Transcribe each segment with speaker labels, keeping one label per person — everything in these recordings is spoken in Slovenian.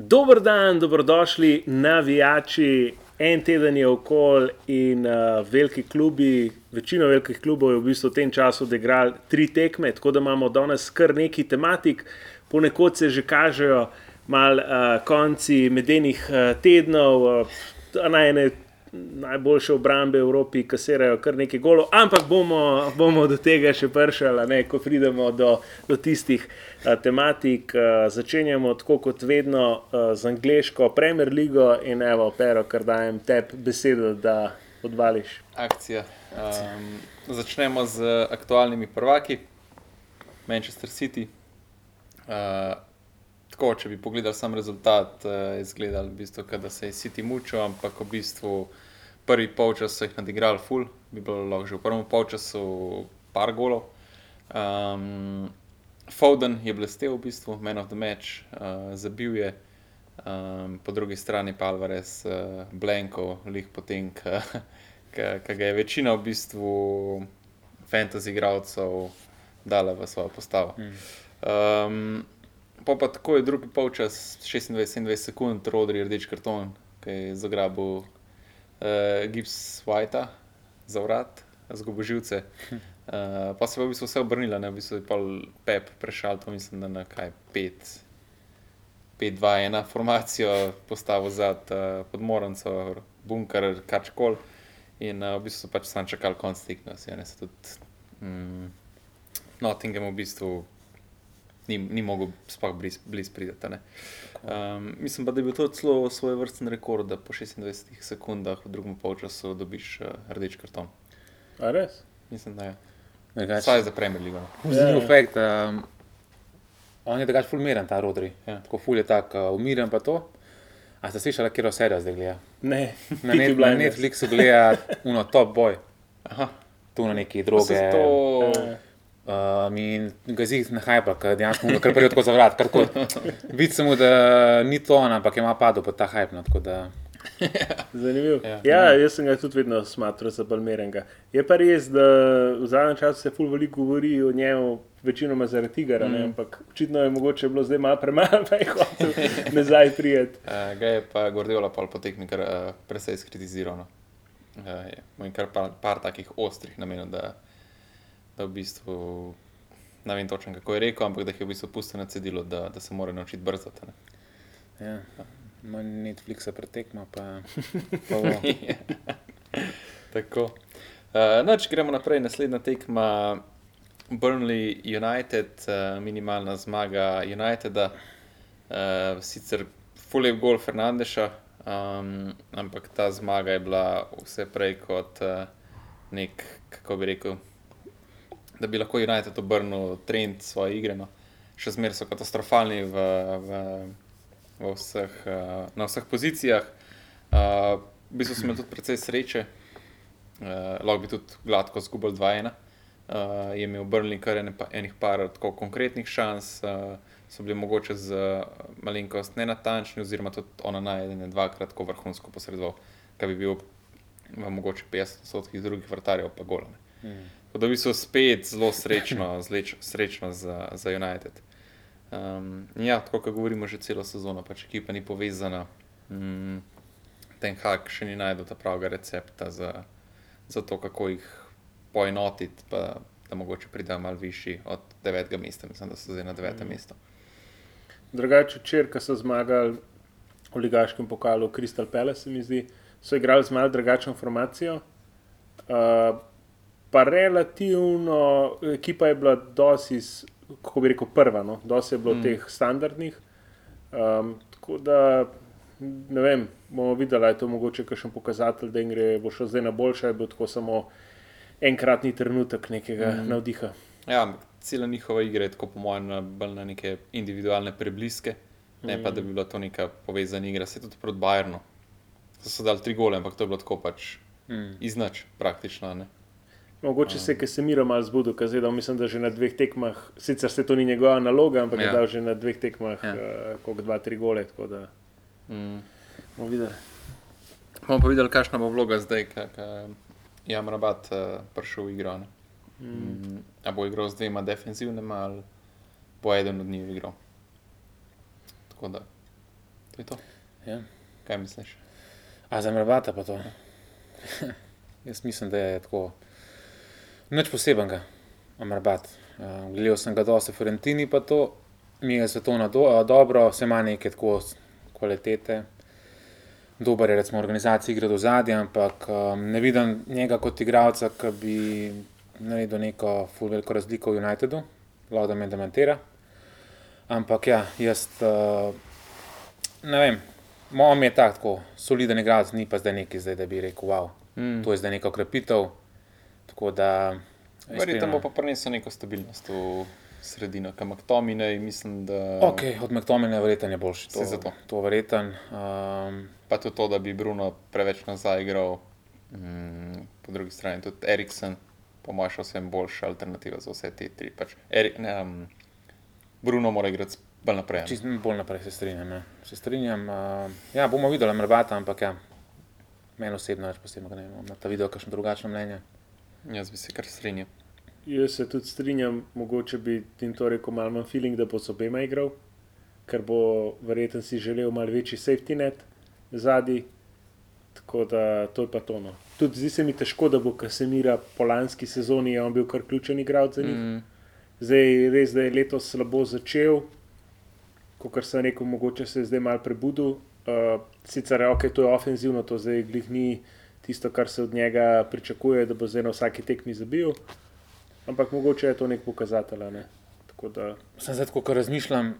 Speaker 1: Dober dan, dobrodošli, navijači. En teden je okol in uh, veliki klubi, večina velikih klubov je v bistvu v tem času odigrali tri tekme, tako da imamo danes kar nekaj tematik, ponekod se že kažejo mal uh, konci medenih uh, tednov, uh, na ene najboljše obrambe v Evropi, kasirajo kar nekaj golo, ampak bomo, bomo do tega še pršali, ne, ko pridemo do, do tistih a, tematik. A, začenjamo tako kot vedno a, z angliško Premier League in evo, pero, kar dajem tebi besedo, da odvališ.
Speaker 2: Akcija. Um, začnemo z aktualnimi prvaki, Manchester City. Uh, tako, če bi pogledali sam rezultat, je izgledal, v bistvu, da se je City mučil, ampak v bistvu prvi polčas so jih nadigrali, full, bi bilo lahko že v prvem polčasu par golov. Um, Foden je blestev, v bistvu, man of the match, uh, zabil je, um, po drugi strani pa Alvarez, uh, Blanko, lih potem, ki ga je večina v bistvu fantasy igralcev dala v svojo postavo. Um, pa pa tako je drugi polčas, 26-27 sekund, Rodri rdeč karton, ki je zagrabil uh, Gibbs White za vrat, zgubo živce. Uh, pa se je v bistvu vse obrnilo, ne v bistvu je pa Pep prešal, to mislim, da na kaj 5. 5-2-1 formacijo postavil za uh, podmornico, bunker, kačkol. In uh, v bistvu so pač sam čakali konc tekme. Mm, Nottingham v bistvu ni, ni mogel sploh blizu bliz prideti. Um, mislim pa, da je bil to celo svoj vrsten rekord, da po 26 sekundah v drugem polčasu dobiš uh, rdeč karton.
Speaker 1: A res?
Speaker 2: Mislim, da je. Vsaj za Premier League.
Speaker 3: Zanimiv fakt. Um, on je drugač fulmiren, ta Rodri. Ja. Tako ful je tako uh, umiren pa to. A ste slišali, kje serija zdaj gleda?
Speaker 1: Ne,
Speaker 3: Na, net, na Netflixu gleda uno top boy.
Speaker 2: Aha.
Speaker 3: Tu na neki droge.
Speaker 2: To...
Speaker 3: Um, in ga zig ne hajpa, ker dejansko mu kar prej tako zavrat. Vidi se mu, da ni to on, ampak ima padel pod ta hajp. No, tako da
Speaker 1: Zanimivo.
Speaker 2: Ja.
Speaker 1: Ja, ja, jaz sem ga tudi vedno smatral za balmerenga. Je pa res, da v zadnjem času se ful veliko govori o njemu, večinoma zaradi tega, mm. ampak očitno je mogoče bilo zdaj malo premalo, da je hotel nazaj prijeti.
Speaker 2: Uh, ga je pa Gordiola pa potekmi kar uh, precej skritiziral. No. Uh, in kar par, par takih ostrih namenov, da, da v bistvu ne vem točno, kako je rekel, ampak da jih je v bistvu pustil na cedilu, da, da se mora naučiti brzati. Ne.
Speaker 3: ja, ima Netflixa pretekma. Pa, pa
Speaker 2: Tako. Uh, noč gremo naprej, naslednja tekma. Burnley United, uh, minimalna zmaga Uniteda, uh, sicer fulej gol Fernandeša, um, ampak ta zmaga je bila vse prej kot uh, nek, kako bi rekel, da bi lahko United obrnil trend svoje igre. No. Še zmeraj so katastrofalni v, v, v vseh, uh, na vseh pozicijah. Uh, v bistvu smo imeli tudi precej sreče, uh, lahko bi tudi gladko zgubili 2-1 uh, je imel Brnil kar ene, pa, enih par tako konkretnih šans, uh, so bili mogoče z uh, malenkost nenatančni, oziroma tudi ona najdene dvakrat tako vrhunsko posredoval, kar bi bil mogoče 50% drugih vrtarjev pa golane. Mm. Da bi so spet zelo srečno, zleč, srečno za, za United. Um, ja, tako kot govorimo že celo sezono, pač ekipa ni povezana, mm, ten hak še ni najdel ta pravega recepta za, za to, kako jih poenotiti, pa da mogoče pridejo malo višji od devetega mesta, mislim, da so zdaj na devetem mm. mestu.
Speaker 1: Drugače, včeraj, so zmagali v Ligaškem pokalu Crystal Palace, se mi zdi, so igrali z malo drugačno formacijo. Uh, pa relativno, ekipa je bila dosti, kako bi rekel, prva, no? dosti je bilo mm. teh standardnih. Um, tako da, ne vem, bomo videli, ali je to mogoče kakšen pokazatelj, da jim gre, bo šlo zdaj na boljše, ali bo tako samo enkratni trenutek nekega mm. navdiha.
Speaker 2: Ja, cela njihova igra je tako, po mojem, bolj na neke individualne prebliske, ne mm. pa da bi bila to neka povezana igra, se tudi proti Bajernu. So, so dali tri gole, ampak to je bilo tako pač mm. iznač, praktično. Ne?
Speaker 1: Mogoče se je Kesemiro malo zbudil, ker zdaj mislim, da že na dveh tekmah, sicer se to ni njegova naloga, ampak ja. je dal že na dveh tekmah, ja. uh, kot dva, tri gole. Da, mm. bomo videli.
Speaker 2: Bomo pa videli, kakšna bo vloga zdaj, kak, je Amrabat uh, prišel v igro. Mm. Mm, a bo igral z dvema defensivnima ali bo eden od njih igral. Tako da. To je to.
Speaker 3: Ja.
Speaker 2: Kaj misliš?
Speaker 3: A za Mrbata pa to. Jaz mislim, da je tako. Nič posebenega, Mrbat. Uh, gledal sem ga dosti v Fiorentini, pa to mi je svetovno do, uh, dobro, vse ima neke tako kvalitete. Dober je, recimo, v organizaciji igre do zadnje, ampak um, ne vidim njega kot igralca, ki bi naredil neko full veliko razliko v Unitedu, lahko da me demantira. Ampak ja, jaz uh, ne vem, moj je tak, tako soliden igralec, ni pa zdaj neki, zdaj, da bi rekel, wow,
Speaker 2: Mm.
Speaker 3: to je zdaj neka okrepitev. Tako da.
Speaker 2: Verjetno bo pa prinesel neko stabilnost v sredino, kam Tominej, mislim, da.
Speaker 3: Ok, od McTomina verjetno je boljši. To,
Speaker 2: Saj zato.
Speaker 3: to verjetno. Um,
Speaker 2: Pa tudi to, da bi Bruno preveč nazaj igral. Mm, po drugi strani tudi Eriksen, po mojem, še vsem boljša alternativa za vse te tri. Pač Eri, ne, um, Bruno mora igrati bolj naprej. ne.
Speaker 3: čist bolj naprej se strinjam. Ja. Se strinjam. Uh, ja, bomo videli, mrbata, ampak ja, meni osebno več posebno ne vem. Na ta video, kakšno drugačno mnenje.
Speaker 2: Jaz bi se kar strinjal.
Speaker 1: Jaz se tudi strinjam, mogoče bi tim to rekel, malo manj feeling, da bo z obema igral, ker bo verjetno si želel malo večji safety net zadnji. Tako da to je pa tono. Tudi zdi se mi težko, da bo Kasemira po lanski sezoni, je on bil kar ključen igralec za njih.
Speaker 2: Mm,
Speaker 1: Zdaj res, da je letos slabo začel, kot sem rekel, mogoče se je zdaj malo prebudil. Uh, sicer je ok, to je ofenzivno, to zdaj glih ni tisto, kar se od njega pričakuje, da bo zdaj na vsaki tekmi zabil. Ampak mogoče je to nek pokazatelj. Ne? Tako da
Speaker 3: Sem zdaj tako, ko razmišljam.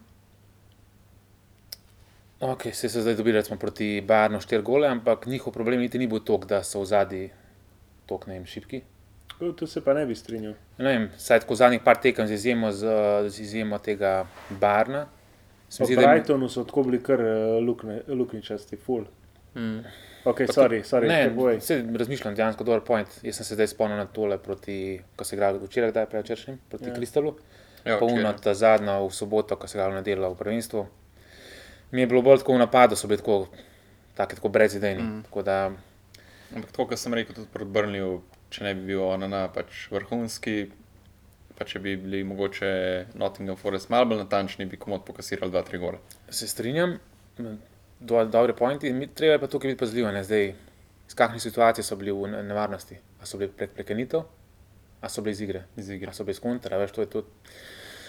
Speaker 3: Ok, se so zdaj dobili recimo, proti Barnu 4 gole, ampak njihov problem niti ni bil to, da so v zadnji tok ne vem, šipki.
Speaker 1: tu se pa ne bi strinjal.
Speaker 3: Ne vem, saj tako zadnjih par tekem z izjemo, z, z izjemo tega Barna. Da je-
Speaker 1: Brightonu so tako bili kar uh, lukne, luknjičasti, full.
Speaker 2: mm.
Speaker 1: Ok, sorry, sorry,
Speaker 3: Ne, se razmišljam, dejansko dober point. Jaz sem se zdaj spomnil na tole, proti, ko se igrali včeraj, kdaj prečeršnim, proti
Speaker 1: Ja.
Speaker 3: ja. Kristalu.
Speaker 2: Ja,
Speaker 3: Pa
Speaker 2: včeraj.
Speaker 3: uno, ta zadnja v soboto, ko se ga na delo v prvenstvu. Mi je bilo bolj tako v napadu, so bili tako, tako, tako brezidejni.
Speaker 2: Mm.
Speaker 3: Tako da,
Speaker 2: Ampak tako, kot sem rekel, tudi proti Brnju, če ne bi bil Onana pač vrhunski, pa če bi bili mogoče Nottingham Forest malo bolj natančni, bi komod pokasirali 2-3 gole.
Speaker 3: se strinjam, do, dobre pointi. Mi, treba je pa tukaj biti pazljiv, ne zdaj, iz kakšnih situacij so bili v ne- nevarnosti. A so bili prek prekenitev, a so bili iz igre.
Speaker 2: Iz igre.
Speaker 3: A so bili iz kontra, veš, to je tudi.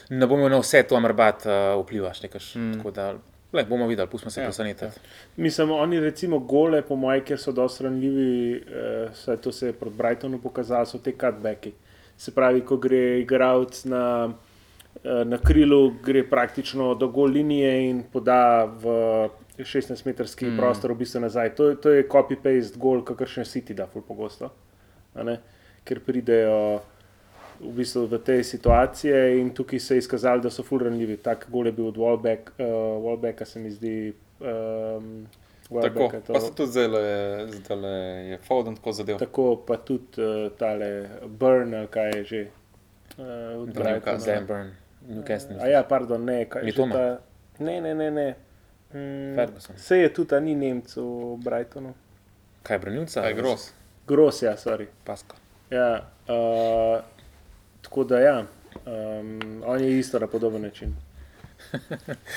Speaker 3: Ne bomo na vse to amrbat uh, vplivaš, nekaš.
Speaker 2: Mm.
Speaker 3: Tako da, le, bomo videli, pustimo se
Speaker 2: Ja,
Speaker 3: ja, presenetiti.
Speaker 1: Mislim, oni recimo gole, po mojem, ker so dosti ranljivi, eh, saj to se je proti Brightonu pokazalo, so te cutbacki. Se pravi, ko gre igralec na, eh, na krilu, gre praktično do gol linije in poda v 16-metrski
Speaker 2: Mm.
Speaker 1: prostor, v bistvu nazaj. To, je- to je copy-paste gol, kakršne City da, ful pogosto. a ne, Ker pridejo v bistvu v te situacije in tukaj se je izkazalo, da so ful ranljivi. Tak gol je bil od Wallback, uh, Wallbacka, se mi zdi. Um,
Speaker 2: Tako,
Speaker 1: to-
Speaker 2: pa se tudi zdaj zdaj je Foden tako zadev.
Speaker 1: Tako pa tudi uh, tale Burn, kaj je že. Uh, od Brightona.
Speaker 2: Newcastle.
Speaker 3: Dan Burn, Newcastle.
Speaker 1: A ja, pardon, ne, kaj je že
Speaker 3: Mitoma?
Speaker 1: ta. Ne, ne, ne. ne. Mm,
Speaker 3: Ferguson.
Speaker 1: Se je tudi, ni Nemc v Brightonu.
Speaker 3: Kaj je branilca?
Speaker 2: Kaj je gros?
Speaker 1: Gros, ja, sorry.
Speaker 3: Paska.
Speaker 1: Ja, uh, tako da ja, um, on je isto na podoben način.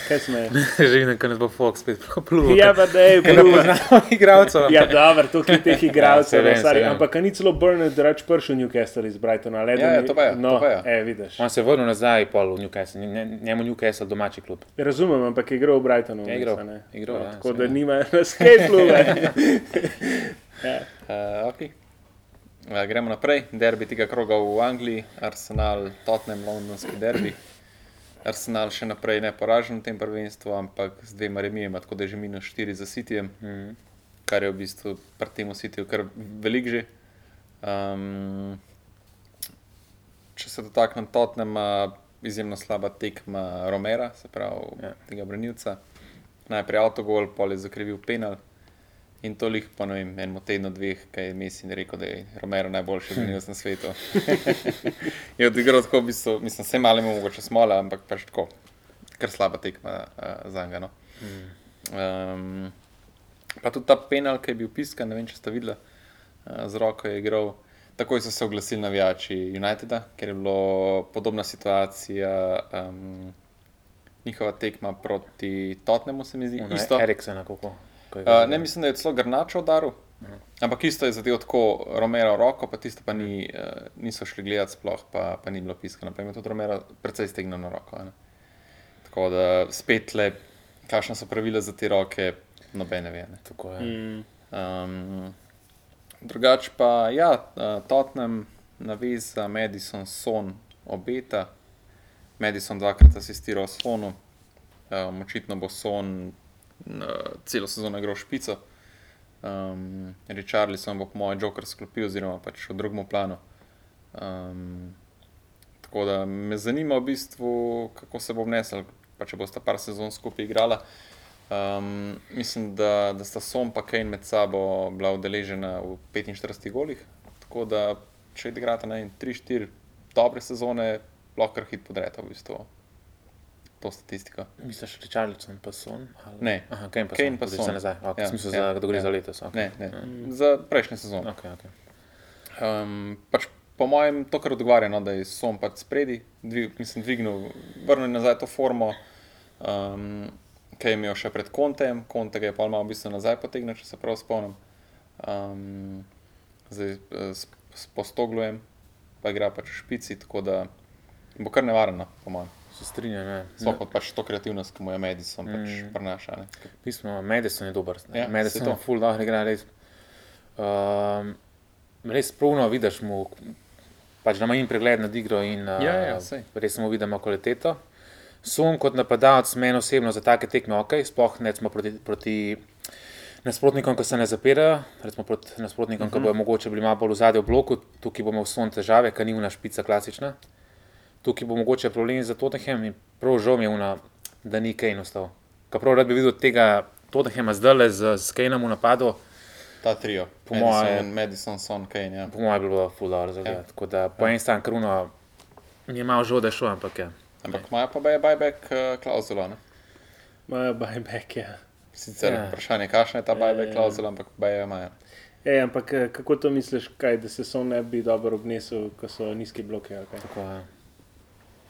Speaker 1: Kaj sme?
Speaker 3: Že vidim, da ne bo Fox spet plul.
Speaker 1: Ja, pa da je
Speaker 3: Ker ne poznamo igralcev.
Speaker 1: Ja, dobro, to je teh
Speaker 3: Ja,
Speaker 1: igralcev, ja, ampak ni celo Burnett drač prišel Newcastle iz Brightona.
Speaker 2: Ja, ja, to pa je,
Speaker 1: no,
Speaker 2: to pa je.
Speaker 1: E, vidiš.
Speaker 3: On se je vrnil nazaj pol v Newcastle, Nje- njemu Newcastle domači klub.
Speaker 1: Razumem, ampak je igral v Brightonu.
Speaker 3: Je igral,
Speaker 1: ne.
Speaker 3: igral,
Speaker 1: no,
Speaker 3: ja,
Speaker 1: tako da nima na skate ja.
Speaker 2: Uh, okay. uh, gremo naprej. Derbi tega kroga v Angliji, Arsenal, Tottenham, londonski derbi. Arsenal še naprej ne poražen v tem prvenstvu, ampak z dvema remijema, tako da je že minus 4 za Cityjem,
Speaker 3: Mhm.
Speaker 2: kar je v bistvu pri tem Cityju kar velik že. Um, če se dotaknem Tottenhama, izjemno slaba tekma Romera, se pravi
Speaker 3: Ja.
Speaker 2: tega branilca. Najprej avtogol, pol je zakrivil penal. In toliko po ne vem, enem tednu, dveh, kaj je Messi rekel, da je Romero najboljši branilec na svetu. je odigral tako, v bistvu, mislim, vse malo mogoče smola, ampak pač tako, kar slaba tekma uh, za njega. No. Um, pa tudi ta penal, ki je bil piskan, ne vem, če ste videli, uh, z roko je igral. Takoj so se oglasili navijači Uniteda, ker je bila podobna situacija um, njihova tekma proti Totnemu, se mi zdi,
Speaker 3: Ono,
Speaker 2: isto.
Speaker 3: Eriksena, kako. Je
Speaker 2: Uh, ne, mislim, da je celo Grnačo udaril. Ampak isto je zadev tako Romero roko, pa tisto pa ni, uh, niso šli gledati sploh, pa, pa ni bilo piska. Naprimer, tudi Romero precej stegnil na roko. Ne? Tako da spet le, kakšne so pravila za te roke, nobene ve. Ne?
Speaker 3: Tako je.
Speaker 1: Mm.
Speaker 2: Um, drugač pa, ja, uh, Tottenham naveza Madison Son obeta. Madison dvakrat asistiral Sonu, um, očitno bo Son celo sezono igral špico. Um, Richarlison bo po mojem Joker sklopil, oziroma pač v drugem planu. Um, tako da me zanima v bistvu, kako se bo obnesel, pa če bosta par sezon skupaj igrala. Um, mislim, da, da sta Som in Kane med sabo bila udeležena v 45 golih. Tako da, če igrata na 3-4 dobre sezone, lahko kar hit podreta v bistvu to statistiko.
Speaker 3: Misliš, Richarlison pa son? Ali?
Speaker 2: Ne.
Speaker 3: Aha, Kane pa
Speaker 2: Kane
Speaker 3: son.
Speaker 2: pa Son.
Speaker 3: Za nazaj. Okay,
Speaker 2: Ja,
Speaker 3: smisel,
Speaker 2: ja,
Speaker 3: za, da gre
Speaker 2: ja.
Speaker 3: za letos. Okay.
Speaker 2: Ne, ne. Za prejšnjo sezono.
Speaker 3: Okay, okay.
Speaker 2: Um, pač po mojem, to, kar odgovarja, no, da je Som pač spredi, dvig, mislim, dvignil, vrnil nazaj to formo, um, ki je imel še pred kontem, konte ga je pa malo v bistvu nazaj potegnil, če se prav spomnim. Um, zdaj eh, s, s postoglujem, pa igra pač v špici, tako da bo kar nevarno, po mojem.
Speaker 3: Se strinjam. Ne.
Speaker 2: Sploh pa pač to kreativnost, ki mu je Madison pač
Speaker 3: Mm.
Speaker 2: prenaša. ne.
Speaker 3: Pismo, Madison je dober.
Speaker 2: Ja,
Speaker 3: Ja, Madison je full dobro igra. Res, um, res pruno vidiš mu, pač da ima in pregled nad igro in uh,
Speaker 2: Ja, ja, saj.
Speaker 3: res mu vidimo kvaliteto. Sum kot napadalec meni osebno za take tekme ok, sploh ne smo proti, proti nasprotnikom, ki se ne zapirajo, recimo proti nasprotnikom, uh -huh. ki
Speaker 2: Mhm.
Speaker 3: bodo mogoče bili malo bolj v zadju v bloku, tukaj bomo vsem težave, ker ni una špica klasična. Tukaj bo mogoče problem za Tottenham in prav žal mi je, una, da ni Kane ostal. Prav rad bi videl tega Tottenhama zdaj le z, z Kaneom v napadu,
Speaker 2: Ta trio,
Speaker 3: Po
Speaker 2: Madison,
Speaker 3: moje-
Speaker 2: Madison Son, Kane. Ja.
Speaker 3: po mojem bi bilo dobro za
Speaker 2: Ja.
Speaker 3: gledati. Tako da po eni strani kruno mi je malo žal, da je šel, ampak je.
Speaker 2: Ampak imajo pa je buyback uh, klauzulo. ne?
Speaker 1: Imajo buyback, ja.
Speaker 2: Sicer
Speaker 3: Ja.
Speaker 2: ja. vprašanje, kakšna je ta buyback
Speaker 1: Ja.
Speaker 2: klauzula, ampak baje imajo.
Speaker 1: Ej, ampak eh, kako to misliš, kaj, da se son ne bi dobro obnesel, ko so nizki bloki? ali kaj?
Speaker 3: Tako, je.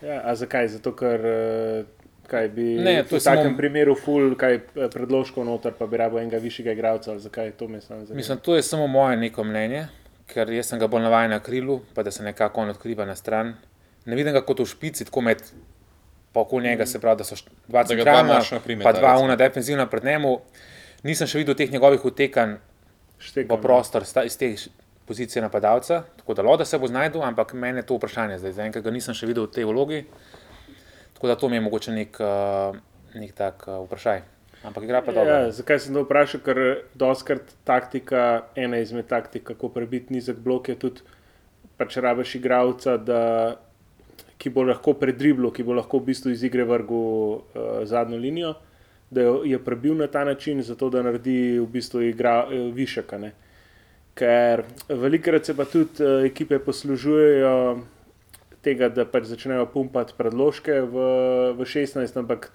Speaker 1: Ja, a zakaj? Zato, ker eh, kaj bi
Speaker 3: Ne, to
Speaker 1: v takem
Speaker 3: samo-
Speaker 1: primeru ful, kaj eh, predložkov noter, pa bi rabo enega višjega igralca, ali zakaj to mislim? zanima?
Speaker 3: Mislim, to je samo moje neko mnenje, ker jaz sem ga bolj navaden na krilu, pa da se nekako on odkriva na stran. Ne vidim ga kot v špici, tako med, pa okoli njega se pravi, da so dva centralna, pa dva una defenzivna pred njemu. Nisem še videl teh njegovih utekanj
Speaker 1: Štekam,
Speaker 3: v prostor sta- iz te š- pozicije napadalca, tako da Loda se bo znašel, ampak meni je to vprašanje zdaj. Zaenkrat ga nisem še videl v tej vlogi, tako da to mi je mogoče nek, uh, nek tak uh, vprašaj. Ampak igra pa dobro.
Speaker 1: Ja, zakaj sem to vprašal? Ker doskrat taktika, ena izmed taktik, kako prebiti nizek blok, je tudi, pač rabiš igralca, da, ki bo lahko predriblo, ki bo lahko v bistvu iz igre vrgel uh, zadnjo linijo, da jo je prebil na ta način, zato da naredi v bistvu igra, uh, višek. ne. Ker velikokrat se pa tudi uh, ekipe poslužujejo tega, da pač začnejo pumpati predložke v, v 16, ampak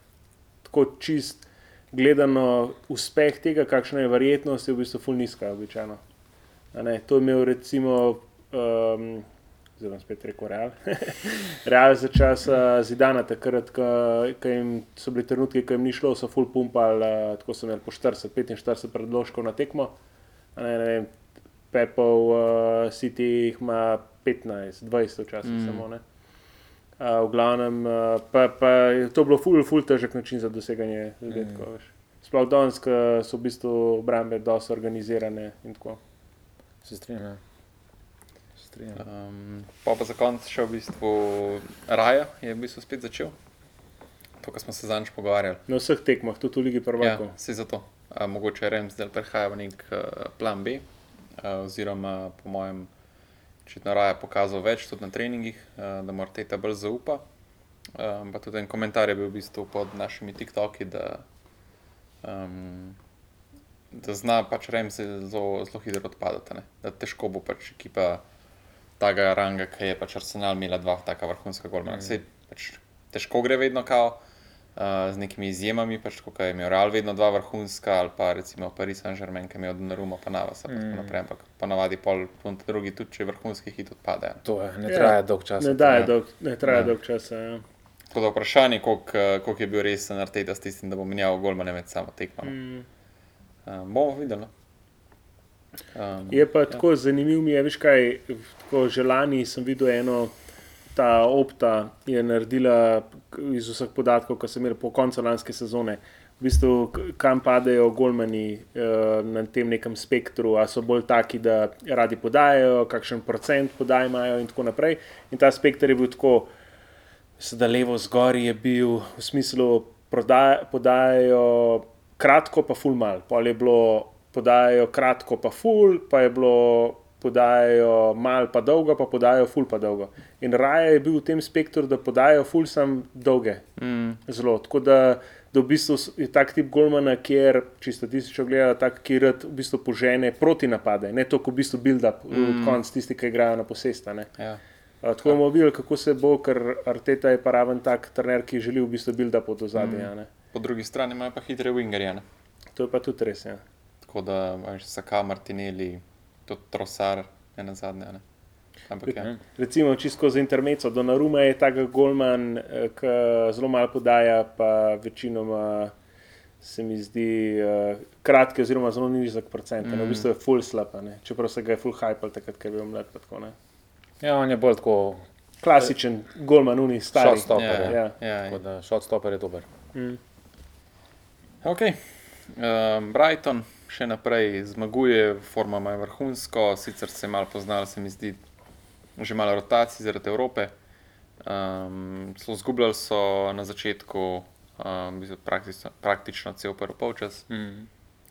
Speaker 1: tako čist gledano uspeh tega, kakšna je verjetnost, je v bistvu ful nizka, običajno. To je imel recimo, um, zelo bom spet rekel, Real. Real za časa Zidana, takrat, ko so bili trenutki, ko jim ni šlo, so ful pumpali, uh, tako so imeli po 40-45 predložkov na tekmo. Ne, ne vem, Pepov, uh, City jih ima 15-20 včasih mm. samo. Ne. Uh, v glavnem, uh, pa, pa je to bilo ful, ful težek način za doseganje zadetkov. Mm. Sploh danes, ko so v bistvu obrambe dosti organizirane in tako.
Speaker 3: Se strinjam. ja.
Speaker 2: Um, pa pa za konec še v bistvu Raja je v bistvu spet začel. To, kar smo se zadnjič pogovarjali.
Speaker 1: Na vseh tekmah, tudi v Ligi
Speaker 2: Ja,
Speaker 1: prvakov.
Speaker 2: se zato. A, mogoče Remsdel prehaja v nek uh, plan B, uh, oziroma po mojem, očitno Raja pokazal več tudi na treningih, uh, da mora teta bolj zaupa. Um, pa tudi en komentar je bil v bistvu pod našimi TikToki, da, um, da zna pač Remsdel zelo, zelo hitro odpadati. Ne? Da težko bo pač ekipa tega ranga, ki je pač Arsenal imela dva taka vrhunska golmana. Mm. Pač težko gre vedno kao. Uh, z nekimi izjemami, pač, kot je imel Real, vedno dva vrhunska, ali pa recimo Paris Saint-Germain, ki je imel Donnarumma, pa Navasa. Mm. Naprej, ampak ponavadi pol, pol drugi, tudi če vrhunski hit odpade.
Speaker 3: To je, ne
Speaker 1: Ja.
Speaker 3: traja dolg čas.
Speaker 1: Ne daje
Speaker 2: ja.
Speaker 1: dolg, ne traja
Speaker 2: Ja.
Speaker 1: dolg časa. Ja.
Speaker 2: Tako da vprašanje, koliko, eh, koliko je bil resen Arteta s tistim, da bo menjal golmane med samo tekmo. no.
Speaker 1: Mm.
Speaker 2: Uh, bomo videli. Um,
Speaker 1: Je pa tako zanimivo, mi je, veš kaj, tako že lani sem videl eno, ta opta je naredila iz vseh podatkov, ki sem imel po koncu lanske sezone. V bistvu, kam padajo golmani eh, na tem nekem spektru, a so bolj taki, da radi podajajo, kakšen procent podaj imajo, in tako naprej. In ta spektr je bil tako, da levo zgor je bil v smislu, prodaj, podajajo kratko, pa ful mal. Pol je bilo podajajo kratko, pa ful, pa je bilo podajajo mal, pa dolgo, pa podajajo ful, pa dolgo. In raje je bil v tem spektru, da podajajo ful, sem dolge.
Speaker 2: mm,
Speaker 1: Zelo. Tako da, da v bistvu je tak tip Golmana, kjer, če statistično gleda, tak, ki rad v bistvu požene proti napade, ne to, ko v bistvu build-up, mm. konc tisti, ki igrajo na posesta. Ne.
Speaker 2: ja.
Speaker 1: A, Tako bomo videli, kako se bo, ker Arteta je pa raven tak trener, ki želi v bistvu build-up od ozadja. Mm.
Speaker 2: Po drugi strani imajo pa hitre wingerje.
Speaker 1: To je pa tudi res. Ja.
Speaker 2: Tako da imaš Saka, Martinelli, tudi Trosar, ne na zadnje. Ne. Ampak ja.
Speaker 1: Recimo, čisto za intermeco, Donnarumma je tak golman, eh, ki zelo malo podaja, pa večinoma se mi zdi uh, kratki, oziroma zelo nizek procent. Mm. V bistvu je full slab, a ne. čeprav se ga je full hype, takrat, ko je bil mlad. Tako, ne.
Speaker 3: Ja, on je bolj tako
Speaker 1: Klasičen golman, uni stari.
Speaker 3: shotstopper.
Speaker 2: Ja,
Speaker 3: Ja,
Speaker 1: Ja.
Speaker 2: ja.
Speaker 3: Tako da shotstopper je dober.
Speaker 1: Mm.
Speaker 2: Okay. Um, Brighton še naprej zmaguje, forma ima vrhunsko, sicer se je malo poznalo, se mi zdi, že malo rotacij zaradi Evrope. Um, so zgubljali so na začetku um, praktično, praktično cel prvi polčas,
Speaker 3: Mm.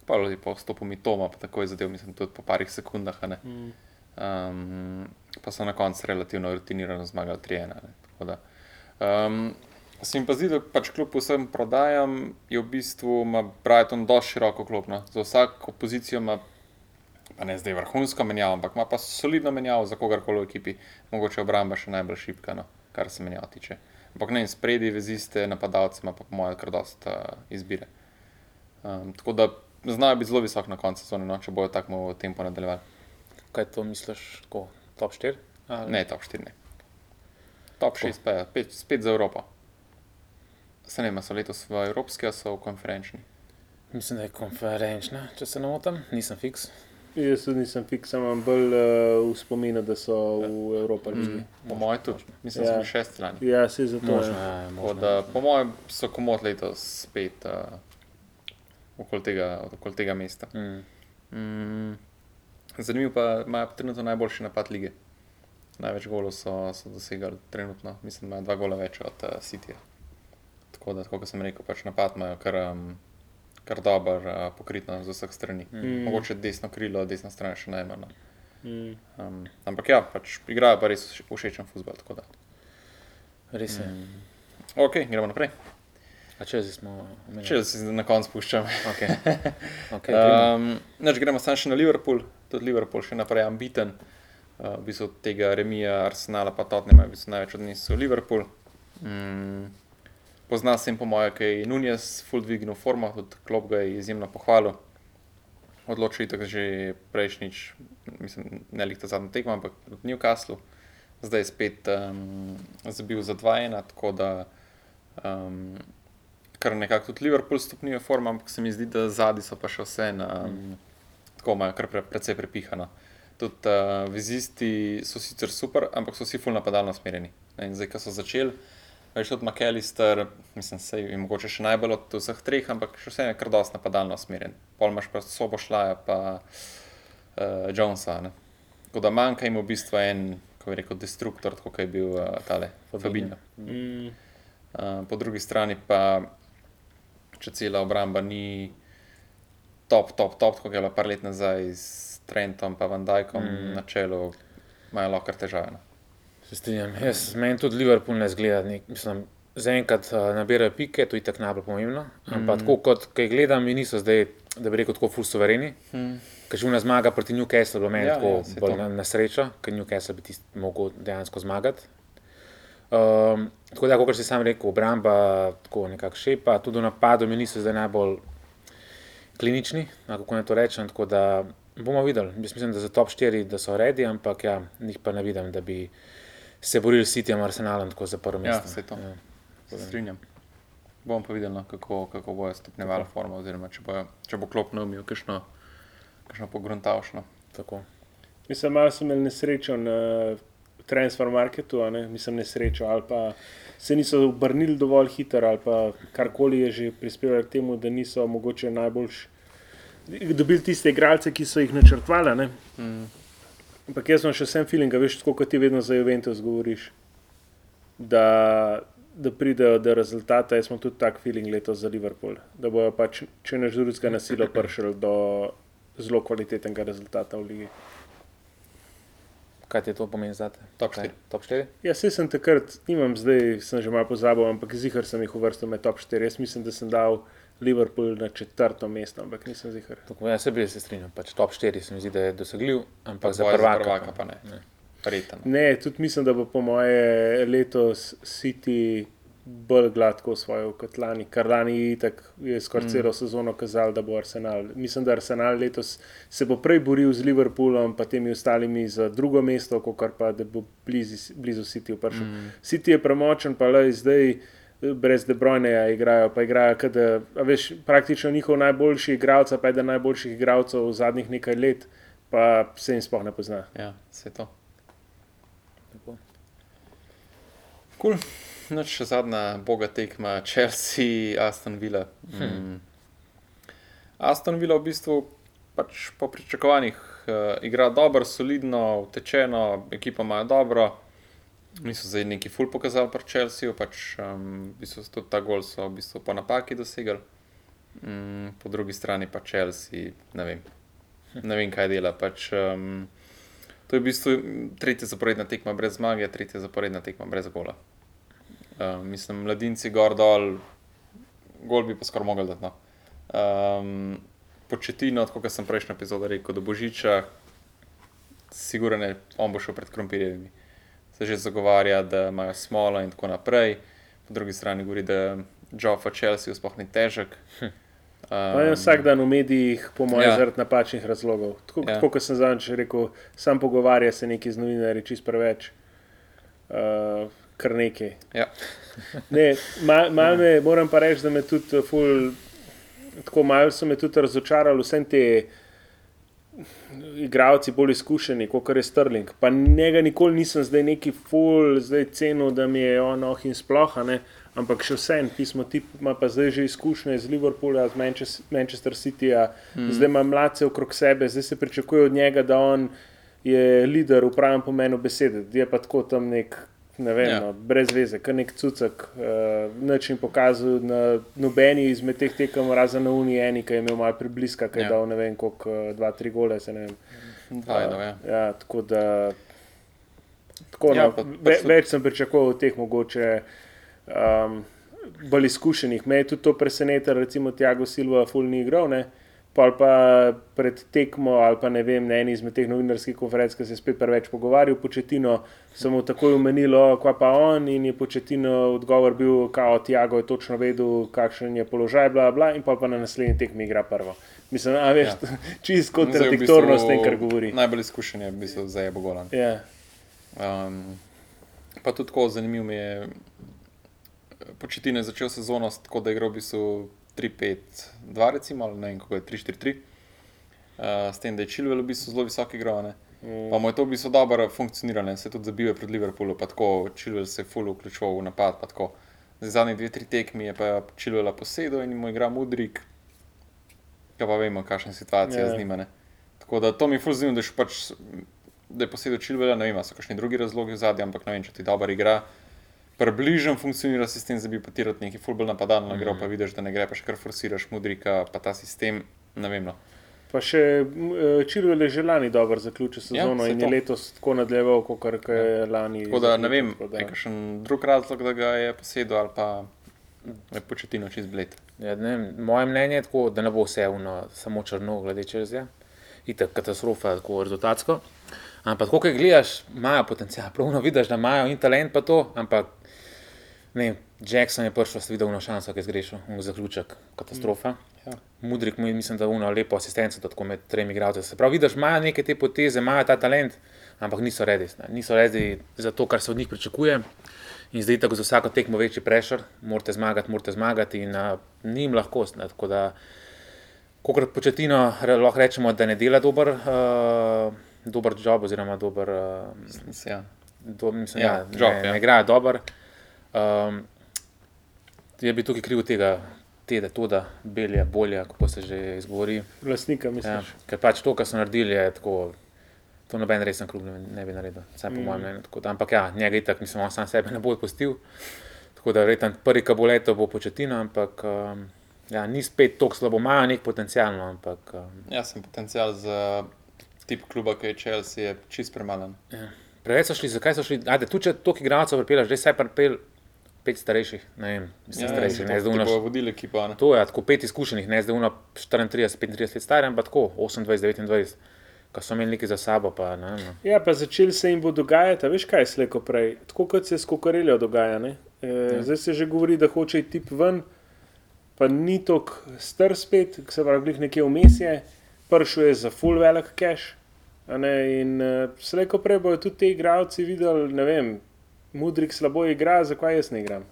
Speaker 2: pa je po vstopu Mitoma, pa tako je zadev, mislim, tudi po parih sekundah.
Speaker 1: Mm.
Speaker 2: Um, pa so na koncu relativno rutinirano zmagali 3-1. ne, tako da, Um, se mi pa zdi, da pač kljub vsem prodajam, je v bistvu Brighton dosti široko klopno. Za vsako pozicijo ima, pa ne zdaj vrhunsko menjavo, ampak ima pa solidno menjavo za kogarkoli v ekipi. Mogoče obramba še najbolj šipka, no, kar se menjav tiče. Ampak ne, spredi veziste napadalce ima pa po mojem kar dosta uh, izbire. Um, tako da znajo biti zelo visok na koncu sezone, no, če bojo tako tempo nadaljevali.
Speaker 3: Kaj to misliš, tako top 4? Ali?
Speaker 2: Ne, top 4. Ne. Top 6 pa je spet, spet za Evropo. Se ne, vem, a so letos v Evropski, ali so v konferenčni.
Speaker 3: Mislim, da je konferenčna, če se ne motim, nisem fiks.
Speaker 1: Jaz tudi nisem fiks, imam bolj uh, v spominu, da so v Evropi. Mm.
Speaker 2: Po mojem tudi, mislim, da
Speaker 1: Ja.
Speaker 2: bili šesti lani.
Speaker 1: Ja, se zato.
Speaker 3: Možno,
Speaker 1: Ja.
Speaker 3: ja,
Speaker 2: da, po mojem, so komod letos spet uh, okoli, tega, okoli tega mesta.
Speaker 3: Mm.
Speaker 2: Mm, zanimivo pa imajo trenutno najboljši napad lige. Največ golov so, so dosegali trenutno, mislim, da imajo dva gola več od uh, Cityja. Tako da, kot sem rekel, pač napad imajo kar, um, kar dober uh, pokritno z vseh strani. Mm. Mogoče desno krilo, desna stran še najmanj. no.
Speaker 1: Mm.
Speaker 2: Um, ampak ja, pač igrajo pa res vše- všečen futbol. tako da.
Speaker 3: Res je.
Speaker 2: Mm. Ok, gremo naprej.
Speaker 3: A če zdaj smo omenili?
Speaker 2: Če se na koncu spuščam.
Speaker 3: Okay. Okay, um,
Speaker 2: Um, neč, gremo samo še na Liverpool, tudi Liverpool še naprej ambiten. Uh, v bistvu tega remija Arsenala pa Tottenham v bistvu največ odnesel Liverpool. Mm, pozna se jim po mojem, ker je Nunes full dvignil formo, tudi klop ga je izjemno pohvalil. Odločil je tako že prejšnjič, mislim, ne lih ta zadnji tekmo, ampak v Newcastlu. Zdaj je spet um, zabil za 2-1, tako da um, kar nekako tudi Liverpool stopnjuje forma, ampak se mi zdi, da zadnji so pa še vse na um, tako imajo kar pre, precej prepihano. Tudi uh, vizisti so sicer super, ampak so vsi fulno napadalno usmerjeni. Zdaj, ko so začeli, veš, tudi McAllister, mislim, se je mogoče še najbolj od vseh treh, ampak še vse je kar dosti napadalno usmerjen. Pol imaš pa sobo šlaja, pa uh, Jonesa. Ne. Tako da manjka jim v bistvu en, kako bi rekel, destruktor, kot je bil uh, tale
Speaker 3: Fabinho.
Speaker 1: Mm.
Speaker 2: Uh, po drugi strani pa, če cela obramba ni top, top, top, kot je bila par let nazaj s Trentom in Van Dijkom mm. na čelu, imajo lahko težave.
Speaker 3: Se strinjam. Jaz, meni tudi Liverpool ne zgleda. Nek, mislim, zaenkrat uh, nabirajo pike, to je tako najbolj pomembno. Ampak tako kot kaj gledam, mi niso zdaj, da bi rekel, tako full suvereni.
Speaker 2: Hmm.
Speaker 3: Ker že una zmaga proti Newcastlu, bilo meni
Speaker 2: Ja,
Speaker 3: tako
Speaker 2: ja,
Speaker 3: bolj na, na srečo, ker Newcastle bi tisti mogel dejansko zmagati. Um, tako da, kot si sam rekel, obramba tako nekako šepa, tudi v napadu mi niso zdaj najbolj klinični, kako naj to rečem. Tako da bomo videli. Jaz mislim, da za top 4 da so redi, ampak ja, njih pa ne vidim, da bi se borili s Cityjem Arsenalom tako za prvo
Speaker 2: Ja,
Speaker 3: mesto.
Speaker 2: saj to.
Speaker 3: Ja.
Speaker 2: se strinjam. Bomo pa videli, no, kako, kako bojo stopnjevali formo, oziroma če, bojo, če bo klop neumil, kakšno, kakšno pogruntavšno.
Speaker 3: Tako.
Speaker 1: Mislim, malo sem imel nesrečo na transfer marketu, a ne? mislim nesrečo, ali pa se niso obrnili dovolj hitro, ali pa karkoli je že prispevalo k temu, da niso mogoče najboljš dobili tiste igralce, ki so jih načrtovali.
Speaker 2: Mm.
Speaker 1: Ampak jaz sem še vsem feeling, veš, tako kot ti vedno za Juventus govoriš, da, da pridejo do rezultata. Jaz imam tudi tak feeling letos za Liverpool, da bojo pač, če ne žurutska nasilo, prišli do zelo kvalitetnega rezultata v ligi.
Speaker 3: Kaj ti to pomeni za te?
Speaker 2: Top
Speaker 3: Kaj?
Speaker 2: štiri.
Speaker 3: Top 4?
Speaker 1: Ja, se sem takrat, nimam zdaj, sem že malo pozabil, ampak zihar sem jih uvrstil med top 4. Jaz mislim, da sem dal Liverpool na četrto mesto, ampak nisem zihar.
Speaker 3: Tako, ja, se bi se strinjal. Pač top 4 se mi zdi, da je dosegljiv, ampak za prvaka,
Speaker 2: prvaka pa ne.
Speaker 3: ne.
Speaker 2: Verjetno.
Speaker 1: Ne, tudi mislim, da bo po moje letos City bolj gladko osvojil kot lani, kar lani je itak je skoraj mm. celo sezono kazal, da bo Arsenal. Mislim, da Arsenal letos se bo prej boril z Liverpoolom, pa temi ostalimi za drugo mesto, kot pa da bo blizu, blizu City prišel. Mm. City je premočen, pa le zdaj. Brez De Bruyneja igrajo, pa igrajo, kot da a veš, praktično njihov najboljši igralec, pa eden najboljših igralcev v zadnjih nekaj let, pa se jim sploh ne pozna.
Speaker 2: Ja, vse to.
Speaker 3: Tako.
Speaker 2: Cool. Noč še zadnja boga tekma, Chelsea, Aston Villa. Hmm. Aston Villa v bistvu pač po pričakovanjih uh, igra dobro, solidno, utečeno, ekipa ima dobro. Niso zdaj neki ful pokazali pri Chelsea, pač um, v bistvu tudi ta gol so v bistvu po napaki dosegli. Um, po drugi strani pa Chelsea, ne vem, ne vem kaj dela. Pač, um, to je v bistvu tretja zaporedna tekma brez zmage, tretja zaporedna tekma brez gola. Uh, mislim, mladinci gor dol, gol bi pa skoraj mogel dati. No. Um, početino, kot sem prejšnjo epizodo rekel, do Božiča, sigurno ne, on bo šel pred krompirjevimi. Se že zagovarja, da imajo smolo in tako naprej. Po drugi strani govori, da Joffa Chelsea sploh ni težek.
Speaker 1: Um, je vsak dan v medijih, po mojem,
Speaker 2: Ja.
Speaker 1: ja. zaradi napačnih razlogov. Tako,
Speaker 2: Ja.
Speaker 1: ja. tako kot sem zadnjič rekel, sam pogovarja se neki z novinarji, čist preveč. Uh, kar nekaj.
Speaker 2: Ja.
Speaker 1: Ne, mal, mal me, moram pa reči, da me tudi eh, ful, tako malo so me tudi razočarali vse te igravci bolj izkušeni, kot je Sterling. Pa njega nikoli nisem zdaj neki ful, zdaj cenil, da mi je on oh in sploh, ne. Ampak še vsem, pismo tip ima pa zdaj že izkušnje z Liverpoola, z Manchester, Manchester Cityja, mm. zdaj ima mladce okrog sebe, zdaj se pričakuje od njega, da on je voditelj v pravem pomenu besede. Je pa tako tam nek, ne vem,
Speaker 2: Ja.
Speaker 1: no, brez veze, kar nek cucek, uh, nič jim pokazal na nobeni izmed teh tekem, razen na Uniji, eni, ki je imel malo pribliska, ki je
Speaker 2: Ja.
Speaker 1: dal ne vem, koliko, uh, dva, tri gole, se ne vem.
Speaker 2: Dvajno, ja.
Speaker 1: ja, tako da. Tako,
Speaker 2: Ja,
Speaker 1: ja,
Speaker 2: pa-
Speaker 1: no,
Speaker 2: pa
Speaker 1: ve,
Speaker 2: so-
Speaker 1: več sem pričakoval od teh mogoče um, bolj izkušenih. Me je tudi to presenetilo, recimo Tiago Silva, fulni igral. Ne? Pol pa pred tekmo, ali pa ne vem, na eni izmed teh novinarskih konferenc, ki se je spet preveč pogovarjal, početino, mu takoj omenil, kva pa on, in je početino odgovor bil, kao Tiago je točno vedel, kakšen je položaj, bla, bla, in pol pa na naslednji tekmi igra prvo. Mislim, a veš, ja. čist
Speaker 2: Zdaj v
Speaker 1: kontradiktorno s tem,
Speaker 2: bistvu
Speaker 1: kar govori.
Speaker 2: Najbolj izkušen je v bistvu za Ebo Golan.
Speaker 1: Ja.
Speaker 2: Um, pa tudi tako zanimivo mi je, početine začel sezono tako, da je igral v bistvu 3-5-2, recimo, ali ne vem, kako je 3-4-3. Uh, s tem, da je Čilvel v bistvu zelo visok igral. Ne?
Speaker 1: Mm.
Speaker 2: Pa mu je to v bistvu dobro funkcioniralo, se tudi zabil pred Liverpoolom, pa tako Čilvel se je full vključoval v napad. Zdaj zadnji dve, tri tekmi je pa Čilvela posedel in mu igra Mudrik, ki pa vemo, kakšna je situacija
Speaker 1: Ja.
Speaker 2: z njima. ne. Tako da to mi je full zanimivo, da, pač, da je posedel Čilvela, ne vem, so kakšni drugi razlogi v zadnjem, ampak ne vem, če ti dobro igra. Približno funkcionira sistem, da bi potirati neki fulbol napadalno mm. igro, pa vidiš, da ne gre, pa še kar forsiraš Mudrika, pa ta sistem, ne vem. No.
Speaker 1: Pa še Čirvel je že lani dobro zaključil sezono
Speaker 2: saj
Speaker 1: ja, in
Speaker 2: to.
Speaker 1: je letos tako nadaljeval, kot je lani.
Speaker 2: Tako da ne vem,
Speaker 1: da-
Speaker 2: je kakšen drug razlog, da ga je posedel ali pa je početino čez bled.
Speaker 3: Ja, ne, vem, moje mnenje je tako, da ne bo vse uno, samo črno, glede čez je. Itak katastrofa, tako rezultatsko. Ampak, ko kaj gledaš, imajo potencial, pravno vidiš, da imajo in talent, pa to, ampak Ne, Jackson je prišel, ste videli, šanso, ki je zgrešil, zaključek, katastrofa.
Speaker 2: Ja.
Speaker 3: Mudrik, mislim, da uno lepo asistenco, tako med tremi igralci. Se pravi, vidiš, imajo neke te poteze, imajo ta talent, ampak niso redi. Niso redi za to, kar se od njih pričakuje. In zdaj tako za vsako tekmo večji prešer, morate zmagati, morate zmagati in uh, ni jim lahko. Ne. Tako da, kot početino, lahko rečemo, da ne dela dober, uh, dober job oziroma dober. Uh,
Speaker 2: Ja.
Speaker 3: do, mislim,
Speaker 2: Ja,
Speaker 3: ja,
Speaker 2: job,
Speaker 3: ne,
Speaker 2: ja.
Speaker 3: ne igrajo dobro. Um, je bi tukaj kriv tega, tega, to, da belje, bolje, kako se že izgovori.
Speaker 1: Vlasnika,
Speaker 3: Ja,
Speaker 1: misliš.
Speaker 3: ker pač to, kar so naredili, je tako. To noben resen klub ne, ne bi naredil, vsaj po mm. mojem mnenju. tako da- Ampak ja, njega itak, mislim, on sam sebe ne bo odpustil. Tako da verjetno prvi, ki bo početina, ampak um, ja, ni spet tako slabo, imajo nek potencial, no, ampak um,
Speaker 2: ja, sem potencial za tip kluba, ki je Chelsea, je čist premalen.
Speaker 3: ja. preveč so šli, zakaj so šli. Ajde, tu če toliko igralcev pripeljaš, že saj pripel pet starejših, ne vem, mislim, ja, starejših, ne zdaj unaš.
Speaker 2: vodili ekipo. a ne?
Speaker 3: To je tako pet izkušenih, ne zdaj uno 34, 35 let stari, ampak tako 28, 29, ki so imeli nekaj za sabo. Pa, ne, no.
Speaker 1: Ja, pa začeli se jim bo dogajati, a veš kaj, slejko prej. Tako kot se s kokareljo dogaja. ne. E, ja. Zdaj se že govori, da hoče iti tip ven, pa ni tako star spet, se pravi, glih nekje vmes je, prišel je za full velik cash. a Ne, in uh, slejko prej bojo tudi ti igravci videli, ne vem, Mudrik slabo igra, zakaj jaz ne igram.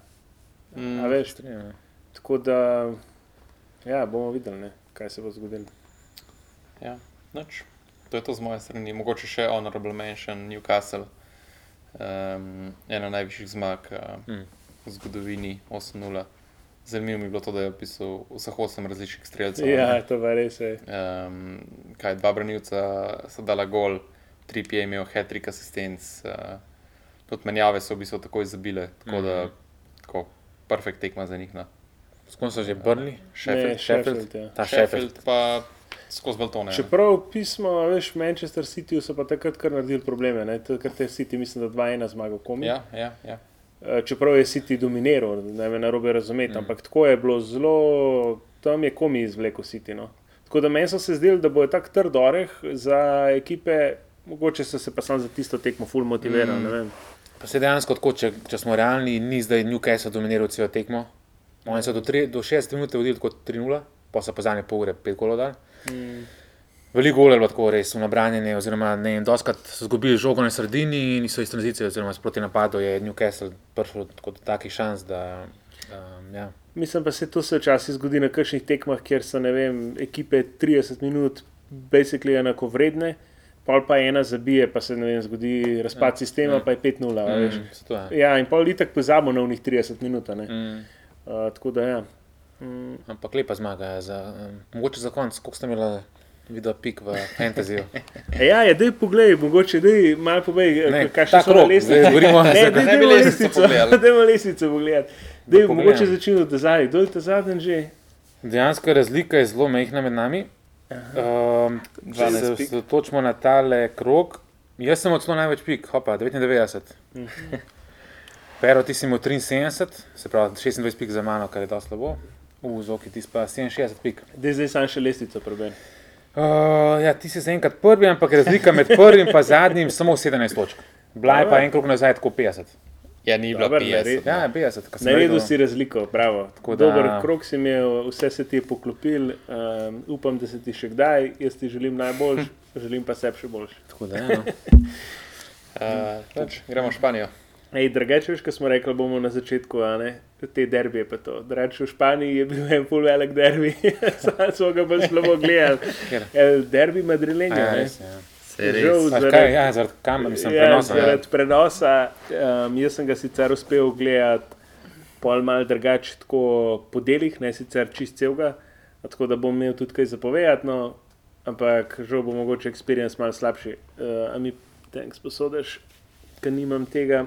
Speaker 1: Mm. A veš,
Speaker 3: Strinjam, ja.
Speaker 1: tako da, ja, bomo videli, ne, kaj se bo zgodilo.
Speaker 2: Ja, nič. To je to z moje strani. Mogoče še honorable mention Newcastle. Um, ena najvišjih zmag uh,
Speaker 3: Mm.
Speaker 2: v zgodovini 8-0. Zanimivo mi je bilo to, da je opisal vseh 8 različnih streljcev.
Speaker 1: Ja, to pa res je.
Speaker 2: Um, kaj, dva branilca so dala gol, tri je imel hat-trick asistenc, uh, tudi menjave so v bistvu takoj zabile, tako da
Speaker 3: Mhm.
Speaker 2: tako, perfekt tekma za njih. No.
Speaker 3: S kom so že brli?
Speaker 2: Sheffield,
Speaker 1: Sheffield, ja.
Speaker 3: Ta Sheffield.
Speaker 2: Pa skozi Baltone.
Speaker 1: Čeprav pismo, a veš, Manchester City so pa takrat kar naredili probleme. ne. Takrat je City, mislim, da 2-1 zmagal komi.
Speaker 2: Ja, ja, ja.
Speaker 1: Eh, Čeprav je City dominiral, ne me narobe razumeti, mm. ampak tako je bilo zelo, tam je komi izvlekel City. No. Tako da meni so se zdeli, da bo tak trd oreh za ekipe, mogoče so se pa sam za tisto tekmo full motivirali. Mm.
Speaker 3: Pa se dejansko tako, če, če smo realni, ni zdaj Newcastle dominiral celo tekmo. Oni so do, tri, do 60 minut vodili kot 3-0, pa so pa zadnje pol ure 5 golov dali.
Speaker 1: Mm.
Speaker 3: Veliko gole je bilo tako res v nabranjene, oziroma ne vem, doskrat so izgubili žogo na sredini in so iz tranzicije, oziroma sproti napadu je Newcastle prišel tako do takih šans, da um, ja.
Speaker 1: Mislim pa se to se včasih zgodi na kakšnih tekmah, kjer so vem, ekipe 30 minut basically enako vredne. Pol pa ena zabije, pa se ne vem, zgodi razpad ja, sistema, ja. pa je 5-0. a veš.
Speaker 3: Mm, ja.
Speaker 1: Ja, in pol itak pozabimo na unih 30 minut. a ne.
Speaker 3: Mm,
Speaker 1: Uh, tako da ja. Mm,
Speaker 3: ampak lepa zmaga je za, um, mogoče za konc, koliko ste imeli video pik v fantasyju.
Speaker 1: E ja, je, dej poglej, mogoče dej malo povej,
Speaker 3: Ne,
Speaker 1: kaj še lestvici.
Speaker 3: zdaj govorimo
Speaker 1: Ne,
Speaker 3: za-
Speaker 1: dej,
Speaker 2: Ne bi
Speaker 1: dejmo
Speaker 2: lestvico
Speaker 1: pogledati. Dej,
Speaker 3: Da
Speaker 1: mogoče začnimo od zadnji. Kdo je ta zadnji že?
Speaker 3: Dejansko je razlika je zelo majhna med nami. Um, če
Speaker 2: 12
Speaker 3: se osredotočimo na tale krog, jaz sem odšel največ pik, hopa, 99. Pero, ti si imel 73, se pravi 26 pik za mano, kar je dosti slabo. V zoki ti pa 67 pik.
Speaker 1: Dej zdaj sam še lestvico preberi.
Speaker 3: Uh, ja, ti si zaenkrat prvi, ampak razlika med prvim in zadnjim samo 17 točk. Bila je pa en krog nazaj tako 50.
Speaker 2: Ja, ni bilo
Speaker 1: Dobar,
Speaker 2: 50.
Speaker 1: nared-
Speaker 3: Ja, 50. ko sem
Speaker 1: Naredil si razliko, bravo.
Speaker 3: Tako da-
Speaker 1: Dober krok si imel, vse se ti je poklopil. Um, upam, da se ti še kdaj, jaz ti želim najboljš, želim pa sebi še boljš.
Speaker 3: Tako da, ja, no.
Speaker 2: Uh, nič, gremo v Španijo.
Speaker 1: Ej, drugače, veš, kot smo rekli, bomo na začetku, a ne, te derbije pa to. Drugače, v Španiji je bil en pol velik derbi, sam smo ga pa slabo gledali. El, derbi Madrilenja,
Speaker 3: Ja,
Speaker 1: ne.
Speaker 3: res, ja.
Speaker 1: Žal, zaradi-
Speaker 3: kaj, ja, zaradi kamera, mislim,
Speaker 1: Ja,
Speaker 3: prenosa. Ja,
Speaker 1: zaradi prenosa, um, jaz sem ga sicer uspel gledati, pol malo drugače, tako po delih, ne sicer čist celega, tako da bom imel tudi kaj zapovedati, no, ampak žal bo mogoče experience malo slabši. Uh, a mi tank sposodeš, ker nimam tega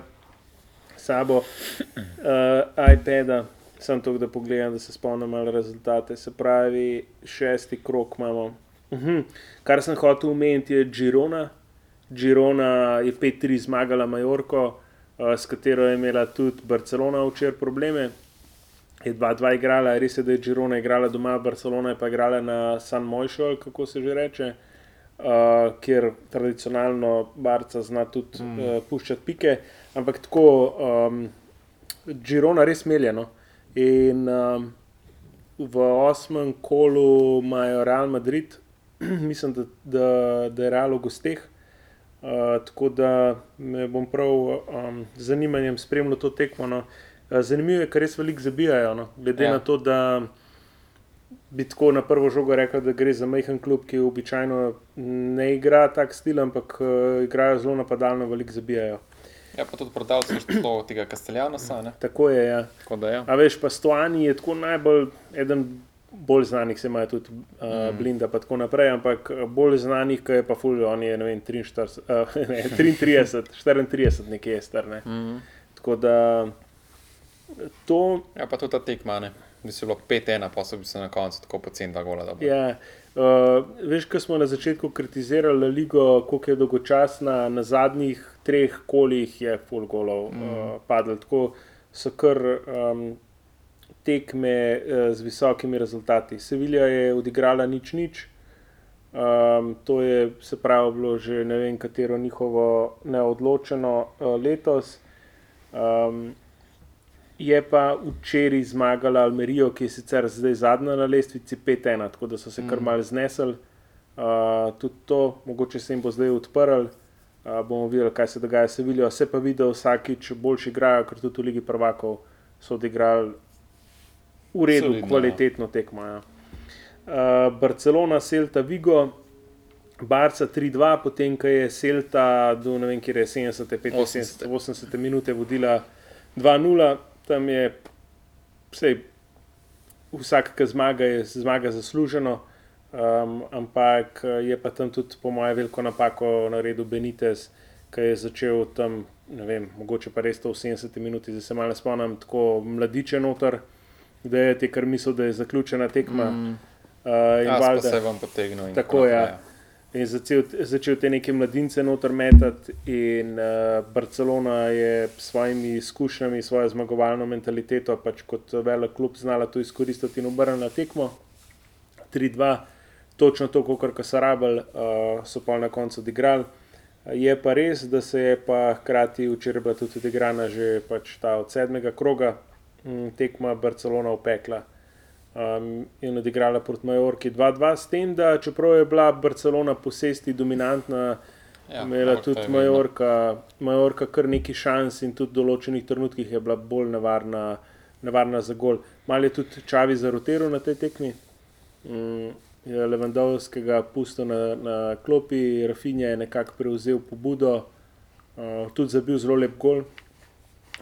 Speaker 1: sabo, uh, iPada. Sam to, da pogledam, da se spomnim malo rezultate. Se pravi, šesti krok imamo. Uhum. Kar sem hotel omeniti, je Girona. Girona je 5-3 zmagala Majorko, uh, s katero je imela tudi Barcelona včeraj probleme. Je 2-2 igrala, res je, da je Girona igrala doma, Barcelona je pa igrala na San Mojšo, kako se že reče, uh, kjer tradicionalno Barca zna tudi mm. uh, puščati pike. Ampak tako, um, Girona res meljeno. In um, v osmem kolu imajo Real Madrid, mislim, da, da, da je Real v gosteh. Uh, tako da me bom prav um, z zanimanjem spremljal to tekmo. No. Uh, zanimivo je, ker res veliko zabijajo. No. Glede ja. Na to, da bi tako na prvo žogo rekel, da gre za majhen klub, ki običajno ne igra tak stil, ampak uh, igrajo zelo napadalno, veliko zabijajo.
Speaker 2: Ja, pa tudi prodavci so tega Casteljanosa. ne.
Speaker 1: Tako je. Ja.
Speaker 2: Tako da ja.
Speaker 1: A veš, pa Stoani je tako najbolj eden. Bolj znanih se imajo tudi uh, mm. Blinda, in tako naprej, ampak bolj znanih, ki je pa Fulvio, on je ne vem, 43, uh, ne, 33, 34, nekje je star. Ne.
Speaker 2: Mm.
Speaker 1: Tako da to
Speaker 2: ja, pa tudi ta tekma, ne. Bi se bilo 5-1, pa so bi se na koncu tako poceni dva gola. dobro.
Speaker 1: je. Uh, veš, ko smo na začetku kritizirali Ligo, koliko je dolgočasna, na zadnjih treh kolih je full golov mm. uh, padlo. Tako so kar um, tekme uh, z visokimi rezultati. Sevilja je odigrala nič nič. Um, to je se pravi bilo že ne vem, katero njihovo neodločeno uh, letos. Um, je pa včeraj zmagala Almerijo, ki je sicer zdaj zadnja na lestvici 5-1, tako da so se kar
Speaker 2: Mhm.
Speaker 1: mal znesli. Uh, tudi to, mogoče se jim bo zdaj odprl. Uh, bomo videli, kaj se dogaja s Sevilijo. Se pa vidi, da vsakič boljši igrajo, ker tudi v Ligi prvakov so odigrali v redu,
Speaker 2: Solidno, ja.
Speaker 1: kvalitetno tekmo. Ja. Uh, Barcelona, Celta, Vigo. Barca 3-2, potem ko je Celta do ne vem, kje je 70, 75, 80 minute vodila 2-0, tam je vsej, vsak, ki zmaga, je zmaga zasluženo, um, ampak je pa tam tudi, po mojem, veliko napako naredil Benitez, ki je začel tam, ne vem, mogoče pa res to v 70 minuti, zdaj se malo spomnim, tako mladiče noter, da je ti kar mislil, da je zaključena tekma.
Speaker 2: Mm.
Speaker 1: Uh, in
Speaker 2: Ja,
Speaker 1: valjda-
Speaker 2: se vam potegnil. in
Speaker 1: Tako,
Speaker 2: naprej,
Speaker 1: ja. In začel, začel te neke mladince noter metati, in uh, Barcelona je s svojimi izkušnjami, svojo zmagovalno mentaliteto, pač kot velik klub, znala to izkoristiti in obrnila tekmo. 3-2, točno to, kot so rabili, uh, so pa na koncu odigrali. Je pa res, da se je pa hkrati včeraj bila tudi odigrana že pač ta od sedmega kroga tekma Barcelona upekla um, in odigrala proti Majorki 2-2, s tem, da čeprav je bila Barcelona posesti dominantna,
Speaker 2: Ja,
Speaker 1: imela tudi. Majorka, Majorka kar nekaj šans in tudi v določenih trenutkih je bila bolj nevarna, nevarna za gol. Mal je tudi Čavi zarotiral na tej tekmi. Mm, je Levandovskega pustil na, na klopi, Rafinja je nekako prevzel pobudo, uh, tudi zabil zelo lep gol.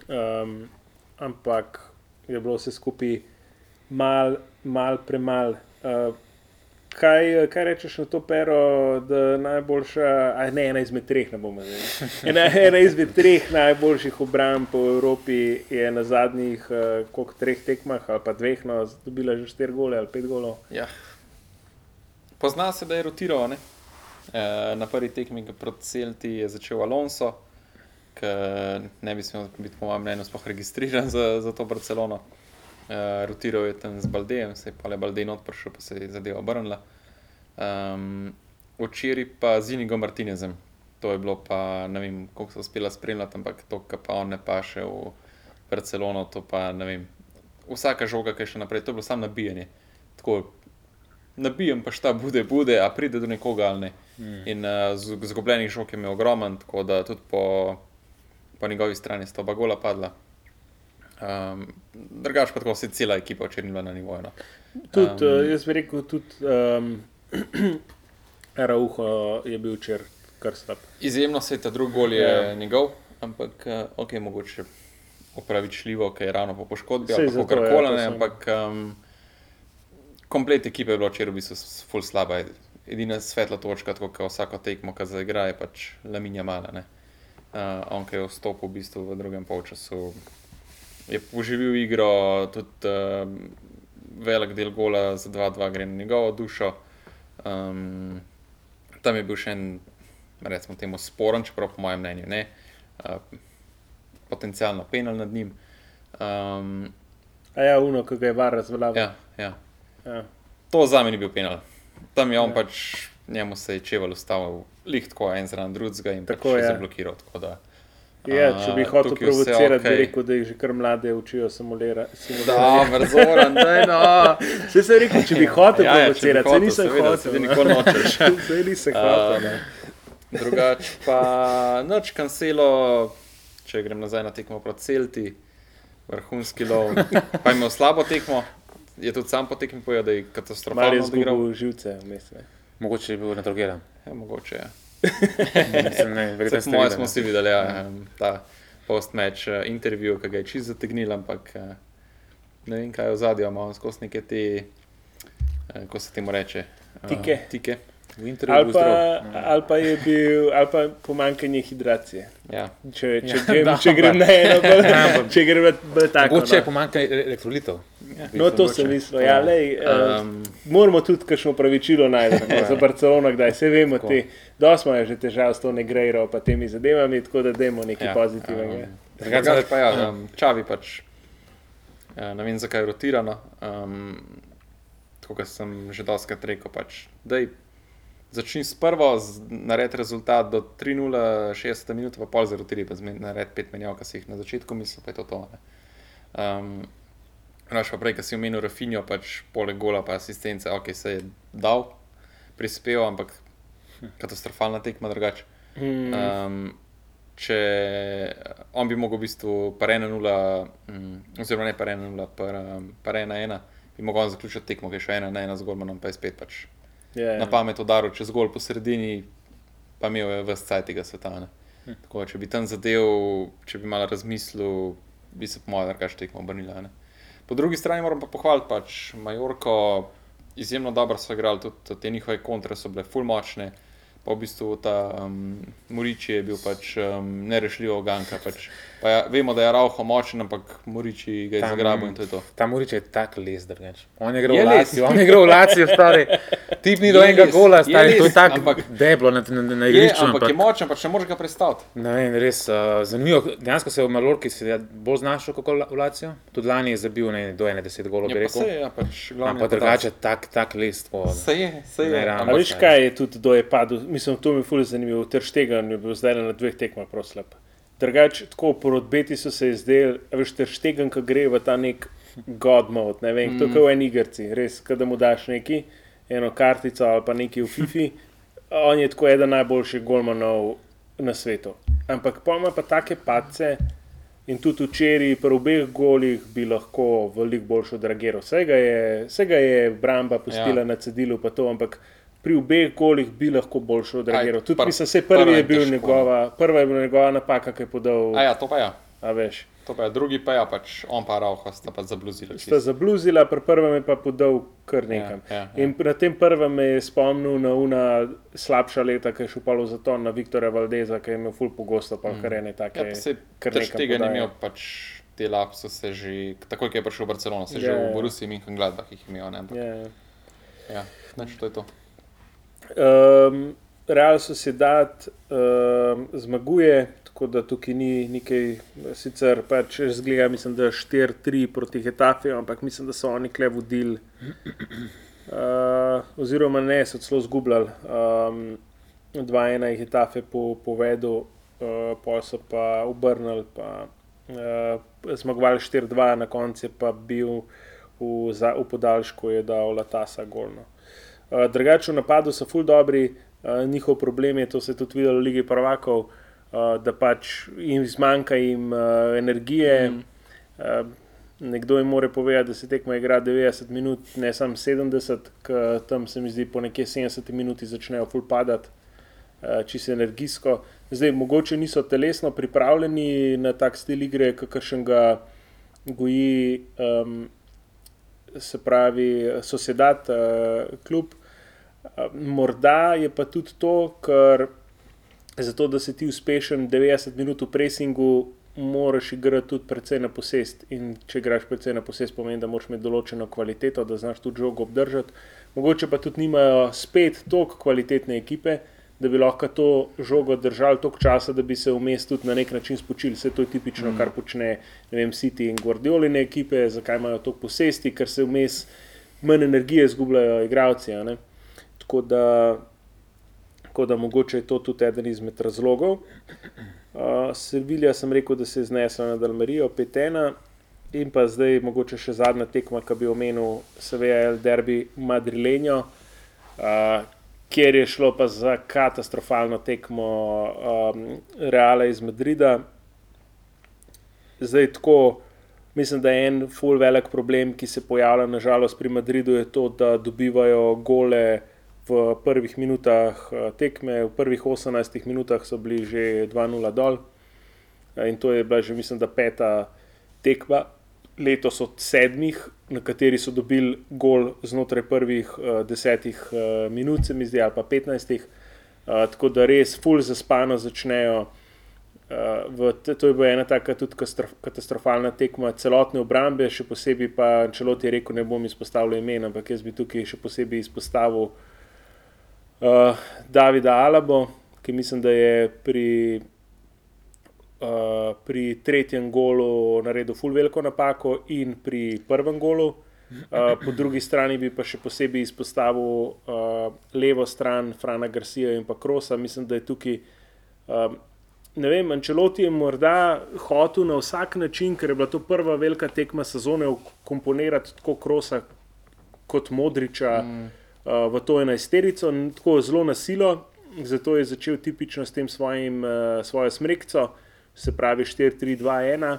Speaker 1: Um, ampak je bilo vse skupaj mal, mal premal. Uh, kaj, kaj rečeš na to pero, da najboljša, a ne ena izmed treh, ne bomo zdaj. Ena, ena izmed treh najboljših obramb po Evropi je na zadnjih uh, koliko, treh tekmah ali pa dveh, no, dobila že štiri gole ali pet golov.
Speaker 2: Ja. Pozna se, da je rotiral. Ne? E, na prvi tekmi proti Celti je začel Alonso, ki ne bi smel biti, po mojem mnenju, sploh registriran za, za to Barcelono. E, rotiral je tam z Baldejem, se je pa le Baldej odprl, pa se je zadeva obrnila. Um, včeraj pa z Inigo Martinezem. To je bilo pa, ne vem, koliko so uspela spremljati, ampak to, kar pa on ne paše v Barcelono, to pa ne vem. Vsaka žoga, ki je še naprej, to je bilo samo nabijanje. Tako, nabijem pa šta bude, bude, a pride do nekoga ali ne. Mm. In uh, zgubljenih žog je imel ogromen, tako da tudi po, po njegovi strani sta oba gola padla. Um, Drugač pa tako se cela ekipa včeraj ni bila na nivoju. No.
Speaker 1: Tudi, um, jaz bi rekel, tudi um, Rauho je bil včeraj kar slab.
Speaker 2: Izjemno se je ta drugi gol je
Speaker 1: Ja.
Speaker 2: yeah. njegov, ampak uh, ok, mogoče opravičljivo, ker je ravno po poškodbi
Speaker 1: Saj
Speaker 2: ali kako
Speaker 1: ja,
Speaker 2: koli,
Speaker 1: sem-
Speaker 2: ampak um, komplet ekipe je bilo včeraj v bistvu ful slaba. Edina svetla točka, tako kot vsako tekmo, ki zaigra, je pač Laminja Mala. Ne. Uh, on, ki je vstopil v, bistvu v drugem polčasu, je poživil igro, tudi uh, velik del gola za 2-2 gre na njegovo dušo. Um, tam je bil še en, recimo, temu sporen, čeprav po mojem mnenju ne, uh, potencialno penal nad njim. Um,
Speaker 1: A ja, uno, ki ga je var razveljavil.
Speaker 2: ja, ja.
Speaker 1: Ja.
Speaker 2: To za me ni bil penal. Tam je on
Speaker 1: Ja.
Speaker 2: ja. pač, njemu se je čevel ustavil, lih tako en zraven drugega in
Speaker 1: Tako
Speaker 2: tako pač
Speaker 1: je.
Speaker 2: zablokiral. Tako da,
Speaker 1: Ja, če bi hotel provocirati,
Speaker 2: okej.
Speaker 1: bi rekel, da jih že kar mlade učijo simulira- simulirati.
Speaker 2: Da, mrzoran, daj no.
Speaker 1: Vse se reče, če bi hotel
Speaker 2: Ja, ja,
Speaker 1: provocirati, se nisem
Speaker 2: seveda,
Speaker 1: hotel. ne.
Speaker 2: nikoli nočeš.
Speaker 1: Saj nisem hotel.
Speaker 2: Um. Drugač pa noč kancelo, če grem nazaj na tekmo proti Celti, vrhunski lov. Pa je imel slabo tekmo, je tudi sam po tekmi povedal, da je
Speaker 1: je
Speaker 2: katastrofalno odigral.
Speaker 1: zgubil živce vmes.
Speaker 3: Mogoče je bil nadrogiran.
Speaker 2: Ja, mogoče je.
Speaker 3: Mislim, ne, verjetno videli,
Speaker 2: smo
Speaker 3: ne.
Speaker 2: si videli, ja, ta post-match uh, intervju, ki ga je čist zategnil, ampak uh, ne vem, kaj je v zadju, imamo skozi neke te, uh, ko se temu reče, uh,
Speaker 1: Tike. Ali pa,
Speaker 3: zdrav.
Speaker 1: ali pa je bil, ali pa pomankanje hidracije.
Speaker 2: Ja.
Speaker 1: Če, če,
Speaker 3: Ja,
Speaker 1: grem,
Speaker 3: da,
Speaker 1: če grem na eno, bolj, če grem bolj tako.
Speaker 3: Mogoče je
Speaker 1: No,
Speaker 3: pomankanje elektrolitov.
Speaker 1: no to sem mislil. Ja, lej, uh,
Speaker 2: Um,
Speaker 1: moramo tudi kakšno pravičilo najti no, za Barcelono, kdaj se vemo,
Speaker 3: Tako.
Speaker 1: te, dosti imajo že težav s to negrejro, pa temi zadevami, tako da dajmo nekaj
Speaker 2: Ja,
Speaker 1: pozitivnega.
Speaker 2: um,
Speaker 3: Drugače
Speaker 2: Drugač pa ja,
Speaker 3: Ja.
Speaker 2: um, čavi pač, uh, ne vem zakaj je rotirano. Um, tako kot sem že doskrat rekel, pač, daj, začni s prvo, naredi rezultat do 3-0, 60 minut, pa pol zarotiri, pa zmen- naredi pet menjav, ki si jih na začetku mislil, pa je to to. ne. Um, Raš pa prej, ki si omenil Rafinjo, pač poleg gola, pa asistence, ok, se je dal, prispeval, ampak katastrofalna tekma drugače. Um, če on bi mogel v bistvu pa 1-0, um, oziroma ne pa 1-0, pa 1-1, bi mogel zaključiti tekmo, ki je še 1-1 z Gormanom, pa je spet pač
Speaker 1: ja,
Speaker 2: na pamet udaril čez gol po sredini, pa imel je vse cajt tega sveta.
Speaker 1: Hm.
Speaker 2: Tako, če bi tam zadev, če bi malo razmislil, bi se po mojem drugače tekmo obrnila. ne. Po drugi strani moram pa pohvaliti pač Majorko, izjemno dobro so igrali, tudi te njihove kontre so bile full močne. Pa v bistvu ta um, Muriči je bil pač um, nerešljivo ganka. Pač. Pa ja, vemo, da je Rauho močen, ampak Muriči ga je zagrabil in to je to.
Speaker 3: Ta Murič je tak les, drugač. On je igral
Speaker 2: Je
Speaker 3: v. Lacijo, on je igral v Lacijo, stari. Tip ni do
Speaker 2: Je
Speaker 3: enega
Speaker 2: les,
Speaker 3: gola,
Speaker 2: je
Speaker 3: stari. To je tako
Speaker 2: ampak-
Speaker 3: deblo na, na, na
Speaker 2: Je,
Speaker 3: igrišču.
Speaker 2: ampak je
Speaker 3: ampak-
Speaker 2: močen, pač ne moreš ga predstaviti.
Speaker 3: Ne vem, res uh, zanimivo. Dejansko se je v Malorki se je bolj znašel kot v Lacijo. Tudi lani je zabil ne, do 91 golov,
Speaker 2: Ja,
Speaker 3: bi
Speaker 2: pa se
Speaker 3: rekel.
Speaker 2: je, ja, pač
Speaker 3: Ampak drugače tak, tak les.
Speaker 2: Se je, se je. Ampak-
Speaker 1: veš, kaj je tudi, da je padel? Mislim, to mi je fully zanimivo. Trštegen je bil zdaj na dveh tekmah prav slab. Drugače, tako po rodbeti so se izdel, veš, trštegen, ki gre v ta nek god mode, ne vem, mm. to je kot v eni igrci, res, kad mu daš neki, eno kartico ali pa neki v FIFI, on je tako eden najboljših golmanov na svetu. Ampak pa ima pa take pace in tudi včeraj pri obeh golih bi lahko veliko boljšo dragiral. Vsega je, vsega je Bramba pustila. Ja. na cedilu, pa to, ampak pri obeh golih bi lahko boljšo dragiral. Tudi
Speaker 2: pr-
Speaker 1: mislim, se prvi je bil njegova, prva je bila njegova napaka, ki je podal,
Speaker 2: A ja, to pa ja.
Speaker 1: a veš.
Speaker 2: To pa je drugi, pa ja, pač on pa Rauha sta pa zabluzila.
Speaker 1: Sta zabluzila, pri prvem je pa podal kar nekam.
Speaker 2: Ja, ja, ja.
Speaker 1: In na tem prvem me je spomnil na una slabša leta, ki je šel pa v zaton na Viktorja Valdeza, ki je imel ful pogosto, pa kar ene take.
Speaker 2: Ja, se
Speaker 1: kar
Speaker 2: tež
Speaker 1: nekam
Speaker 2: tega ni
Speaker 1: podaje.
Speaker 2: imel, pač te lapsuse že, takoj, ko je prišel v Barcelono, se je
Speaker 1: Ja,
Speaker 2: že
Speaker 1: ja.
Speaker 2: v Borussiji in Gladbach jih imel, ne, ampak
Speaker 1: Ja, ja.
Speaker 2: ja, znači to je to.
Speaker 1: Um, Real Sociedad um, zmaguje, tako da tukaj ni nekaj, sicer pač zgleda, mislim, da 4-3 proti Hetafi, ampak mislim, da so oni kle vodili, uh, oziroma ne, so celo zgubljali. Um, 2-1 je Hetafe po, povedal, uh, pa so pa obrnili, pa uh, zmagovali 4-2, na koncu je pa bil v, za, v podaljšku, je dal Latasa golno. Uh, drugače v napadu so ful dobri, uh, njihov problem je, to se je tudi videlo v Ligi prvakov, uh, da pač jim zmanjka jim uh, energije. Mm. Uh, nekdo jim mora povedati, da se tekma igra 90 minut, ne samo 70, ker tam se mi zdi po nekje 70 minuti začnejo ful padati, čisto energijsko. Zdaj, mogoče niso telesno pripravljeni na tak stil igre, kakršen ga goji. Um, se pravi, sosedat, uh, klub. Uh, morda je pa tudi to, ker zato, da si ti uspešen 90 minut v presingu, moraš igrati tudi precej na posest. In če igraš precej na posest, pomeni, da moraš imeti določeno kvaliteto, da znaš tudi žogo obdržati. Mogoče pa tudi nimajo spet toliko kvalitetne ekipe, da bi lahko to žogo držali toliko časa, da bi se vmes tudi na nek način spočili. Vse to je tipično, mm. kar počne ne vem, City in Guardioline ekipe, zakaj imajo to posesti, ker se vmes manj energije izgubljajo igravci. Tako da, tako da mogoče je to tudi eden izmed razlogov. Uh, Servilija sem rekel, da se je znesla na Dalmarijo, 5-1. In pa zdaj mogoče še zadnja tekma, ki bi omenil, seveda El Derby Madrilenjo, uh, kjer je šlo pa za katastrofalno tekmo um, Reala iz Madrida. Zdaj tako, mislim, da je en full velik problem, ki se pojavlja nažalost pri Madridu, je to, da dobivajo gole v prvih minutah tekme, v prvih 18 minutah so bili že 2-0 dol. In to je bila že, mislim, da peta tekma letos od sedmih, na kateri so dobili gol znotraj prvih uh, desetih uh, minut, se mi zdi, ali pa petnajstih. Uh, tako da res full zaspano začnejo. Uh, to je bila ena taka tudi katastrofalna tekma celotne obrambe, še posebej pa Čelot je rekel, ne bom izpostavil imen, ampak jaz bi tukaj še posebej izpostavil uh, Davida Alabo, ki mislim, da je pri uh, pri tretjem golu naredil ful veliko napako in pri prvem golu. Uh, po drugi strani bi pa še posebej izpostavil uh, levo stran Frana Garcia in pa Krosa. Mislim, da je tukaj, uh, ne vem, Ančeloti je morda hotel na vsak način, ker je bila to prva velika tekma sezone, komponirati tako Krosa kot Modriča mm. uh, v to enajsterico, tako zelo na silo. Zato je začel tipično s tem svojim, uh, svojo smrekco se pravi 4-3-2-1,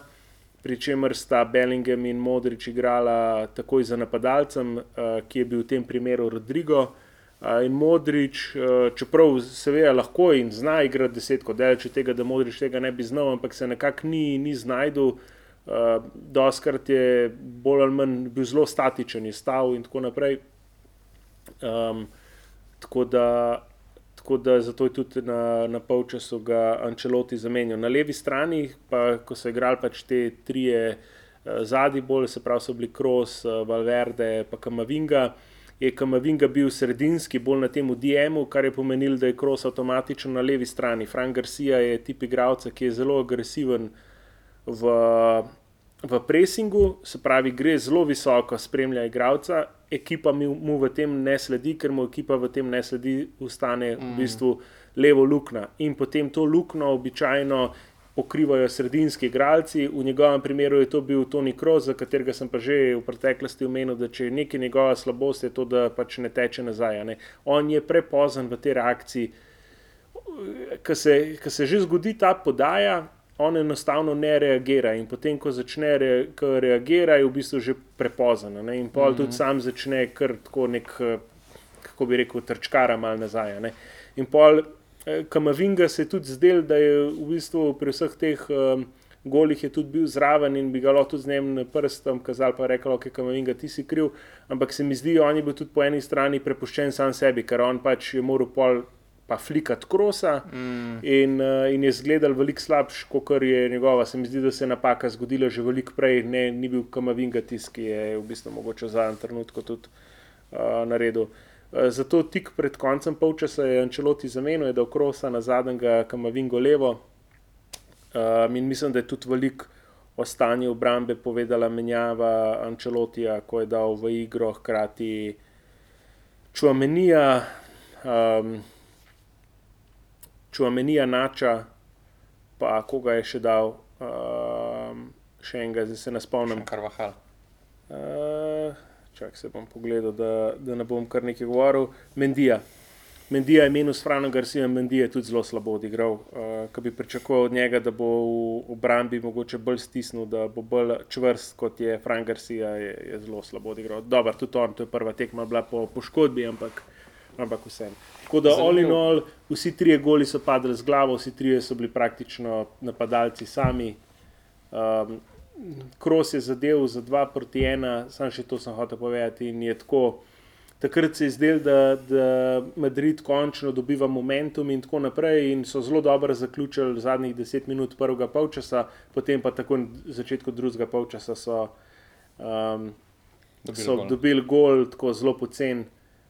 Speaker 1: pri čemer sta Bellingham in Modrič igrala takoj za napadalcem, uh, ki je bil v tem primeru Rodrigo. Uh, in Modrič, uh, čeprav seveda lahko in zna igrati desetko, daleč od tega, da Modrič tega ne bi znal, ampak se nekako ni, ni znašel. Doskrat je bolj ali manj bil zelo statičen, je stal in tako naprej. Um, tako da tako da zato je tudi na, na polčasu ga Ančeloti zamenjal. Na levi strani, pa ko so igrali pač te tri uh, zadnji bolj, se pravi, so bili Kroos, uh, Valverde, pa Kamavinga. Je Kamavinga bil sredinski, bolj na tem DM-u, kar je pomenilo, da je Kroos avtomatično na levi strani. Frank Garcia je tip igralca, ki je zelo agresiven v, v pressingu, se pravi, gre zelo visoko, spremlja igralca ekipa mu v tem ne sledi, ker mu ekipa v tem ne sledi, ustane mm. v bistvu levo luknjo. In potem to luknjo običajno pokrivajo sredinski igralci. V njegovem primeru je to bil Tony Kroos, za katerega sem pa že v preteklosti omenil, da če je nekaj njegova slabost, je to, da pač ne teče nazaj. Ne. On je prepozen v tej reakciji. Ko se, se že zgodi ta podaja, on enostavno ne reagira. In potem, ko začne re, ko reagira, je v bistvu že prepozno. In pol mm -hmm. tudi sam začne kar tako nek, kako bi rekel, trčkara mal nazaj. Ne? In pol, eh, Kamavinga se je tudi zdel, da je v bistvu pri vseh teh. Um, Golih je tudi bil zraven in bi ga lahko z njim prstom kazal, pa rekel, ok, Kamavinga, ti si kriv. Ampak se mi zdi, da je bil tudi po eni strani prepuščen sam sebi, ker on pač je moral pol pa flikat krosa mm. in, uh, in je zgledal veliko slabš, kot je njegova. Se mi zdi, da se je napaka zgodila že veliko prej, ne, ni bil kamavinga tisk, ki je v bistvu mogoče za en trenutek tudi uh, naredil. Uh, zato tik pred koncem polčasa je Ančeloti zamenil, da je krosa na zadnjega kamavingo levo. Uh, in mislim, da je tudi veliko o stanju obrambe povedala menjava Ančelotija, ko je dal v igro hkrati Čuamenija. Um, Čuamenija Nača, pa koga je še dal, uh, še enega, zdaj se ne spomnim.
Speaker 2: Kar vahal.
Speaker 1: Uh, čak se bom pogledal, da, da ne bom kar nekaj govoril. Mendija. Mendija je minus Frano Garcia, Mendija je tudi zelo slabo odigral. Uh, Kaj bi pričakoval od njega, da bo v obrambi mogoče bolj stisnil, da bo bolj čvrst kot je Frank Garcia, je, je zelo slabo odigral. Dobro, tudi on, to je prva tekma bila po poškodbi, ampak, ampak vseeno. Tako da, all in all, vsi trije goli so padli z glavo, vsi trije so bili praktično napadalci sami. Um, Kros je zadev za dva proti ena, samo še to sem hotel povedati. Tako, takrat se je zdelo, da, da Madrid končno dobiva momentum in tako naprej, in so zelo dobro zaključili zadnjih deset minut prvega polčasa, potem pa tako na začetku drugega polčasa so, um, dobili, so gol. dobili gol, tako zelo pocen.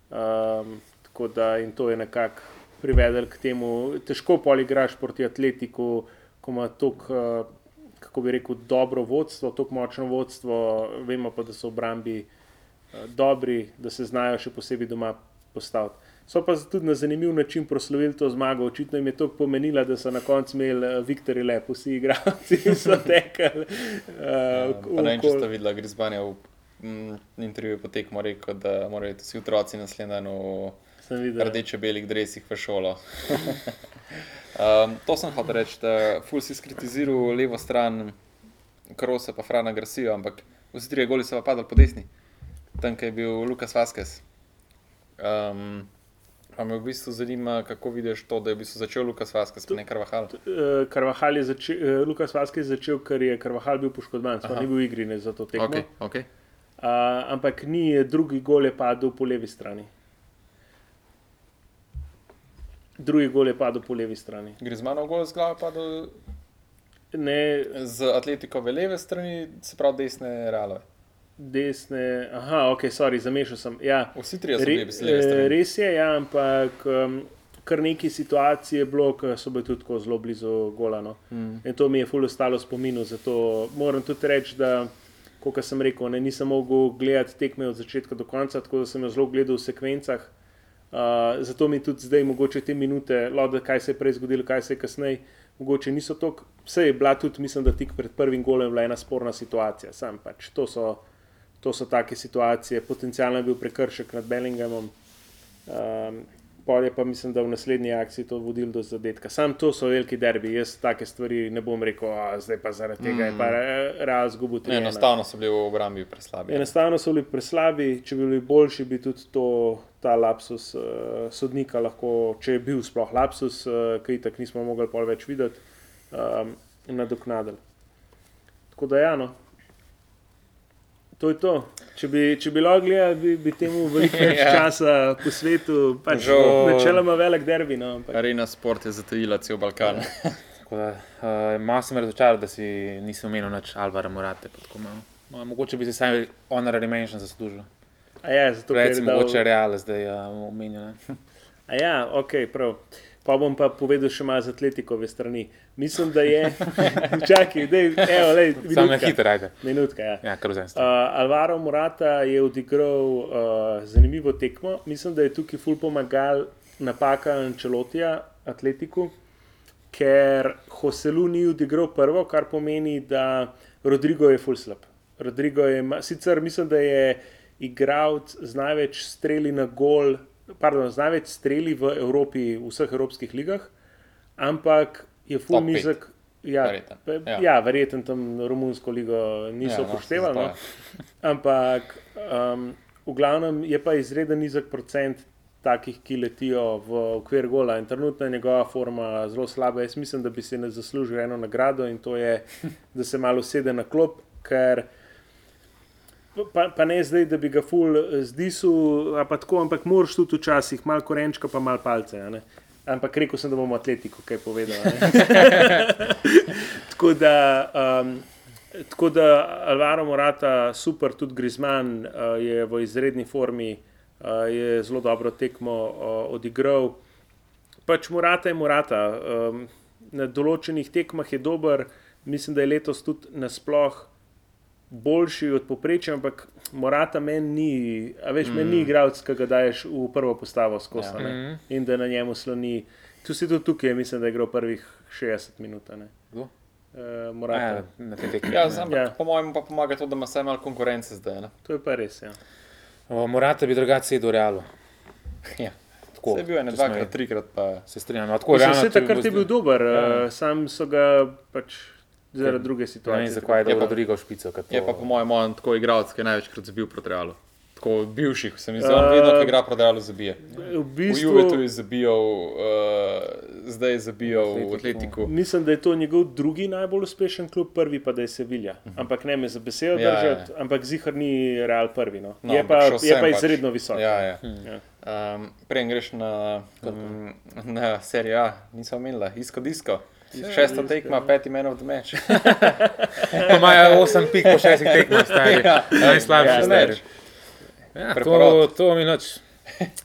Speaker 1: Um, Tako da in to je nekako privedlo k temu, težko poligraš proti atletiku, ko ima tako, eh, kako bi rekel, dobro vodstvo, tako močno vodstvo, vemo pa, da so obrambi eh, dobri, da se znajo še posebej doma postaviti. So pa tudi na zanimiv način proslavili to zmago. Očitno jim je to pomenilo, da so na koncu imeli uh, Viktor Lepo, vsi igralci, ki so tekali. Uh,
Speaker 2: vem, če ste videli, Grisbanja v mm, intervjuju potekmo rekel, da morajo vsi otroci naslednji dan v. rdeče-belih dresih v šolo. um, to sem hotel reči, da ful si skritiziral levo stran, Krosa pa Frana Grasijo, ampak vsi trije goli so pa padali po desni. Tam, je bil Lukas Vaskes. Um, pa me v bistvu zanima, kako vidiš to, da je v bistvu začel Lukas Vaskes, ne Karvahal.
Speaker 1: Uh, Karvahal je začel, uh, Lukas Vaskej je začel, ker je Karvahal bil poškodovan, sploh ni bil v igri ne, za to tekmo.
Speaker 2: Okay, okay.
Speaker 1: Uh, ampak ni drugi gol je padel po levi strani. Drugi gol je padel po levi strani.
Speaker 2: Grizmanov gol z glave pa do
Speaker 1: Ne
Speaker 2: z atletikove leve strani, se pravi desne realove.
Speaker 1: desne, aha, ok, sorry, zamešal sem. Ja,
Speaker 2: Vsi trije so bili z leve
Speaker 1: eh,
Speaker 2: strani.
Speaker 1: res je, ja, ampak um, kar nekaj situacij je bilo, ki so bili tudi tako zelo blizu golano.
Speaker 2: Mm.
Speaker 1: In to mi je fully ostalo spominu. Zato moram tudi reči, da, kot sem rekel, ne, nisem mogel gledati tekme od začetka do konca, tako da sem jo zelo gledal v sekvencah. Uh, zato mi tudi zdaj, mogoče te minute, lode, kaj se je prej zgodilo, kaj se je kasneje, mogoče niso tako. Vse je bila tudi, mislim, da tik pred prvim golem bila ena sporna situacija. Sam pač to so, to so take situacije, potencialno je bil prekršek nad Bellinghamom. Um, Pol je pa mislim, da v naslednji akciji to vodil do zadetka. Sam to so veliki derbi, jaz take stvari ne bom rekel, a, zdaj pa zaradi tega mm. je pa re- Real zgubil tri.
Speaker 2: enostavno so bili v obrambi preslabi.
Speaker 1: Enostavno so bili preslabi, če bi bili boljši, bi tudi to, ta lapsus uh, sodnika lahko, če je bil sploh lapsus, uh, ki tako nismo mogli pol več videti, um, nadoknadili. Tako da, ja, no. To je to. Če bi, če bi lahko gledali, bi, bi temu veliko več
Speaker 2: Ja.
Speaker 1: časa po svetu. Pač,
Speaker 2: Žal-
Speaker 1: načeloma velik derbi. No, ampak,
Speaker 2: Arena sport je zatajila cel Balkan.
Speaker 3: Tako da, uh, malo sem razočaran, da si nisem omenil nič Alvara Morate. malo. No, mogoče bi si sami honorary mention zaslužil.
Speaker 1: A ja, zato,
Speaker 3: Recimo,
Speaker 1: dal-
Speaker 3: mogoče Real zdaj uh, omenil. ne.
Speaker 1: A ja, ok, prav. Pa bom pa povedal še malo z atletikove strani. Mislim, da je. Čakaj, dej, evo, lej,
Speaker 3: Samo
Speaker 1: minutka.
Speaker 3: hitro, ajde.
Speaker 1: Minutka, ja.
Speaker 3: Ja, kar vzem.
Speaker 1: Uh, Alvaro Morata je odigral uh, zanimivo tekmo. Mislim, da je tukaj ful pomagal napaka Ančelotija, atletiku, ker Hoselu ni odigral prvo, kar pomeni, da Rodrigo je ful slab. Rodrigo je, sicer mislim, da je igralec z največ streli na gol, pardon, z največ streli v Evropi, v vseh evropskih ligah, ampak je ful
Speaker 2: Top
Speaker 1: nizek. Ja,
Speaker 2: Verjetno,
Speaker 1: pe-
Speaker 2: ja.
Speaker 1: ja, verjetno tam Romunsko ligo niso
Speaker 2: Ja, no,
Speaker 1: upoštevali. No,
Speaker 2: je.
Speaker 1: Ampak um, v glavnem je pa izreden nizek procent takih, ki letijo v okvir gola in trenutno je njegova forma zelo slaba. Jaz mislim, da bi si ne zaslužil eno nagrado in to je, da se malo sede na klop, ker. Pa, pa ne zdaj, da bi ga ful zdisul, a pa tako, ampak moraš tudi včasih malo korenčka, pa malo palce. Ampak rekel sem, da bomo atletiko kaj povedali. tako da. Um, Tako da Alvaro Morata, super, tudi Grizman uh, je v izredni formi, uh, je zelo dobro tekmo uh, odigral. Pač Morata je Morata. Um, na določenih tekmah je dober, mislim, da je letos tudi nasploh boljši od poprečja, ampak Morata meni ni, a veš, mm. meni ni igralec, ki ga daješ v prvo postavo skozi
Speaker 2: Ja.
Speaker 1: ja.
Speaker 3: Mhm.
Speaker 1: in da na njemu sloni. Tu si tudi tukaj, mislim, da je igral prvih 60 minut. ne. Uh, Morata.
Speaker 3: Ja, na tej tekmi.
Speaker 2: Ja,
Speaker 3: ne.
Speaker 2: sam,
Speaker 1: Ja.
Speaker 2: Po mojem pa pomaga to, da ima vsaj malo konkurence zdaj. Ne?
Speaker 1: To je pa res. Ja.
Speaker 3: O, Morata bi drugače sedel v Realu.
Speaker 2: Ja.
Speaker 3: Tako,
Speaker 2: Se je bil
Speaker 3: smo-
Speaker 2: dvakrat, trikrat pa.
Speaker 3: Se strinjam. no, Tako,
Speaker 1: Mislim,
Speaker 3: realno, bi
Speaker 1: takrat je bil dober,
Speaker 3: Ja.
Speaker 1: ja. sam so ga pač zaradi druge
Speaker 3: Ne vem,
Speaker 1: situacije.
Speaker 3: zakaj je
Speaker 2: Je
Speaker 3: dal
Speaker 2: pa-
Speaker 3: Rodrigo špico. ker
Speaker 2: Je
Speaker 3: to-
Speaker 2: pa po mojem on tako igralec, ki je največkrat zabil proti Realu. Tako bivših, se mi zdi,
Speaker 1: Uh,
Speaker 2: vedno, ko igra proti Realu, zabije.
Speaker 1: V
Speaker 2: V Juvetu
Speaker 1: bistvu,
Speaker 2: je zabijal, uh, zdaj je zabijal v
Speaker 3: Atletiku.
Speaker 1: Mislim, da je to njegov drugi najbolj uspešen klub, prvi pa da je Sevilla. Ampak ne me za besedo
Speaker 2: Ja,
Speaker 1: držati,
Speaker 2: ja.
Speaker 1: ampak zihar ni Real prvi. No.
Speaker 2: No,
Speaker 1: je, pa, je pa
Speaker 2: pač.
Speaker 1: izredno visok.
Speaker 2: Ja, ja.
Speaker 1: Ja.
Speaker 2: Um, Prej greš na, um, na serijo A, nisem omenila, isko disko. Šesta tekma,
Speaker 1: ja.
Speaker 2: peti man of the match.
Speaker 3: Imajo 8 pik po 6 tekmah, stari.
Speaker 2: Ja.
Speaker 3: Najslabši
Speaker 1: Ja,
Speaker 3: stari. Ja, to, mi noč.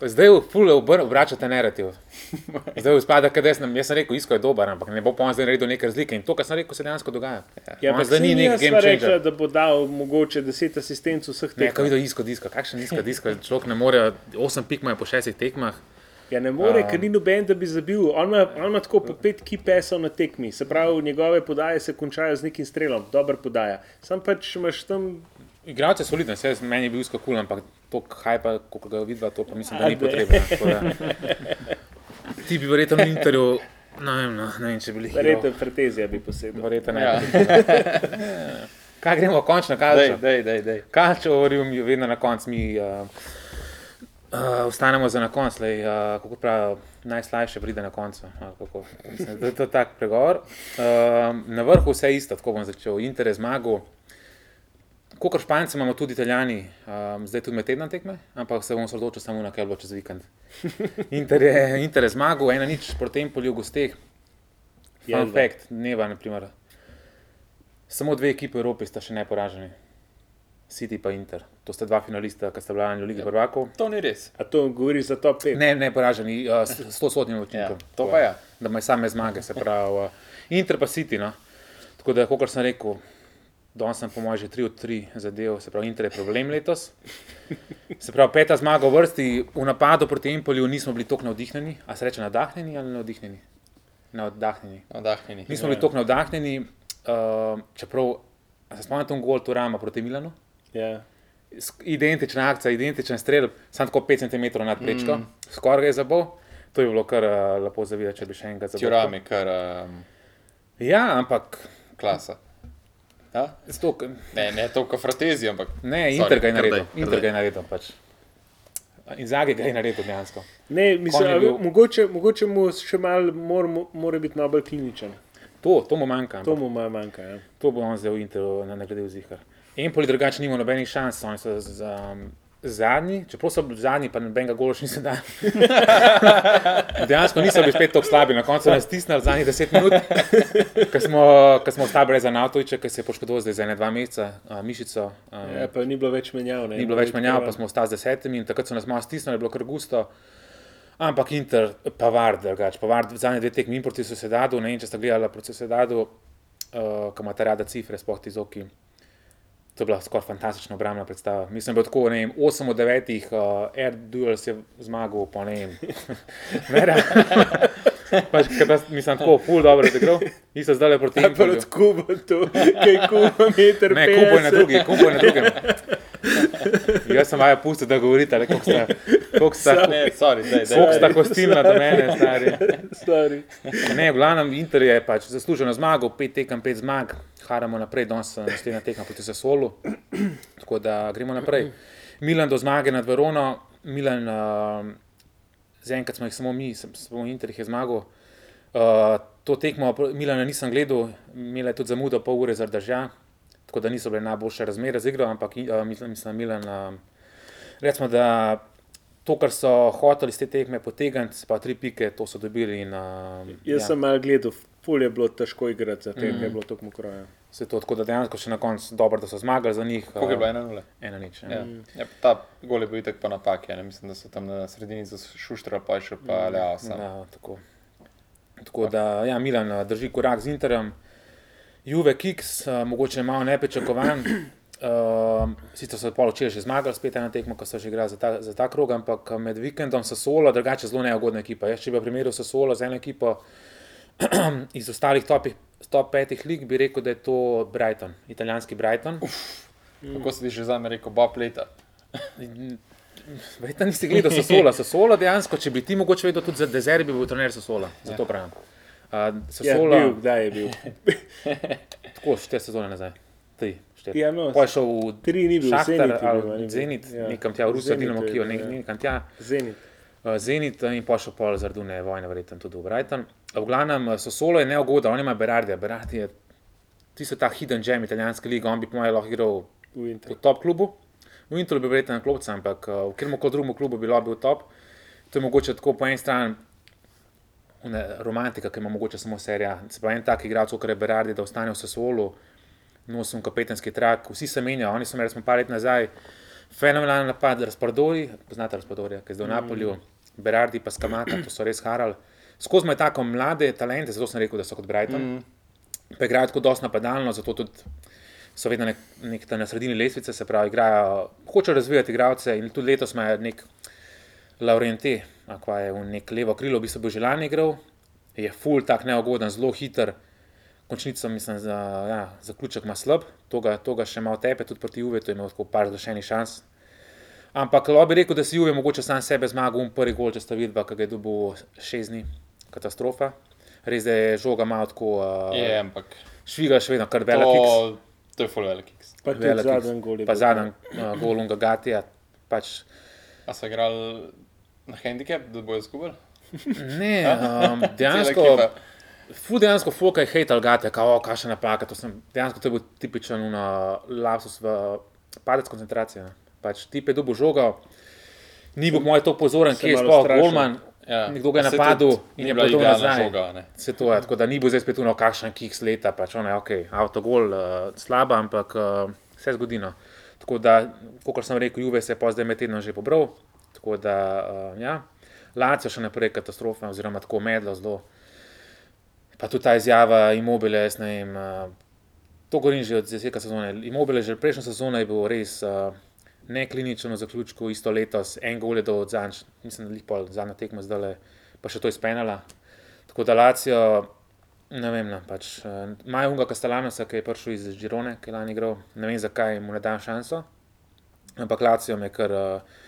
Speaker 3: Zdaj v pule obračate narativ. Zdaj spada, kad jaz, jaz sem rekel, isko je dober, ampak ne bo pa on zdaj naredil neke razlike. In to, kar sem rekel, se dejansko dogaja.
Speaker 1: Ja, pa
Speaker 3: zdaj ni nek game
Speaker 1: rekla,
Speaker 3: changer.
Speaker 1: da bo dal mogoče 10 asistenc vseh
Speaker 3: Ne, ko
Speaker 1: teh.
Speaker 3: videl isko disko, kakšen isko disko, človek ne more, 8 pik ima po 6 tekmah.
Speaker 1: Ja, ne more,
Speaker 3: Um,
Speaker 1: ker ni noben, da bi zabil. On ima, on ima tako po pet kipesov na tekmi, se pravi, njegove podaje se končajo z nekim strelom, dober podaja. Sam pač imaš tam.
Speaker 3: Igralce so solidne, vse meni je bil skakul, ampak to hajpa, kot ga vidva, to pa mislim, da
Speaker 1: A,
Speaker 3: ni
Speaker 1: ne.
Speaker 3: potrebno. ti bi verjetno v intervju, ne vem, no, ne vem če bi bili.
Speaker 1: Verjetno Fretezija bi posedel.
Speaker 3: Verjetno ne.
Speaker 2: Ja.
Speaker 3: Kaj gremo, končno kalčo?
Speaker 2: dej, dej, dej.
Speaker 3: Kalčo, govorim, vedno na koncu mi uh, uh, ostanemo za na konc, lej, uh, kako pravijo, najslajše pride na koncu. kako. Mislim, je to tak pregovor. Uh, na vrhu vse isto, tako bom začel. Inter je zmagal. Kot Španci imamo tudi Italijani, um, zdaj tudi med tednom tekme, ampak se bom osredotočil samo na kaj bo čez vikend. Inter je, Inter je zmagal, ena nič proti Empolju v gosteh. Fun fact, dneva, naprimer. Samo dve ekipe v Evropi sta še neporaženi. City pa Inter. To sta dva finalista, ki sta bila v Ligi prvakov.
Speaker 2: To ni res.
Speaker 1: A to govori za top 5?
Speaker 3: Ne, neporaženi, uh, s sodnim
Speaker 2: Ja,
Speaker 3: učinkom.
Speaker 2: to pa je.
Speaker 3: Da imajo same zmage, se pravi. Uh, Inter pa City. No. Tako da, kot sem rekel, danes sem po mojem že 3 od 3 zadev, se pravi, Inter je problem letos. Se pravi, peta zmaga v vrsti, v napadu proti Empolju nismo bili tako navdihnjeni, a se reče navdahnjeni ali navdihnjeni? Navdahnjeni. Nismo bili tako navdahnjeni, uh, čeprav se spomnite na gol Turama proti Milanu.
Speaker 1: Ja.
Speaker 3: S- Identična akcija, identičen strel, samo tako 5 cm nad prečko, mm. skoraj ga je zabol. To je bilo kar uh, lepo zavideti, če bi še enkrat zabil.
Speaker 2: Tjurami, kar um,
Speaker 3: Ja, ampak
Speaker 2: klasa. Ja?
Speaker 3: stok,
Speaker 2: Ne, ne toliko fratezi, ampak.
Speaker 3: ne, Inter ga je naredil.
Speaker 2: kar
Speaker 3: Inter ga je naredil pač. In Zagi ga je naredil dejansko.
Speaker 1: Ne, mislim,
Speaker 3: bil-
Speaker 1: mogoče, mogoče mu še malo mora, mora biti malo bolj kliničen.
Speaker 3: To, to mu manjka.
Speaker 1: To mu malo manjka. Ja.
Speaker 3: To bo on zdaj v Interu nagradil zihar. Empoli drugače nima nobenih šans, oni so z, z, um, zadnji, čeprav so zadnji, pa nobenega gola še niso dali. Dejansko niso bili spet tako slabi, na koncu nas stisnili zadnjih 10 minut, ker smo, ker smo ostali brez Anatoviča, ki se je poškodoval zdaj za ene dva meseca, uh, mišico. Um,
Speaker 1: Ja, pa ni bilo več menjav. Ne,
Speaker 3: Ni bilo več menjav, pa smo ostali z desetimi in takrat so nas malo stisnili, je bilo kar gusto. Ampak Inter, Pavard, drugače, Pavard, zadnje dve tekmi in proti Sosedadu, ne vem, če ste gledali proti Sosedadu, uh, ki imate rada cifre, sploh ti zoki. To je bila skoraj fantastična obrambna predstava. Mislim, da je tako, ne vem, 8 od 9, uh, Air Duels je zmagal, pa ne vem. ne. Pač, ta- mislim, tako, full dobro je igral. Isto zdaj le proti Empolju.
Speaker 1: od Kuba to, kaj Kuba meter.
Speaker 3: Ne, kupo je na drugi, kupo je na drugem. Jaz sem vaja pustil, da govorite, le koliko sta, koliko sta,
Speaker 2: Ne, sorry, dej, dej.
Speaker 3: koliko sta kostilna do mene, stari.
Speaker 1: Stari.
Speaker 3: Ne, v glavnem Inter je pač zasluženo zmagal, pet tekem, pet zmag, haramo naprej, danes je naslednja tekma proti Sasolu, tako da gremo naprej. Milan do zmage nad Verono, Milan, uh, zaenkrat smo jih samo mi, samo Inter jih je zmagal. Uh, to tekmo Milana nisem gledal, imela je tudi zamudo pol ure zaradi dežja, tako da niso bile najboljše razmere z igro, ampak uh, mislim, mislim, Milan, uh, recimo, da to, kar so hoteli iz te tekme potegniti, pa tri pike, to so dobili. In, uh,
Speaker 1: Jaz ja. sem malo gledal, ful je bilo težko igrati, za tem mm. je bilo tako mokroje.
Speaker 3: Se to, tako da dejansko še na koncu dobro, da so zmagali za njih.
Speaker 2: Koliko je bilo
Speaker 3: uh,
Speaker 2: ena nula?
Speaker 3: ena nič.
Speaker 2: Ja.
Speaker 3: Ja.
Speaker 2: Ja, ta gol je bil itak pa napake, ne? mislim, da so tam na sredini za Šuštra pa še pa Leo sam.
Speaker 3: Ja, tako. tako da, ja, Milan drži korak z Interem, Juve Kiks, uh, mogoče malo nepričakovan. Uh, sicer so poločili že zmagali, spet ena tekma, ko so že igrali za ta, za ta krog, ampak uh, med vikendom so solo, drugače zelo neugodna ekipa. Jaz, če bi primerjal so solo z eno ekipo iz ostalih topih, top petih lig, bi rekel, da je to Brighton, italijanski Brighton.
Speaker 2: Kako si ti že zame rekel, Bob leta?
Speaker 3: Verjetno nisi gledal Sosola. Sosola dejansko, če bi ti mogoče vedel tudi za Dezeri, bi bil trener Sosola. Zato pravim. Uh,
Speaker 1: Ja,
Speaker 3: Sosola,
Speaker 1: bil, kdaj je bil?
Speaker 3: tako štiri sezone nazaj. Tri, štiri.
Speaker 1: Ja, no,
Speaker 3: Pa je šel v
Speaker 1: tri ni bil,
Speaker 3: Šahtar
Speaker 1: Zenit
Speaker 3: ali
Speaker 1: bil.
Speaker 3: Zenit,
Speaker 1: Ja.
Speaker 3: nekam tja v Rusijo, Dinamo Kijo, nek,
Speaker 1: ja.
Speaker 3: nekam tja.
Speaker 1: Zenit.
Speaker 3: Uh, Zenit uh, in pa še pol zardune vojne, verjetno tudi v Brighton. V glavnem, uh, Sosolo je neugoden, on ima Berardija. Berardi je, ti so ta hidden gem italijanske lige, on bi po mojem lahko igral
Speaker 1: V
Speaker 3: v top klubu. V Interu bi verjetno na klopcu, ampak uh, v katerem koli drugem klubu bi lahko bil top. To je mogoče tako po eni strani romantika, ki ima mogoče samo serija. Se pravi, en tak igralec, kot je Berardi, da ostane v Sassuolu, nosim kapetanski trak, vsi se menjajo. Oni so imeli, smo par let nazaj, fenomenalen napad, razprodori, poznate razprodorja, ki je zdaj v Napolju, Berardi pa Skamata, to so res harali. Skozi me tako mlade talente, zato sem rekel, da so kot Brighton. Mm. Pa igrajo tako dosti napadalno, zato tudi so vedno nek, nek na sredini lestvice, se pravi, igrajo, hočejo razvijati igralce in tudi letos imajo nek Laurenti, akva je v nek levo krilo, v bistvu bo že lani igral, je full tak neugoden, zelo hiter. Končnico, mislim, za ja, zaključek ima slab, to ga, to ga še malo tepe, tudi proti Juve, to je imel tako par zgrešenih šans. Ampak lahko bi rekel, da si Juve mogoče sam sebe zmagal, um prvi gol, če sta vidva, ki ga je dobil šest dni, katastrofa. Res da je žoga malo tako, uh,
Speaker 2: Je, ampak
Speaker 3: šviga še vedno kar velik.
Speaker 2: to, to je full velik.
Speaker 1: Pa tudi zadnji gol
Speaker 3: Pa zadnji uh, gol Unga Gatija. Pač,
Speaker 2: A so igrali na handicap, da bojo izgubili?
Speaker 3: ne, um, dejansko, fu dejansko foka je hejtal Gatija, kao, kakšna napaka. To sem, dejansko to je bil tipičen una, lapsus v padec koncentracije. Pač tip je dobil žogo, ni bil moj to pozoren,
Speaker 1: Se
Speaker 3: kje je sploh. Golman.
Speaker 2: Ja.
Speaker 3: Nekdo ga je napadel in je podal
Speaker 2: idealna
Speaker 3: nazaj.
Speaker 2: žoga.
Speaker 3: Se to je, tako da ni bo zdaj spet uno, kakšen kiks leta, pač je ok, avtogol, uh, slaba, ampak uh, vse zgodi. No. Tako da, kot sem rekel, Juve se je pa zdaj med tednom že pobral, tako da, uh, ja, Lacijo še naprej katastrofa, oziroma tako medlo zelo. Pa tudi ta izjava imobile, jaz ne vem, uh, to govorim že od začetka sezone. Imobile že prejšnjo sezono je bil res uh, nekliničen v zaključku, isto letos, en gol je do odzanč, mislim, da jih pol zadnja tekma zdaj le, pa še to izpenala. Tako da Lacijo, ne vem, no, pač, uh, imajo Unga Kastelanosa, ki je prišel iz Girone, ki je lani igral, ne vem zakaj mu ne dam šanso, ampak Lacijo me kar. Uh,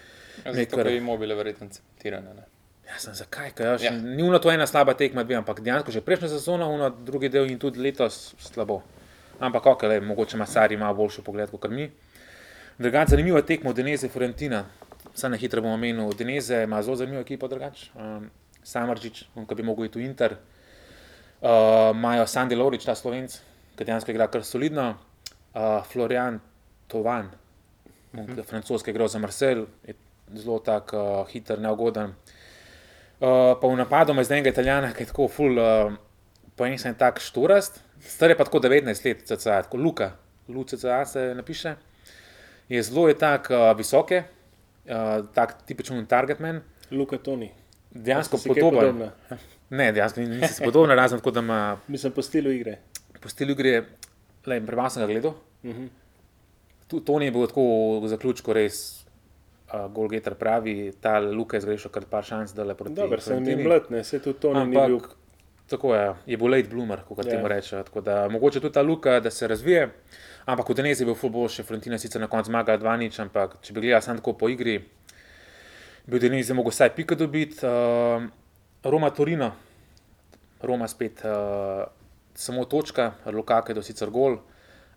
Speaker 2: Zato
Speaker 3: kar-
Speaker 2: je imobile verjetno cementirane. ne.
Speaker 3: Ja, sem zakaj, kaj, ja,
Speaker 2: Ja.
Speaker 3: ja. ni bilo to ena slaba tekma, dve, ampak dejansko že prejšnja sezona, uno, drugi del in tudi letos slabo. Ampak ok, le, mogoče ima Sari boljši pogled kot mi. Drugače, zanimiva tekma od Deneze Fiorentina. Sam na hitro bom omenil, Deneze ima zelo zanimivo ekipo, drugače. Um, Samaržič, ki bi mogel iti v Inter. Uh, Imajo Sandy Lorič, ta slovenc, ki dejansko igra kar solidno. Uh, Florian Tovan, uh -huh. francoski igra za Marseille, je zelo tak uh, hiter, neugoden. Uh, pa v napadu zdaj enega italijana, ki je tako full, uh, po eni strani tak šturast, star je pa tako 19 let, cca, tako Luka, Luka se napiše. Je zelo je tak uh, visoke, uh, tak tipičen targetman,
Speaker 1: Luka Toni.
Speaker 3: dejansko podoben. Ne, dejansko ni- si podoben, razen tako, da ima
Speaker 1: Mislim, po stilu igre.
Speaker 3: po stilu igre, le prebal sem ga gledal.
Speaker 1: Mhm.
Speaker 3: Tu Toni je bil tako v zaključku res. Uh, Golgeter pravi, ta Luka je zgrešil kar par šans, da le proti
Speaker 1: Dobro, sem jim
Speaker 3: Fiorentini.
Speaker 1: mlad, ne, se tudi Toni ni
Speaker 3: Ampak
Speaker 1: bil.
Speaker 3: tako je, je bil late bloomer, kot
Speaker 1: Ja.
Speaker 3: yeah. temu reče. Tako da mogoče tudi ta luka, da se razvije. Ampak v Denezi je bil futbol še Frontina, sicer na koncu zmaga 2-0, ampak če bi gledal samo tako po igri, bi v Denezi mogel vsaj pika dobiti. Uh, Roma Torino, Roma spet uh, samo točka, Lukaku je do sicer gol.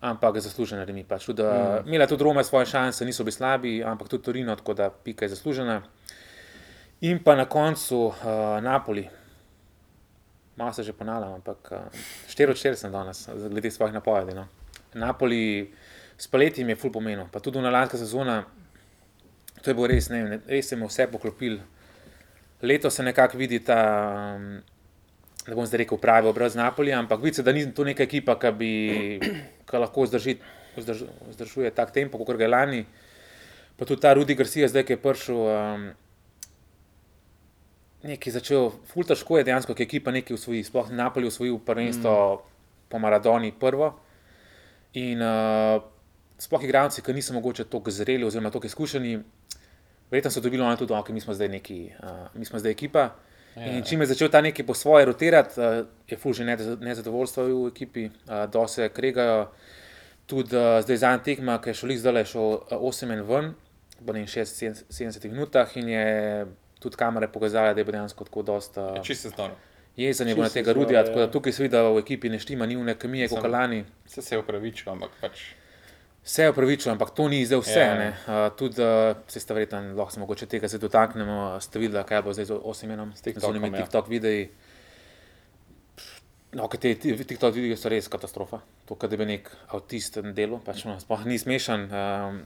Speaker 3: Ampak zaslužena remi. Pač. Tudi, mm. Imela tudi Roma svoje šanse, niso bili slabi, ampak tudi Torino, tako da pika je zaslužena. In pa na koncu uh, Napoli, malo se že ponavljam, ampak uh, 4 od 4 sem danes, glede svojih napovedi. No. Napoli s poletjem je full pomenil, pa tudi na lanska sezona, to je bilo res, ne, vem, res se mu vse poklopil. Leto se nekako vidi ta, um, ne bom zdaj rekel, pravi obraz Napolija, ampak vidi se, da ni to neka ekipa, ki bi ki lahko vzdrži, vzdrž, vzdržuje tak tempo, kot ga je lani. Pa tudi ta Rudi Garcia, zdaj ki je prišel. Um, Nekaj začel, ful težko je dejansko, ki je ekipa nekaj usvoji. Sploh Napoli usvojil prvenstvo mm. po Maradoni prvo. In uh, sploh igralci, ki niso mogoče tako zreli oziroma tako izkušeni, verjetno so dobili oni tudi, ok, mi smo zdaj neki, uh, mi smo zdaj ekipa. Ja. In čim je začel ta neki po svoje rotirati, uh, je nez- nezadovoljstvo v ekipi, uh, da se kregajo. Tudi uh, zdaj zadnja tekma, ki je šel zdaj le šel uh, 8 in ven, ne 60-70 minutah in je tudi kamere pokazala, da je bil dejansko tako dosta
Speaker 2: Je čisto znano.
Speaker 3: jezen je bil na tega Rudija,
Speaker 1: ja.
Speaker 3: tako da tukaj se vidi, da v ekipi ne štima, ni vne kemije kot
Speaker 2: Samo-
Speaker 3: lani.
Speaker 2: Se je upravičil, ampak pač.
Speaker 3: Vse je upravičeno, ampak to ni zdaj vse.
Speaker 2: Ja.
Speaker 3: Yeah. Uh, tudi uh, se sta verjetno, lahko se mogoče tega zdaj dotaknemo, ste videli, kaj bo zdaj z osem
Speaker 2: S
Speaker 3: onimi
Speaker 2: ja.
Speaker 3: TikTok videi. No, kaj te ti- TikTok videi so res katastrofa. To, kad bi nek avtist na delu, pač no, sploh ni smešen. Um,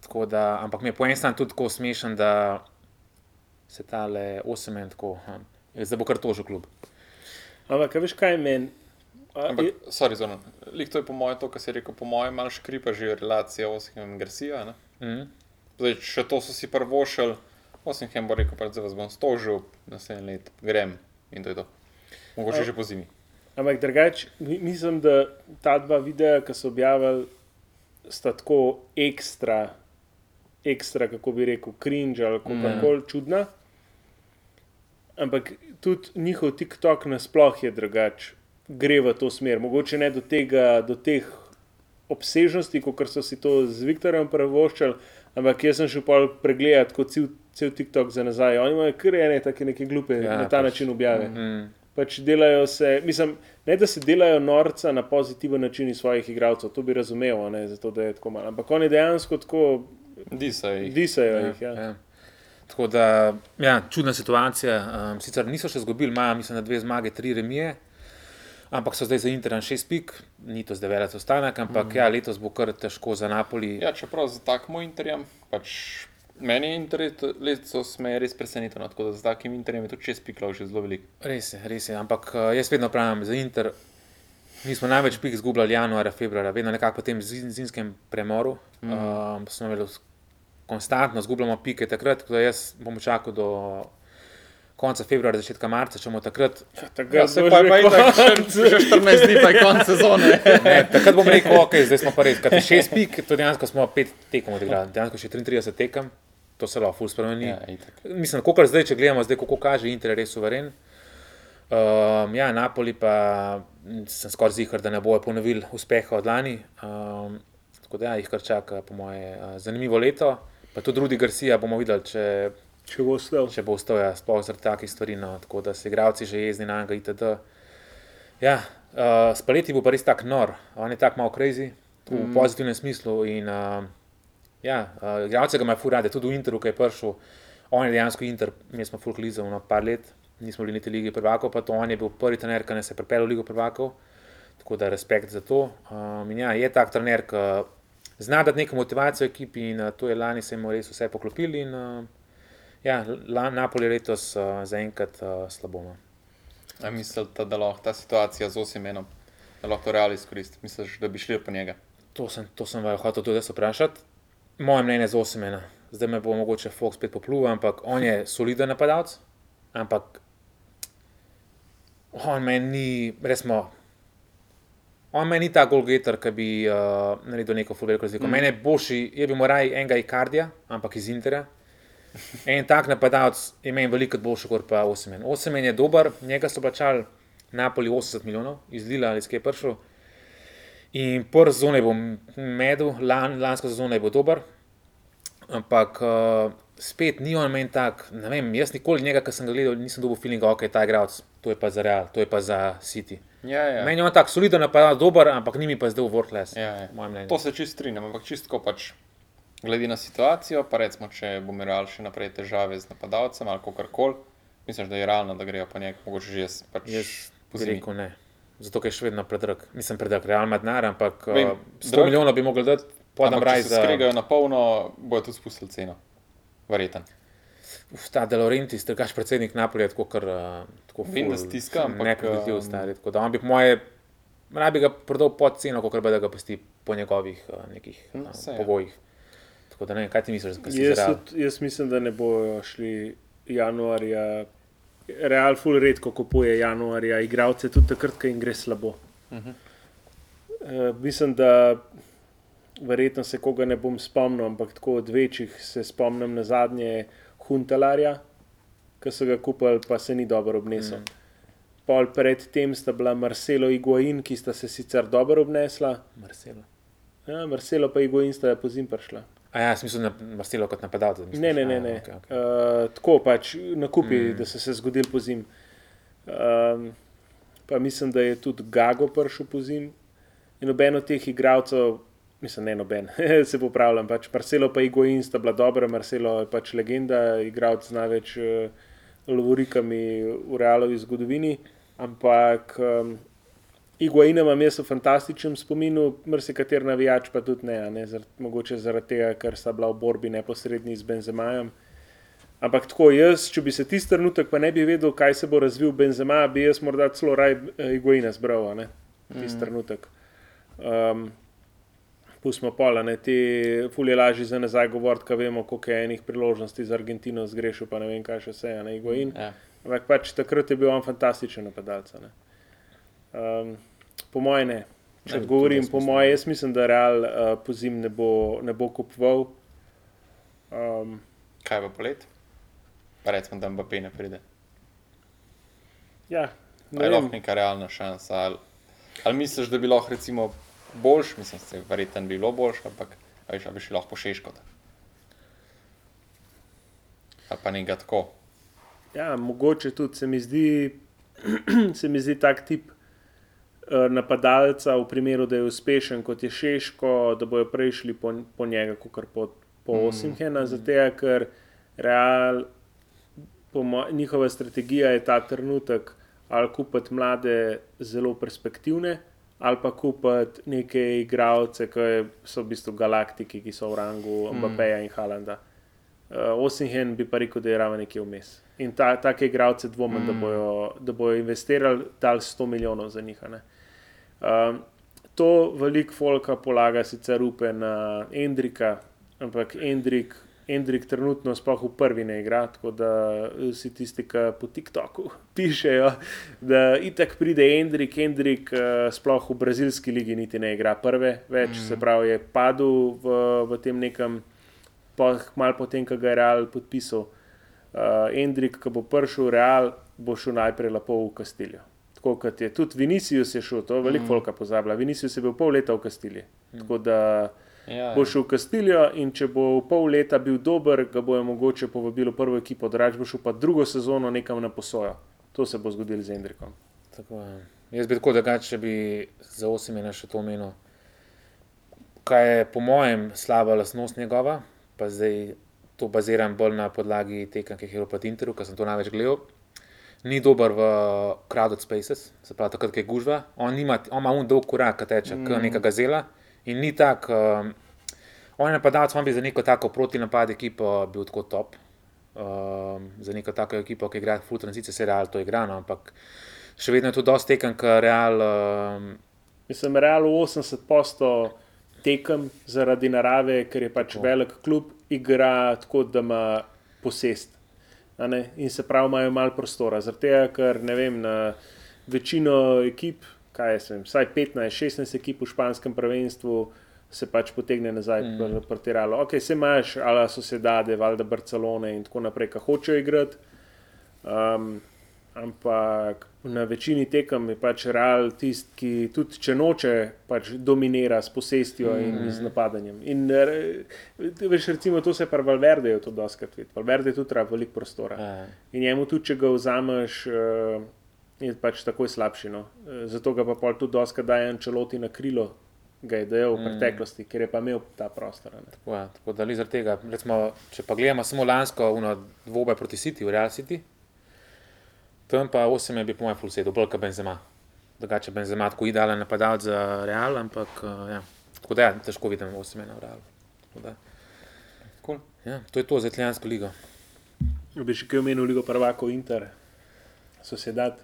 Speaker 3: tako da, ampak mi je po eni strani tudi tako smešen, da se tale osem en tako, um, zdaj bo kar tožil klub.
Speaker 1: Ampak, veš kaj meni?
Speaker 2: Ampak,
Speaker 1: je-
Speaker 2: sorry, zono. Lik to je po mojem, to, kar si rekel, po mojem, malo škripa že relacija Osimhem in Garcia. Ne?
Speaker 3: Mm.
Speaker 2: Zdaj, še to so si prvošili, Osimhem bo rekel, zdaj vas bom stožil, naslednji let grem in to je to. Mogoče
Speaker 1: A-
Speaker 2: že po zimi.
Speaker 1: Ampak drugače, mi- mislim, da ta dva videa, ki so objavili, sta tako ekstra ekstra, kako bi rekel, cringe ali kako
Speaker 2: Mm.
Speaker 1: koli čudna. Ampak tudi njihov TikTok nasploh je drugačen, gre v to smer. Mogoče ne do, tega, do teh obsežnosti, kot so si to z Viktorjem prevoščali, ampak jaz sem šel pol pregledati kot cel, cel TikTok za nazaj. Oni imajo kar ene take neke glupe
Speaker 3: Ja,
Speaker 1: ja, na ta
Speaker 3: pač.
Speaker 1: način objave.
Speaker 3: Mm.
Speaker 1: Pač delajo se, mislim, ne da se delajo norca na pozitiven način iz svojih igralcev, to bi razumel, ne zato, da je tako malo. Ampak oni dejansko tako
Speaker 2: Disaj.
Speaker 1: disajo jih. Ja.
Speaker 3: Ja. Tako da, ja, čudna situacija. Um, sicer niso še izgubili, imajo, mislim, na dve zmage, tri remije, ampak so zdaj za Inter na šest pik, ni to zdaj velik ostanek, ampak mm. ja, letos bo kar težko za Napoli.
Speaker 2: Ja, čeprav za takmo interjem, pač meni je interjet letos me je res presenetil, no, tako da z takim interjem je tudi čez piklov že zelo veliko.
Speaker 3: Res je, res je, ampak uh, jaz vedno pravim za Inter. Mi smo največ pik izgubljali januarja, februarja, vedno nekako po tem zim- zimskem premoru. Mm. Um, smo imeli konstantno, izgubljamo pike takrat, da jaz bom čakal do konca februarja, začetka marca, če bomo takrat
Speaker 1: Takrat
Speaker 2: Ja, se pa
Speaker 1: že
Speaker 2: je tako, še 14 dni, pa je konec sezone.
Speaker 3: Ne, takrat bom rekel, ok, zdaj smo pa res, kaj šest pik, to dejansko smo pet tekem odigrali, dejansko še 33 tekem, to se lahko spremeni.
Speaker 2: Ja, itak.
Speaker 3: Mislim, kako zdaj, če gledamo, zdaj, kako kaže Inter, je res suveren. Um, ja, Napoli pa sem skoraj zihar, da ne bojo ponovili uspeha od lani. Um, tako da ja, jih kar čaka, po moje, uh, zanimivo leto. Pa tudi Rudi Garcia bomo videli, če,
Speaker 1: Če bo ostal.
Speaker 3: če bo ustoja, sploh zaradi takih stvari. No, tako da se igravci že jezni na njega itd. Ja, uh, spaleti bo pa res tak nor, on je tak malo crazy, v mm. pozitivnem smislu. In, uh, ja, uh, igravce ga ima fur rade, tudi v Interu, ki je prišel, on je dejansko Inter, mi smo ful klizali na par let, nismo bili niti lige prvakov, pa to on je bil prvi trener, ki nas je pripeljal v ligo prvakov. Tako da respekt za to. Um, in ja, je tak trener, ki zna dati neko motivacijo ekipi in uh, to je lani se jim res vse poklopili. In, uh, ja, Napoli letos uh, zaenkrat uh, slabo. No.
Speaker 2: A mislite, da lahko ta situacija z Osimenom, da lahko to reali izkoristi? Misliš, da bi šli po njega?
Speaker 3: To sem, to sem vaju hotel tudi vprašati. Moje mnenje je z osemena. Zdaj me bo mogoče Fox spet popluval, ampak on je soliden napadalec, ampak on meni ni, resmo, on meni ni ta golgeter, ki bi uh, naredil neko fulveliko razliko. Mm. Mene boljši, je bi moral enega Ikardija, ampak iz Intera. En tak napadalec je meni veliko boljši kot pa Osemen. Osemen je dober, njega so plačali Napoli 80 milijonov, iz Lila ali skaj prišel. In prvi sezon je bil medel, lan, lansko sezono je bil dober, ampak uh, spet ni on meni tak. Ne vem, jaz nikoli njega, ki sem ga gledal, nisem dobil feeling, ok, ta igralec, to je pa za Real, to je pa za City.
Speaker 2: Ja, ja.
Speaker 3: Meni je on tak soliden napadal, dober, ampak ni mi pa zdaj v worthless.
Speaker 2: Ja, ja.
Speaker 3: Moje mnenje.
Speaker 2: To se čist strinjam, ampak čistko pač glede na situacijo, pa recimo, če bo imel še naprej težave z napadalcem ali kako koli, mislim, da je realno, da grejo po njej, mogoče že jaz pač
Speaker 3: Jaz bi rekel ne. Zato, je še vedno predrag. Mislim, predrag, Real denar, ampak
Speaker 2: Vem,
Speaker 3: uh, 100
Speaker 2: drag.
Speaker 3: milijonov bi mogli dati, podam raj
Speaker 2: če se
Speaker 3: za.
Speaker 2: skregajo na polno, bojo tudi spustili ceno. Verjeten.
Speaker 3: Uf, Ta De Laurentiis, trgaš predsednik Napolija, tako kar uh, tako
Speaker 2: Vem, da stiska, ampak,
Speaker 3: nepredvidljiv
Speaker 2: um,
Speaker 3: stari. Tako da on bi po moje, rabi ga prodal pod ceno, kot da ga pusti po njegovih nekih
Speaker 2: No,
Speaker 3: uh,
Speaker 2: saj, ja.
Speaker 3: Tako da ne vem, kaj ti misliš, kaj
Speaker 1: Jaz,
Speaker 3: izrael?
Speaker 1: tudi- jaz mislim, da ne bojo šli januarja. Real ful redko kupuje januarja, igralce tudi takrat, ko jim gre slabo. Uh
Speaker 2: Mhm.
Speaker 1: -huh. uh, mislim, da verjetno se koga ne bom spomnil, ampak tako od večjih se spomnim na zadnje Huntelarja, ki so ga kupili, pa se ni dobro obnesel. Mm. Pol predtem sta bila Marcelo in Iguain, ki sta se sicer dobro obnesla,
Speaker 3: Marcelo.
Speaker 1: ja, Marcelo pa Iguain sta pozim prišla.
Speaker 3: A ja, sem mislil na Marcelo kot napadalca. misliš?
Speaker 1: Ne, ne, ne.
Speaker 3: A,
Speaker 1: ne.
Speaker 3: okej, okej.
Speaker 1: Uh, tako pač nakupi, mm. da so se zgodili po zim. Um, pa mislim, da je tudi Gago prišel po zim. In noben od teh igralcev, mislim, ne noben, se popravljam. Pač Marcelo pa Igoin sta bila dobra, Marcelo je pač legenda, igralec z največ uh, lovorikami v realovi zgodovini. Ampak um, Iguaina imam jaz v fantastičnem spominu, mrsikater navijač pa tudi ne, ne zar, mogoče zaradi tega, ker sta bila v borbi neposredni z Benzemajem. Ampak tako jaz, če bi se tisti trenutek pa ne bi vedel, kaj se bo razvil Benzema, bi jaz morda celo raj eh, Iguaina zbral, ne, tisti mm. trenutek. Um, Pustimo pola, ne, te fulje lažje za nazaj govoriti, ko vemo, koliko je enih priložnosti za Argentino zgrešil, pa ne vem, kaj še vse, a ne Iguain.
Speaker 2: Ja.
Speaker 1: Ampak pač takrat je bil on fantastičen napadalec. Um, po mojem ne. Če
Speaker 3: Ne,
Speaker 1: odgovorim,
Speaker 3: tudi jaz
Speaker 1: po mojem, jaz mislim, da Real uh, po zim ne bo, ne bo kupoval. Um,
Speaker 2: Kaj pa polet? Pa recimo, da Mbappé ne pride.
Speaker 1: ja, ne
Speaker 2: je lahko neka realna šansa. Ali, ali misliš, da bi lahko recimo boljš, mislim, da je verjetno bilo boljš, ampak veš, a bi šli lahko po šeškot. Ali pa nekaj tako.
Speaker 1: ja, mogoče tudi se mi zdi, se mi zdi tak tip eh, napadalca v primeru, da je uspešen kot je Šeško, da bojo prej šli po, po njega, kot po, po
Speaker 2: Mm.
Speaker 1: Osimhena, zato ker Real, mo, njihova strategija je ta trenutek ali kupiti mlade, zelo perspektivne. Ali pa kupiti neke igralce, ki so v bistvu galaktiki, ki so v rangu Mbappeja in Halanda. Uh, Osinhen bi pa rekel, da je ravno nekje vmes. In ta, take igralce dvomim, mm. da, bojo, da bojo investirali, dali 100 milijonov za njih. Um, to veliko folka polaga sicer upe na Endrika, ampak Endrik, Endrik trenutno sploh v prvi ne igra, tako da vsi tisti, ki po TikToku pišejo, da itak pride Endrik, Endrik uh, sploh v brazilski ligi niti ne igra prve več, mm. se pravi je padel v, v tem nekem pa malo potem, ko ga je Real podpisal. Uh, Endrik, ki bo prišel v Real, bo šel najprej lepo v Kastiljo. Tako kot je tudi Vinicius je šel, to veliko mm. folka pozablja. Vinicius je bil pol leta v Kastilji. Mm. Tako da
Speaker 2: Ja,
Speaker 1: bo šel v Kastiljo in če bo v pol leta bil dober, ga bojo mogoče povabili v prvo ekipo, drugač bo šel pa drugo sezono nekam na posojo. To se bo zgodilo z Endrikom.
Speaker 3: Tako, je. jaz bi tako drugače, če bi za osemena še to omenil. Kaj je po mojem slaba lastnost njegova, pa zdaj to baziram bolj na podlagi tekem, ki jih je bilo pod Interu, ker sem to največ gledal. Ni dober v crowded spaces, se pravi, takrat, ko je gužva. On ima, on ima un dolg korak, ki teče, mm. kot neka gazela. In ni tak, um, on je napadalec, on bi za neko tako protinapad ekipo bil tako top. Um, za neko tako ekipo, ki igra full tranzicije, se real to igra, no, ampak še vedno je to dosti tekem, ker real. Um,
Speaker 1: Mislim, Real 80% tekem zaradi narave, ker je pač
Speaker 3: Tako.
Speaker 1: velik klub, igra tako, da ima posest. In se pravi, imajo malo prostora. Zaradi tega, ker ne vem, na večino ekip, kaj jaz vem, vsaj 15-16 ekip v španskem prvenstvu. Se pač potegne nazaj, mm. protiralo. Ok, se imaš, ali so sedade, valjda Barcelone in tako naprej, ki hočejo igrati. Um, ampak na večini tekem je pač Real tisti, ki tudi če noče, pač dominira s posestjo mm. in z napadanjem. In re- veš, recimo, to se pri Valverdeju to doskrat vidi. Valverde tudi treba veliko prostora.
Speaker 3: eh,
Speaker 1: In njemu tudi, če ga vzameš, uh, je pač takoj slabši. No. Eh, Zato ga pa pol tudi doskrat daje Ančeloti na krilo, ga je dejal v preteklosti, ker je pa imel ta prostor.
Speaker 3: tako, je, tako da zaradi tega, recimo, če pa gledamo samo lansko uno dvoboje proti City, v Real City, tam pa 8 je bil po mojem full sedu, bolj kot Benzema. Drugače Benzema tako idealen napadalec za Real, ampak uh, ja. tako da ja, težko vidim 8 na Real.
Speaker 2: Cool.
Speaker 3: Ja, to je to za italijansko ligo.
Speaker 1: Bi še kaj omenil, Ligo prvako Inter, Sociedad.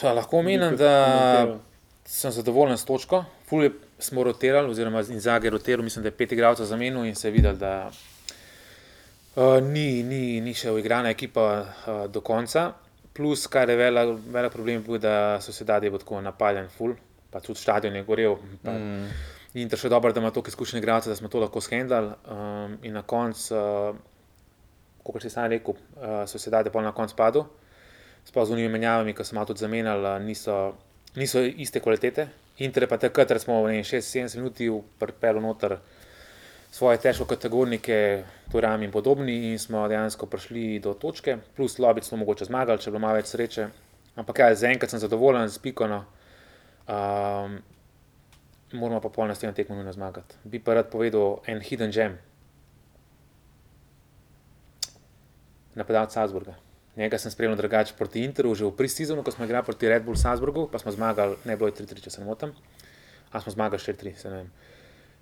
Speaker 3: Pa, lahko omenim, da sem zadovoljen s točko. Ful je, smo rotirali, oziroma Inzag je rotiral, mislim, da je pet igralcev zamenil in se je videl, da uh, ni, ni, ni še uigrana ekipa uh, do konca. Plus, kar je velik, velik problem, bil, da so se dadi tako napadjen, ful, pa tudi stadion je gorel. Pa, mm. In to še dobro, da ima toliko izkušenj igralcev, da smo to lahko shendali. Um, in na koncu, uh, kot si sam rekel, uh, so se dadi pol na koncu padel sploh z unimi menjavami, ki so malo tudi zamenjali, niso, niso iste kvalitete. Inter je pa takrat, ker smo v 6-7 minuti pripeljali noter svoje težko kategornike, Turam in podobni, in smo dejansko prišli do točke, plus Lobic smo mogoče zmagali, če bilo malo več sreče. Ampak ja, zaenkrat sem zadovoljen z Pikono. Um, moramo pa polno s tem tekmo nujno zmagati. Bi pa rad povedal en hidden gem. Napadalec Salzburga. Njega sem spremljal drugače proti Interu, že v pre-sezonu, ko smo igrali proti Red Bull Salzburgu, pa smo zmagali, ne bilo je 3-3, če se ne motim, a smo zmagali 4-3, se ne vem.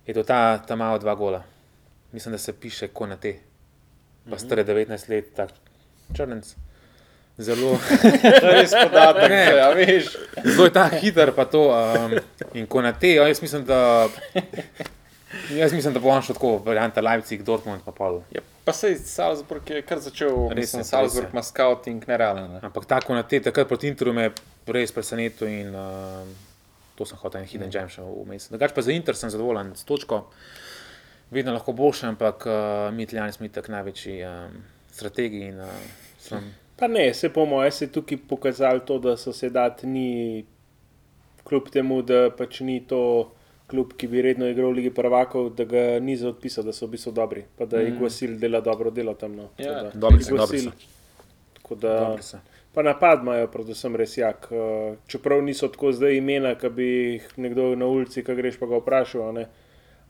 Speaker 3: Je to ta, ta malo dva gola. Mislim, da se piše Konate. Pa star je 19 let, tak črnec. Zelo,
Speaker 2: res podatek,
Speaker 3: Ne.
Speaker 2: ja, veš.
Speaker 3: zelo je ta hiter, pa to. Um, in Konate, ja, jaz mislim, da. Jaz mislim, da bo on šel tako, varianta Leipzig, Dortmund, pa pol.
Speaker 2: Ja, pa sej Salzburg je kar začel,
Speaker 3: Res res
Speaker 2: Salzburg ima scouting nerealen. Ne?
Speaker 3: Ampak tako na te, takrat proti Interu me res presenetil in uh, to sem hotel en hidden gem še vmes. Drugač pa za Inter sem zadovoljen s točko. vedno lahko boljše, ampak uh, mi Italijani smo tako največji um, strategi. In, uh, sem,
Speaker 1: Pa ne, se po mojem se je tukaj pokazalo to, da so se dati ni, kljub temu, da pač ni to klub, ki bi redno igral v Ligi prvakov, da ga ni za odpisal, da so v bistvu dobri, pa da je
Speaker 2: Mm.
Speaker 1: Iguasil dela dobro delo tam. No.
Speaker 2: Ja,
Speaker 1: da-
Speaker 3: dobri so, dobri so.
Speaker 1: Tako da,
Speaker 3: Dobri so.
Speaker 1: Pa napad imajo, predvsem res jak. eh, Čeprav niso tako zdaj imena, ki bi jih nekdo na ulici, ki greš pa ga vprašal. ne.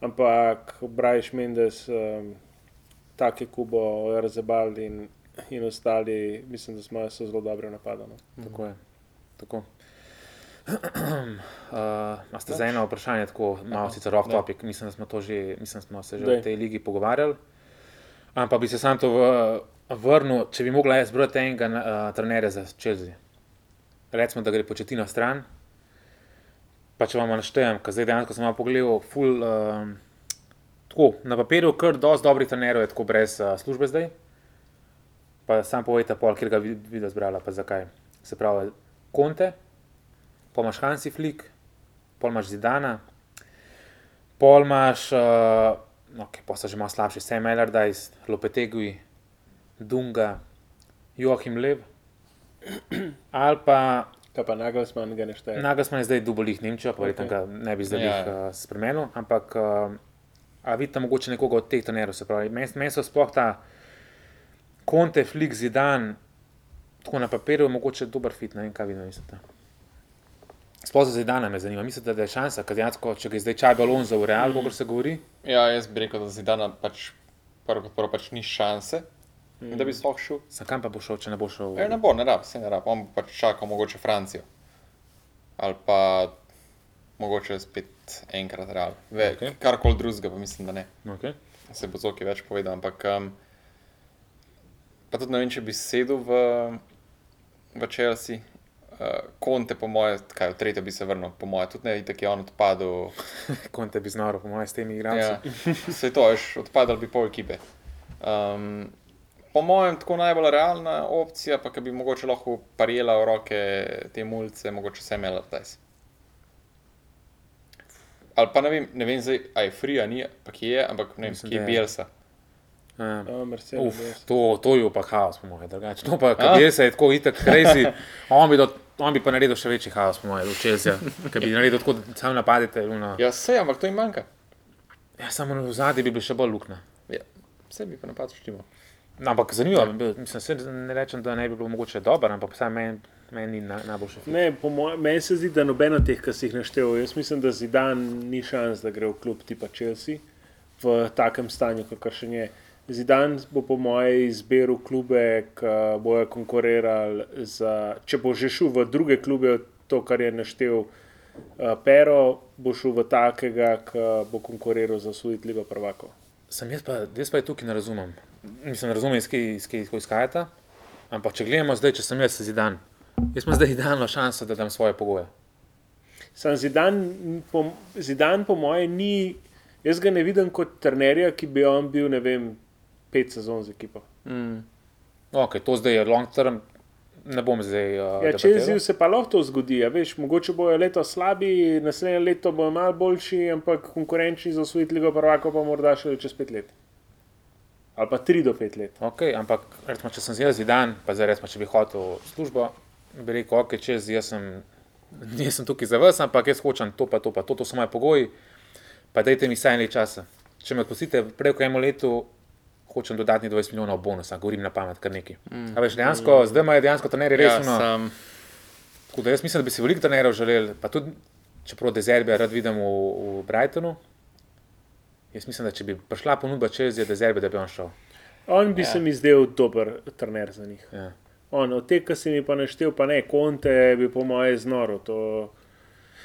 Speaker 1: Ampak Brajš Mendes, um, take Kubo, Razebal in, in ostali, mislim, da smo so zelo dobro napadali. No.
Speaker 3: Tako je. Tako. Uh, ste za eno vprašanje, tako malo sicer rock
Speaker 2: Da.
Speaker 3: topic, mislim, da smo, že, mislim, da smo se že
Speaker 1: Daj.
Speaker 3: v tej ligi pogovarjali. Ampak bi se sam to v, vrnil, če bi mogla jaz brati enega uh, trenerja za Chelsea. Recimo, da gre početina stran. Pa če vam naštejem, ker zdaj dejansko sem malo pogledal, ful, um, tako, na papirju kar dosti dobrih trenerjev je tako brez uh, službe zdaj. Pa sam povejte, pol, kjer ga vid- vidva zbrala, pa zakaj. Se pravi, Konte, pol imaš Hansi Flick, pol imaš Zidana, pol imaš, uh, okay, pa so že malo slabši, Sam Allardyce, Lopetegui, Dunga, Joachim Lev, ali pa
Speaker 1: Kaj pa Nagelsmann ga ne šteje.
Speaker 3: Nagelsmann je zdaj dubolih Nemčijo, pa verjetno
Speaker 1: Ok.
Speaker 3: ga ne bi zdaj
Speaker 2: Ja,
Speaker 3: uh, spremenil, ampak uh, a vidite mogoče nekoga od teh trenerjev, se pravi, meni men so sploh ta Conte, Flick, Zidan, tako na papirju, mogoče dober fit, ne vem, kaj vi mislite. Sploh za Zidana me zanima, mislite, da je šansa, ker dejansko, če ga je zdaj Čaj Balonza v Real, mm. kot se govori,
Speaker 2: Ja, jaz bi rekel, da Zidana pač prvo prvo pač ni šanse, mm. da bi sploh šel.
Speaker 3: sam kam pa bo šel, če ne bo šel?
Speaker 2: Ja, ne bo, ne rab, se ne rab. On bo pač čakal mogoče Francijo. Ali pa mogoče spet enkrat real. Ve, okay. Karkoli drugega, pa mislim, da ne.
Speaker 3: Okay.
Speaker 2: Se bo Zoki več povedal. Ampak um, pa tudi ne vem, če bi sedel v, v Chelsea. Uh, Konte, po moje, kaj v tretje bi se vrnil, po moje, tudi ne, tako je on odpadel.
Speaker 3: Conte bi znal, po mojem, s temi igralci.
Speaker 2: Ja, se to, veš, odpadal bi pol ekipe. Um, po mojem, tako najbolj realna opcija, pa ki bi mogoče lahko parijela v roke te mulce, mogoče vse imela tajs. Ali pa ne vem, ne vem zdaj, a je free, a ni, pa kje je, ampak ne vem,
Speaker 3: Mislim,
Speaker 2: kje
Speaker 3: da
Speaker 2: je
Speaker 3: je.
Speaker 2: Bielsa.
Speaker 3: Uh,
Speaker 1: Uh, Mercedes.
Speaker 3: Uf, to, to je pa haos, po mojem, drugače. To pa,
Speaker 2: A?
Speaker 3: kaj se je tako itak crazy, on bi, do, on bi pa naredil še večji haos, po mojem, v Chelsea, ki bi naredil tako, da sam napadete. Luno. Ja.
Speaker 2: Vse, ampak to jim manjka.
Speaker 3: ja, samo v zadnji bi bil še bolj luknja.
Speaker 2: Ja, vse bi pa napad štimo.
Speaker 3: Ampak zanimivo bil, mislim, se ne rečem, da ne bi bilo mogoče dobro, ampak vsaj meni men ni na, najboljši film.
Speaker 1: Ne, meni se zdi, da noben od teh, ki si jih naštel, jaz mislim, da Zidan ni šans, da gre v klub tipa Chelsea v takem stanju, kakor še je. Zidan bo po mojem izbiral klube, ki bojo konkurirali za, če bo že šel v druge klube, to, kar je naštel uh, Pero, bo šel v takega, ki bo konkuriral za osvojitev Liga prvakov.
Speaker 3: Sem jaz pa, jaz pa je tukaj ne razumem. Mislim, razumem, iz kje iz kje izhajata. Ampak če gledamo zdaj, če sem jaz zidan, jaz imam zdaj idealno šanso, da dam svoje pogoje.
Speaker 1: Sam Zidan, po, Zidan, po mojem, ni, jaz ga ne vidim kot trenerja, ki bi on bil, ne vem, pet sezon z ekipo.
Speaker 2: Mm.
Speaker 3: Ok, to zdaj je long term, ne bom zdaj. Uh,
Speaker 1: Ja, Čezil se pa lahko to zgodi, ja, veš, mogoče bojo leto slabi, naslednje leto bojo malo boljši, ampak konkurenčni za osvojitev Ligo prvaka pa morda še čez pet let. Ali pa tri do pet let.
Speaker 3: Ok, ampak recimo, če sem jaz zidan, pa zdaj recimo, če bi hotel službo, bi rekel, ok, čez jaz sem, nisem tukaj za vas, ampak jaz hočem to, pa to, pa to, to so moji pogoji, pa dajte mi saj nekaj časa. Če me odpustite prej kot eno leto, hočem dodatnih 20 milijonov bonusa, govorim na pamet, kar neki. Mm. Veš, dejansko, mm. zdaj imajo dejansko trenerji
Speaker 2: Ja,
Speaker 3: resno.
Speaker 2: sam,
Speaker 3: Tako da jaz mislim, da bi si veliko trenerjev želeli, pa tudi, čeprav Dezerbija rad vidim v, v Brightonu. Jaz mislim, da če bi prišla ponudba čez je Dezerbija, da bi on šel.
Speaker 1: On bi
Speaker 2: Ja.
Speaker 1: se mi zdel dober trener za njih.
Speaker 3: Ja.
Speaker 1: On, od tega, ki si mi pa naštel, pa ne, konte bi po moje znoro. To...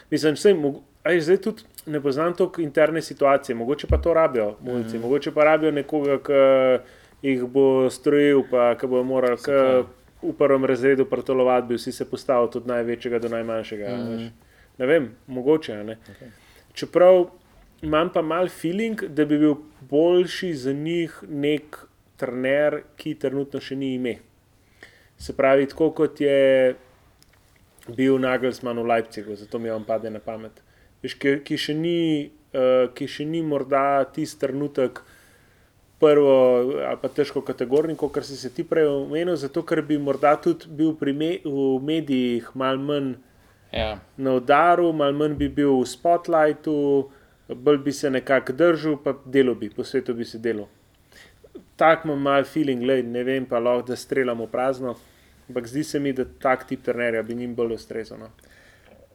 Speaker 1: Mislim, vse, aj, zdaj tudi ne poznam toliko interne situacije, mogoče pa to rabijo, mulci, mm. mogoče pa rabijo nekoga, ki jih bo strojil, pa ki bo moral k, v prvem razredu pretolovati, bi vsi se postavili od največjega do najmanjšega. Mm. Ne vem, mogoče. Ne? Okay. Čeprav imam pa mal feeling, da bi bil boljši za njih nek trener, ki trenutno še ni ime. Se pravi, tako kot je bil Nagelsmann v Leipzigu, zato mi on pade na pamet. Veš, ki, ki še ni uh, ki še ni morda tisti trenutek prvo ali pa težko kategorni, kot si se ti prej omenil, zato ker bi morda tudi bil me, v medijih mal manj
Speaker 2: Ja.
Speaker 1: na udaru, mal manj bi bil v spotlightu, bolj bi se nekako držal, pa delo bi, po svetu bi se delo. Tak imam mal feeling, lej, ne vem pa lahko, da streljamo prazno, ampak zdi se mi, da tak tip trenerja bi njim bolj ustrezal. No.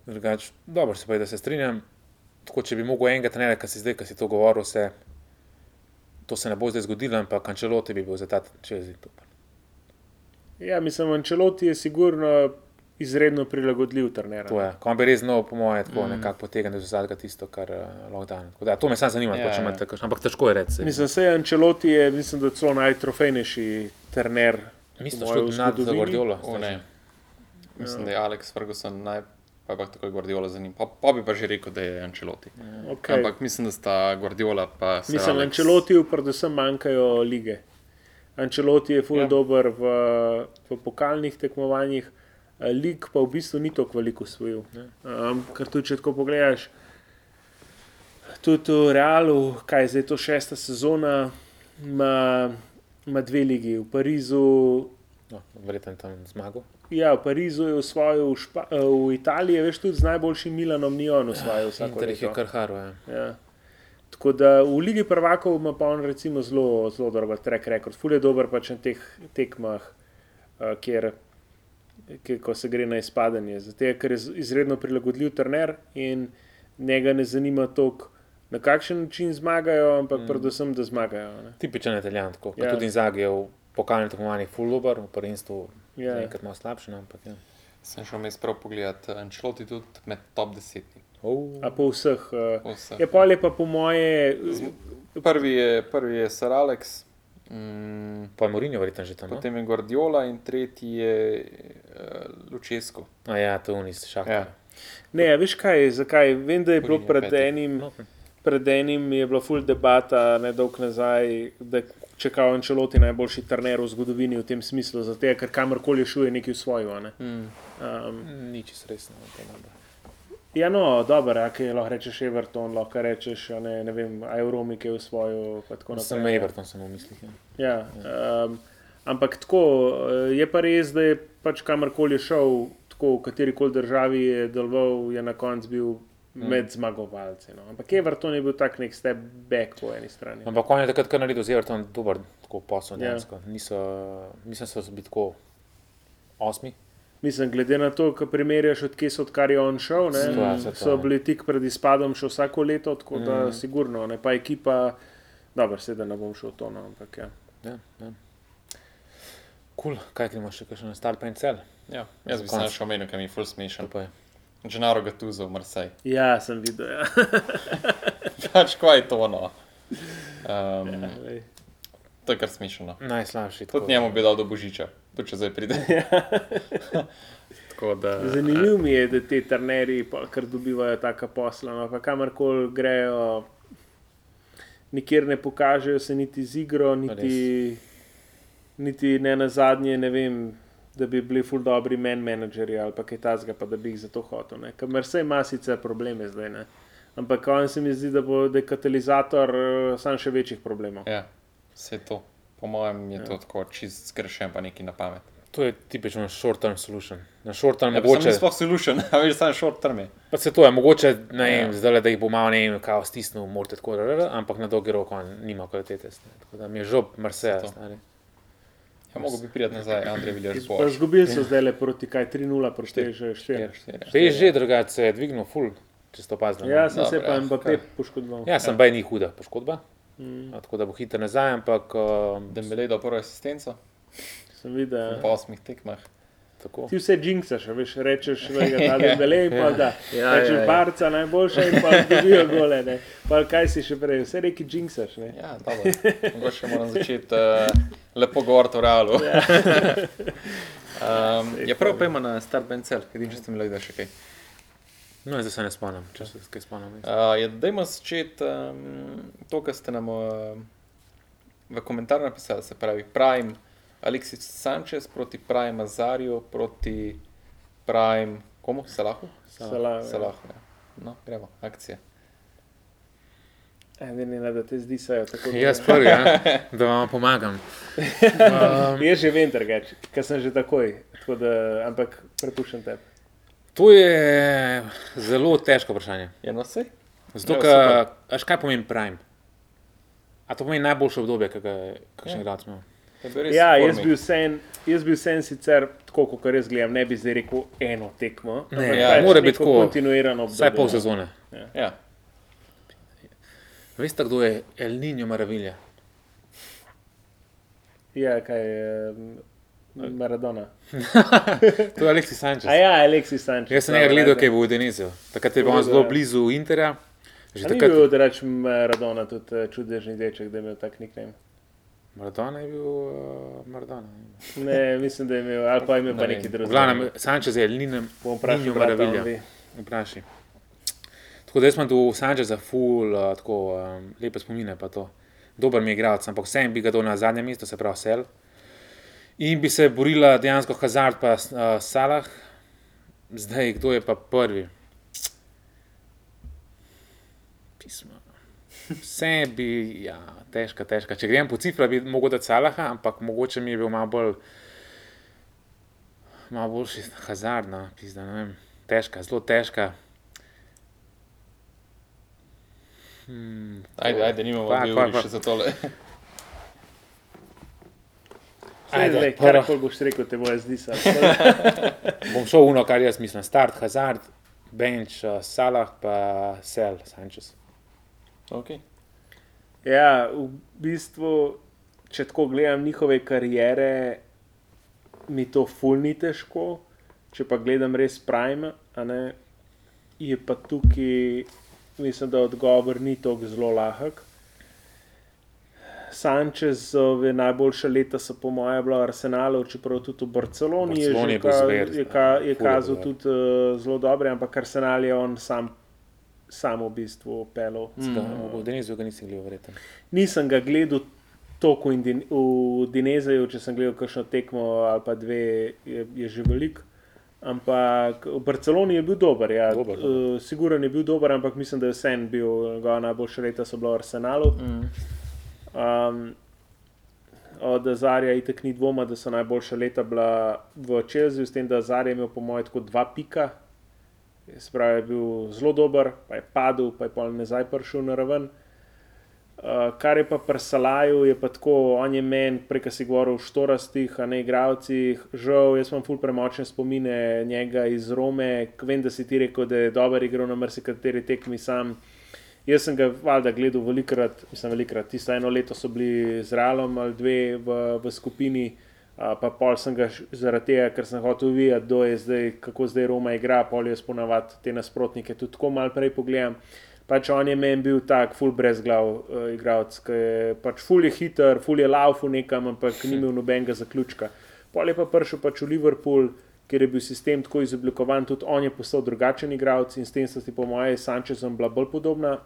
Speaker 3: Drugač, dobro se je, da se strinjam. Tako, če bi mogel enega trenerja, ki si zdaj, ki si to govoril, se, to se ne bo zdaj zgodilo, ampak Ančeloti bi bil za ta čez.
Speaker 1: Ja, mislim, Ančeloti je sigurno izredno prilagodljiv trener.
Speaker 3: To je. Ko bi res znal, po mojem, tako mm. nekako potegniti iz zadnjega tisto, kar uh, lahko da. Tako Da, to me samo zanima,
Speaker 2: Ja,
Speaker 3: ja, če
Speaker 2: ja.
Speaker 3: imate kakšno, ampak težko je reči.
Speaker 1: Mislim, da je Ančeloti je, mislim, da celo najtrofejnejši trener.
Speaker 3: Mislim, da je šlo nad. Guardiola.
Speaker 2: Ne. Mislim, da je Alex Ferguson naj. Pa je pa tako Guardiola za njim. Pa, pa bi pa že rekel, da je Ančeloti.
Speaker 1: Okay.
Speaker 2: Okay. Ampak mislim, da sta Guardiola pa
Speaker 1: Mislim,
Speaker 2: Alex-
Speaker 1: Ančelotiju predvsem manjkajo lige. Ančeloti je ful
Speaker 2: Ja.
Speaker 1: ja. dober v, v pokalnih tekmovanjih, eh, lig pa v bistvu ni tako veliko usvojil. Um, ker tudi, če tako pogledaš, tudi v Realu, kaj je zdaj to šesta sezona, ima, ima dve ligi. V Parizu,
Speaker 3: No, Verjetno je tam zmagal.
Speaker 1: ja, v Parizu je osvojil, v, Špa, eh, v Italiji veš tudi z najboljšim Milanom, ni on osvojil vsako
Speaker 3: Inter jih je kar haro. Ja.
Speaker 1: Ja. Tako da v Ligi prvakov ima pa on recimo zelo, zelo dober track record. Ful je dober pač na teh tekmah, uh, kjer, kjer ko se gre na izpadanje. Zato, ker je izredno prilagodljiv trener in njega ne zanima toliko, na kakšen način zmagajo, ampak mm. predvsem, da zmagajo. Ne.
Speaker 3: Tipičen italijan, tako. Ja.
Speaker 1: Ja.
Speaker 3: Tudi Zagi je v pokalnih tekmovanjih full dober, v prvenstvu
Speaker 1: Ja.
Speaker 3: enkrat malo slabši, no, ampak ja.
Speaker 2: Sem šel mes prav pogledat, Ančeloti tudi med top 10.
Speaker 3: Oh.
Speaker 1: A po vseh. Uh,
Speaker 2: Vseh.
Speaker 1: je pa je pa po moje.
Speaker 2: Prvi je, prvi je Sir Alex, mm,
Speaker 3: Pa je Mourinho verjetno že tam. No?
Speaker 2: potem je Guardiola in tretji je uh, Lučesko.
Speaker 3: A ja, to je unis šah.
Speaker 2: Ja.
Speaker 1: Ne, a veš kaj, zakaj? Vem, da je bilo
Speaker 2: Mourinho
Speaker 1: pred
Speaker 2: peti.
Speaker 1: enim.
Speaker 3: No,
Speaker 1: Pred enim je bila full debata, ne dolgo nazaj, da če kao Ančeloti najboljši trener v zgodovini v tem smislu, zato ker kamorkoli je šel, je nekaj usvojil. a Ne?
Speaker 2: Mm.
Speaker 1: Um,
Speaker 3: Nič resno.
Speaker 1: Ja, no, dobro, kaj lahko rečeš Everton, lahko rečeš, a ne, ne vem, Aeromik je pa tako
Speaker 3: Sem
Speaker 1: naprej.
Speaker 3: Everton, sem v mislih. Ja.
Speaker 1: Ja, um, ampak tako, je pa res, da je pač kamorkoli je šel, tako v kateri koli državi je deloval, je na koncu bil med zmagovalci. No. Ampak Everton je bil tak nek step back po eni strani.
Speaker 3: Ampak on je takrat kar naredil z Everton dober posel.
Speaker 1: Ja.
Speaker 3: Niso, mislim, da so bili tako osmi.
Speaker 1: Mislim, glede na to, kar primerjaš, odkje so, odkar je on šel, ne,
Speaker 3: to
Speaker 1: so
Speaker 3: je.
Speaker 1: bili tik pred izpadom še vsako leto, tako da mm. sigurno, ne pa ekipa, dobro, sedaj ne bom šel to, no, ampak ja.
Speaker 3: Ja, ja. Cool. Kaj ti imaš še, kakšen star pencel?
Speaker 2: Ja, jaz bi se našel omenil, ker mi je full smešen.
Speaker 3: Pa.
Speaker 2: Gennaro Gattuso v Marseille.
Speaker 1: Ja, sem videl. Ja.
Speaker 2: Pač kaj je to ono. Um,
Speaker 1: Lej.
Speaker 2: To je kar smešno.
Speaker 3: Najslabši.
Speaker 2: Tudi njemu bi dal do božiča, tudi če zdaj pride. Da.
Speaker 1: Zanimivo mi je, da ti trenerji, kar dobivajo taka posla, no, pa kamorkoli grejo, nikjer ne pokažejo se niti z igro, niti, niti ne na zadnje, ne vem. Da bi bili ful dobri men menedžerji ali kaj tasga, pa da bi jih za to hotel. ne. Ker vse ima sicer probleme zdaj, ne. ampak on se mi zdi, da bo da je katalizator uh, sam še večjih problemov.
Speaker 2: Ja, vse to. Po mojem je
Speaker 1: Ja.
Speaker 2: to tako čist zgrešen, pa neki na pamet.
Speaker 3: To je tipično short term solution. Na short term
Speaker 2: Ja,
Speaker 3: mogoče.
Speaker 2: Sploh solution, a veš, samo short term je.
Speaker 3: Pa se to je mogoče, ne vem,
Speaker 2: Ja.
Speaker 3: ja. zdaj, da jih bo malo ne vem, kao stisnil, morate tako, rr, ampak na dolgi rok on nima kvalitete. Tako da mi je žob, Marseja.
Speaker 2: Ja, mogo bi priti nazaj, Andrej Viljaš.
Speaker 1: Zgubili so zdaj le proti kaj 3-0, proti
Speaker 2: Štiri.
Speaker 1: že 4.
Speaker 3: Te je že drugače se je dvignil, full, če ste opazili.
Speaker 1: Ja, sem se
Speaker 2: Dobro,
Speaker 1: pa
Speaker 2: ja,
Speaker 1: Mbappé poškodoval.
Speaker 3: ja sem baj ni huda poškodba,
Speaker 1: Mm,
Speaker 3: a, tako da bo hiter nazaj, ampak uh,
Speaker 2: Dembele je dal prvo asistenco
Speaker 1: sem videl.
Speaker 2: po osmih tekmah.
Speaker 3: tako.
Speaker 1: Ti vse džinksaš, a veš, rečeš, da je ta debele in pa da.
Speaker 2: Ja,
Speaker 1: Rečeš,
Speaker 2: ja, ja.
Speaker 1: barca najboljša in pa dobijo gole. Ne. Pa kaj si še prej, vse reki džinksaš. Ne.
Speaker 2: Ja, dobro. Mogoče moram začeti uh, lepo govoriti o realu.
Speaker 1: Ja.
Speaker 2: um, je prav, pojmo na Star Bencel, edin, če ste mi lahko še kaj.
Speaker 3: No, zdaj se ne spomnim, če se kaj spomnim.
Speaker 2: Uh, je, dajmo začeti um, to, kar ste nam uh, v komentar napisali, se pravi Prime, Alexis Sanchez proti Prime Azarju, proti Prime, komu? Salahu?
Speaker 1: Salah, ja.
Speaker 2: Salahu, ja. No, gremo, akcija.
Speaker 1: E, ne, ne, da te zdi se tako. da-
Speaker 3: Jaz prvi, ja, da vam pomagam. Um,
Speaker 1: Jaz že vem, drugače, ker sem že takoj. Tako da, ampak prepuščam te.
Speaker 3: To je zelo težko vprašanje.
Speaker 2: Je no vse?
Speaker 3: Zato,
Speaker 2: Ja,
Speaker 3: ker, veš, kaj pomeni prime? A to pomeni najboljše obdobje, ki ga je kakšen
Speaker 2: Ja.
Speaker 3: igralec imel?
Speaker 1: Ja, jaz bi vsem, jaz bi vsem sicer, tako kot jaz gledam, ne bi zdaj rekel eno tekmo.
Speaker 3: Ne,
Speaker 1: ampak
Speaker 2: ja,
Speaker 1: pač
Speaker 3: mora biti tako,
Speaker 1: kontinuirano obdobje.
Speaker 3: Vsaj pol sezone.
Speaker 2: Ja.
Speaker 3: Veste, kdo je El Niño Maravilja?
Speaker 1: Ja, kaj je Maradona.
Speaker 3: To je Alexis Sanchez.
Speaker 1: A ja, Alexis Sanchez.
Speaker 3: Jaz sem njega gledal, ki je bil v Deniziju. Takrat je bil on zelo blizu Interja. Že takrat
Speaker 1: bil, da rečem, Maradona tudi eh, čudežni deček, da je imel tak nickname.
Speaker 3: Maradona je bil uh, Maradona.
Speaker 1: Ne, mislim, da je imel, ali pa je imel pa neki drugi.
Speaker 3: glavnem, Sanchez je
Speaker 1: brata, on
Speaker 3: Maravilja.
Speaker 1: ve.
Speaker 3: Vprašaj. Tako da jaz imam tu Sančeza, ful, uh, tako um, lepe spomine. pa to. Dober mi je igralec, ampak vsem bi ga dal na zadnje mesto, se pravi Sel. In bi se borila dejansko Hazard pa uh, Salah. Zdaj, kdo je pa prvi? Pismo. Vse bi, ja, težka, težka. Če grem po cifrah, bi mogel dati Salaha, ampak mogoče mi je bil malo bolj, malo boljši Hazard, no, pizda, ne vem. Težka, zelo težka. Hmm,
Speaker 2: Ajde, ajde, nimamo dve uri še za tole.
Speaker 3: Ajde, prva.
Speaker 1: Karkoli boš rekel, te bo jaz zdi se.
Speaker 3: Bom šel uno, kar jaz mislim. Start, Hazard, Bench, uh, Salah, pa Sel, Sanchez.
Speaker 2: Okay.
Speaker 1: Ja, v bistvu, če tako gledam njihove kariere, mi to ful ni težko. Če pa gledam res Prime, ne, je pa tukaj, mislim, da odgovor ni tako zelo lahek. Sančezove najboljša leta so po mojem bila v Arsenalu, čeprav tudi v Barceloni je,
Speaker 3: Barceloni
Speaker 1: že
Speaker 3: je
Speaker 1: ka,
Speaker 3: zver,
Speaker 1: je, ka, je
Speaker 3: je
Speaker 1: kazal
Speaker 3: ja.
Speaker 1: tudi uh, zelo dobre, ampak Arsenal je on sam, sam v bistvu pelil.
Speaker 3: Mm. V Denizu ga nisem gledal, verjetno.
Speaker 1: Nisem ga gledal toliko in din, v Dinezeju, če sem gledal kakšno tekmo ali pa dve, je, je že velik. Ampak v Barceloni je bil dober, ja.
Speaker 3: Dober,
Speaker 1: uh, Siguren je bil dober, ampak mislim, da je vsem bil, njegova najboljša leta so bila v Arsenalu.
Speaker 2: Mm.
Speaker 1: Um, od Azarja itek ni dvoma, da so najboljša leta bila v Čelziju, s tem, da Azar je imel po mojem tako dva pika. Spravi je bil zelo dober, pa je padel, pa je pa nazaj prišel na raven. Uh, kar je pa pri Salaju, je pa tako, on je meni, preka si govoril o štorastih, a ne igravcih. Žal, jaz imam ful premočne spomine njega iz Rome, vem, da si ti rekel, da je dober igral na marsikateri tekmi sam. Jaz sem ga valjda gledal velikrat, mislim, velikrat. Tisto eno leto so bili z Realom ali dve v, v skupini, a, pa pol sem ga zaradi tega, ker sem hotel videti, kdo je zdaj, kako zdaj Roma igra, pol jaz ponavadi te nasprotnike tudi tako malo prej pogledam. Pač on je meni bil tak, full brez glav, uh, igralec, ki je pač full je hiter, full je laufu nekam, ampak ni imel nobenega zaključka. Pol je pa prišel pač v Liverpool, kjer je bil sistem tako izoblikovan, tudi on je postal drugačen igralec in s tem sta si po mojem s Sančezom bila bolj podobna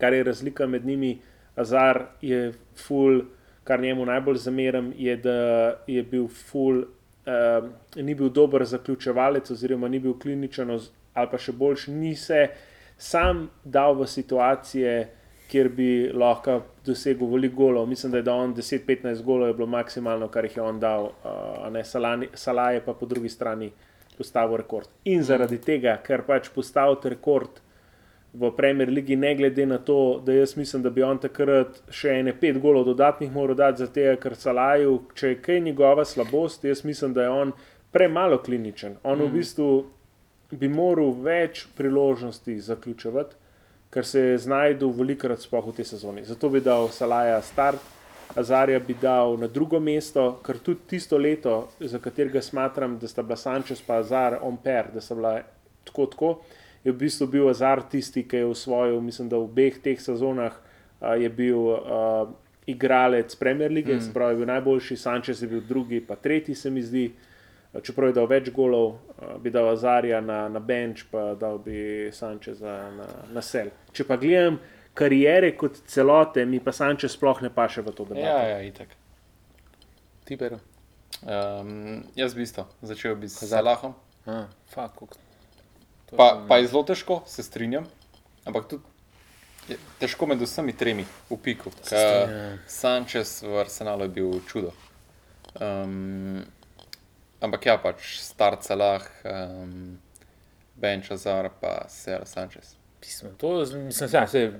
Speaker 1: kar je razlika med njimi. Azar je full, kar njemu najbolj zameram, je, da je bil full, uh, ni bil dober zaključevalec, oziroma ni bil kliničen, ali pa še boljš, ni se sam dal v situacije, kjer bi lahko dosegel veliko golov. Mislim, da je dal on 10-15 golov, je bilo maksimalno, kar jih je on dal, uh, Salani- Salah je pa po drugi strani postavil rekord. In zaradi tega, ker pač postaviti rekord v Premier League, ne glede na to, da jaz mislim, da bi on takrat še ene pet golov dodatnih moral dati, zato ker Salaju, če je kaj njegova slabost, jaz mislim, da je on premalo kliničen. On mm. v bistvu bi moral več priložnosti zaključevati, ker se je znašel velikokrat sploh v tej sezoni. Zato bi dal Salaja start. Azarja bi dal na drugo mesto, ker tudi tisto leto, za katerega smatram, da sta bila Sančes in Azar on per, da sta bila tako tako, je v bistvu bil Azar tisti, ki je osvojil, mislim, da v obeh teh sezonah a, je bil a, igralec Premier League, mm. pravi, je bil najboljši, Sančes je bil drugi, pa tretji, se mi zdi. Čeprav je dal več golov, a, bi dal Azarja na, na bench, pa dal bi Sančeza na, na sel. Če pa gledam karijere kot celote, mi pa Sančez sploh ne paše v to debato.
Speaker 2: Ja, ja, itak.
Speaker 3: Ti, Pero?
Speaker 2: Um, jaz bi isto začel bi s. Salahom.
Speaker 3: Ah, fuck, to
Speaker 2: Pa, pa je zelo težko, se strinjam. Ampak tudi Je težko med vsemi tremi v piku. Sanchez v Arsenalu je bil čudo. Um, ampak ja, pač star celah, um, Ben Chazar pa Sera Sanchez.
Speaker 3: Mislim, to, mislim, ja, se,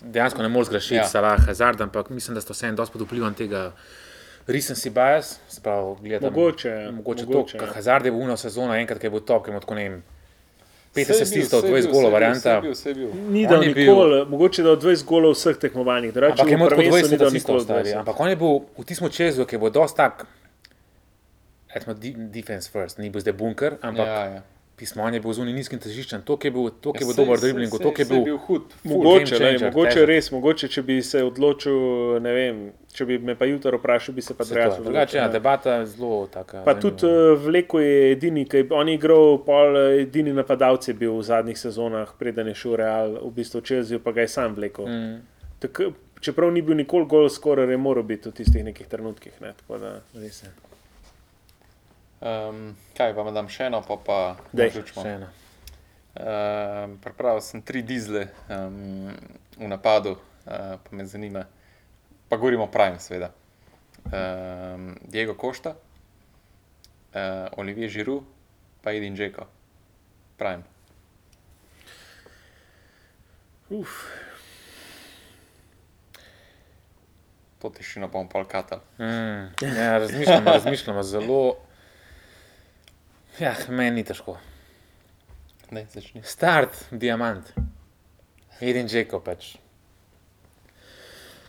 Speaker 3: dejansko ne moreš zgrešiti
Speaker 2: Ja.
Speaker 3: Salah, Hazard, ampak mislim, da sto vseeno dosti pod vplivom tega recency bias, se pravi, gledati.
Speaker 1: Mogoče, ja.
Speaker 3: mogoče,
Speaker 1: mogoče,
Speaker 3: to,
Speaker 1: ja.
Speaker 3: ker Hazard je v uno sezono, enkrat, ki je bil top, ki je imel tako ne vem,
Speaker 2: Saj
Speaker 3: 50
Speaker 2: je bil,
Speaker 3: asistov,
Speaker 2: saj je
Speaker 3: 20
Speaker 2: bil,
Speaker 3: golov
Speaker 2: je bil,
Speaker 3: varianta.
Speaker 2: saj je bil, je bil.
Speaker 1: Ni dal
Speaker 3: je bil-
Speaker 1: nikoli, mogoče da od 20 golov vseh tekmovanjih, drugače
Speaker 3: Ampak je imel tako
Speaker 1: prvenstvu ni
Speaker 3: 20
Speaker 1: dal
Speaker 3: asistov,
Speaker 1: nikoli
Speaker 3: stari.
Speaker 1: 20.
Speaker 3: Ampak on je bil v tistem čezu, ki bo dosti tak, recimo, de- defense first, ni bil zdaj bunker, ampak
Speaker 2: Ja, ja.
Speaker 3: pismo, on je bil zunaj nizkim težiščem, to, ki je bil, to, ki je
Speaker 2: Ja,
Speaker 3: bil
Speaker 2: saj-
Speaker 3: dober dribbling, to, ki je bil.
Speaker 2: bil hud.
Speaker 1: Mogoče,
Speaker 3: changer,
Speaker 1: mogoče
Speaker 3: težek.
Speaker 1: res, mogoče če bi se odločil, ne vem, če bi me pa jutro vprašal, bi se pa drugače
Speaker 3: ja,
Speaker 1: odločil, ne.
Speaker 3: debata je zelo taka.
Speaker 1: Pa tudi
Speaker 3: zanimiva.
Speaker 1: uh, Vleko je edini, ki je on je igral, pol eh, edini napadalec je bil v zadnjih sezonah, preden je šel Real, v bistvu Chelsea, pa ga je sam vlekel.
Speaker 3: Mm.
Speaker 1: Tak, čeprav ni bil nikoli gol skoraj, je moral biti v tistih nekih trenutkih. Ne, tako da, res je.
Speaker 2: Um, kaj pa dam še eno, pa pa
Speaker 1: Dej,
Speaker 2: zaključimo.
Speaker 3: Še ena.
Speaker 2: Um, Pripravil sem tri dizle um, v napadu, uh, pa me zanima. Pa govorimo o Prime, seveda. Um, Diego Košta, uh, Olivier Žiru, pa Edin Džeko. Prime.
Speaker 1: Uf,
Speaker 2: To tišino pa bom pol katal.
Speaker 3: Mm. Ja, razmišljamo, razmišljamo zelo. Ja, meni ni težko.
Speaker 2: Ne, začni.
Speaker 3: Start, diamant. Edin Džeko pač.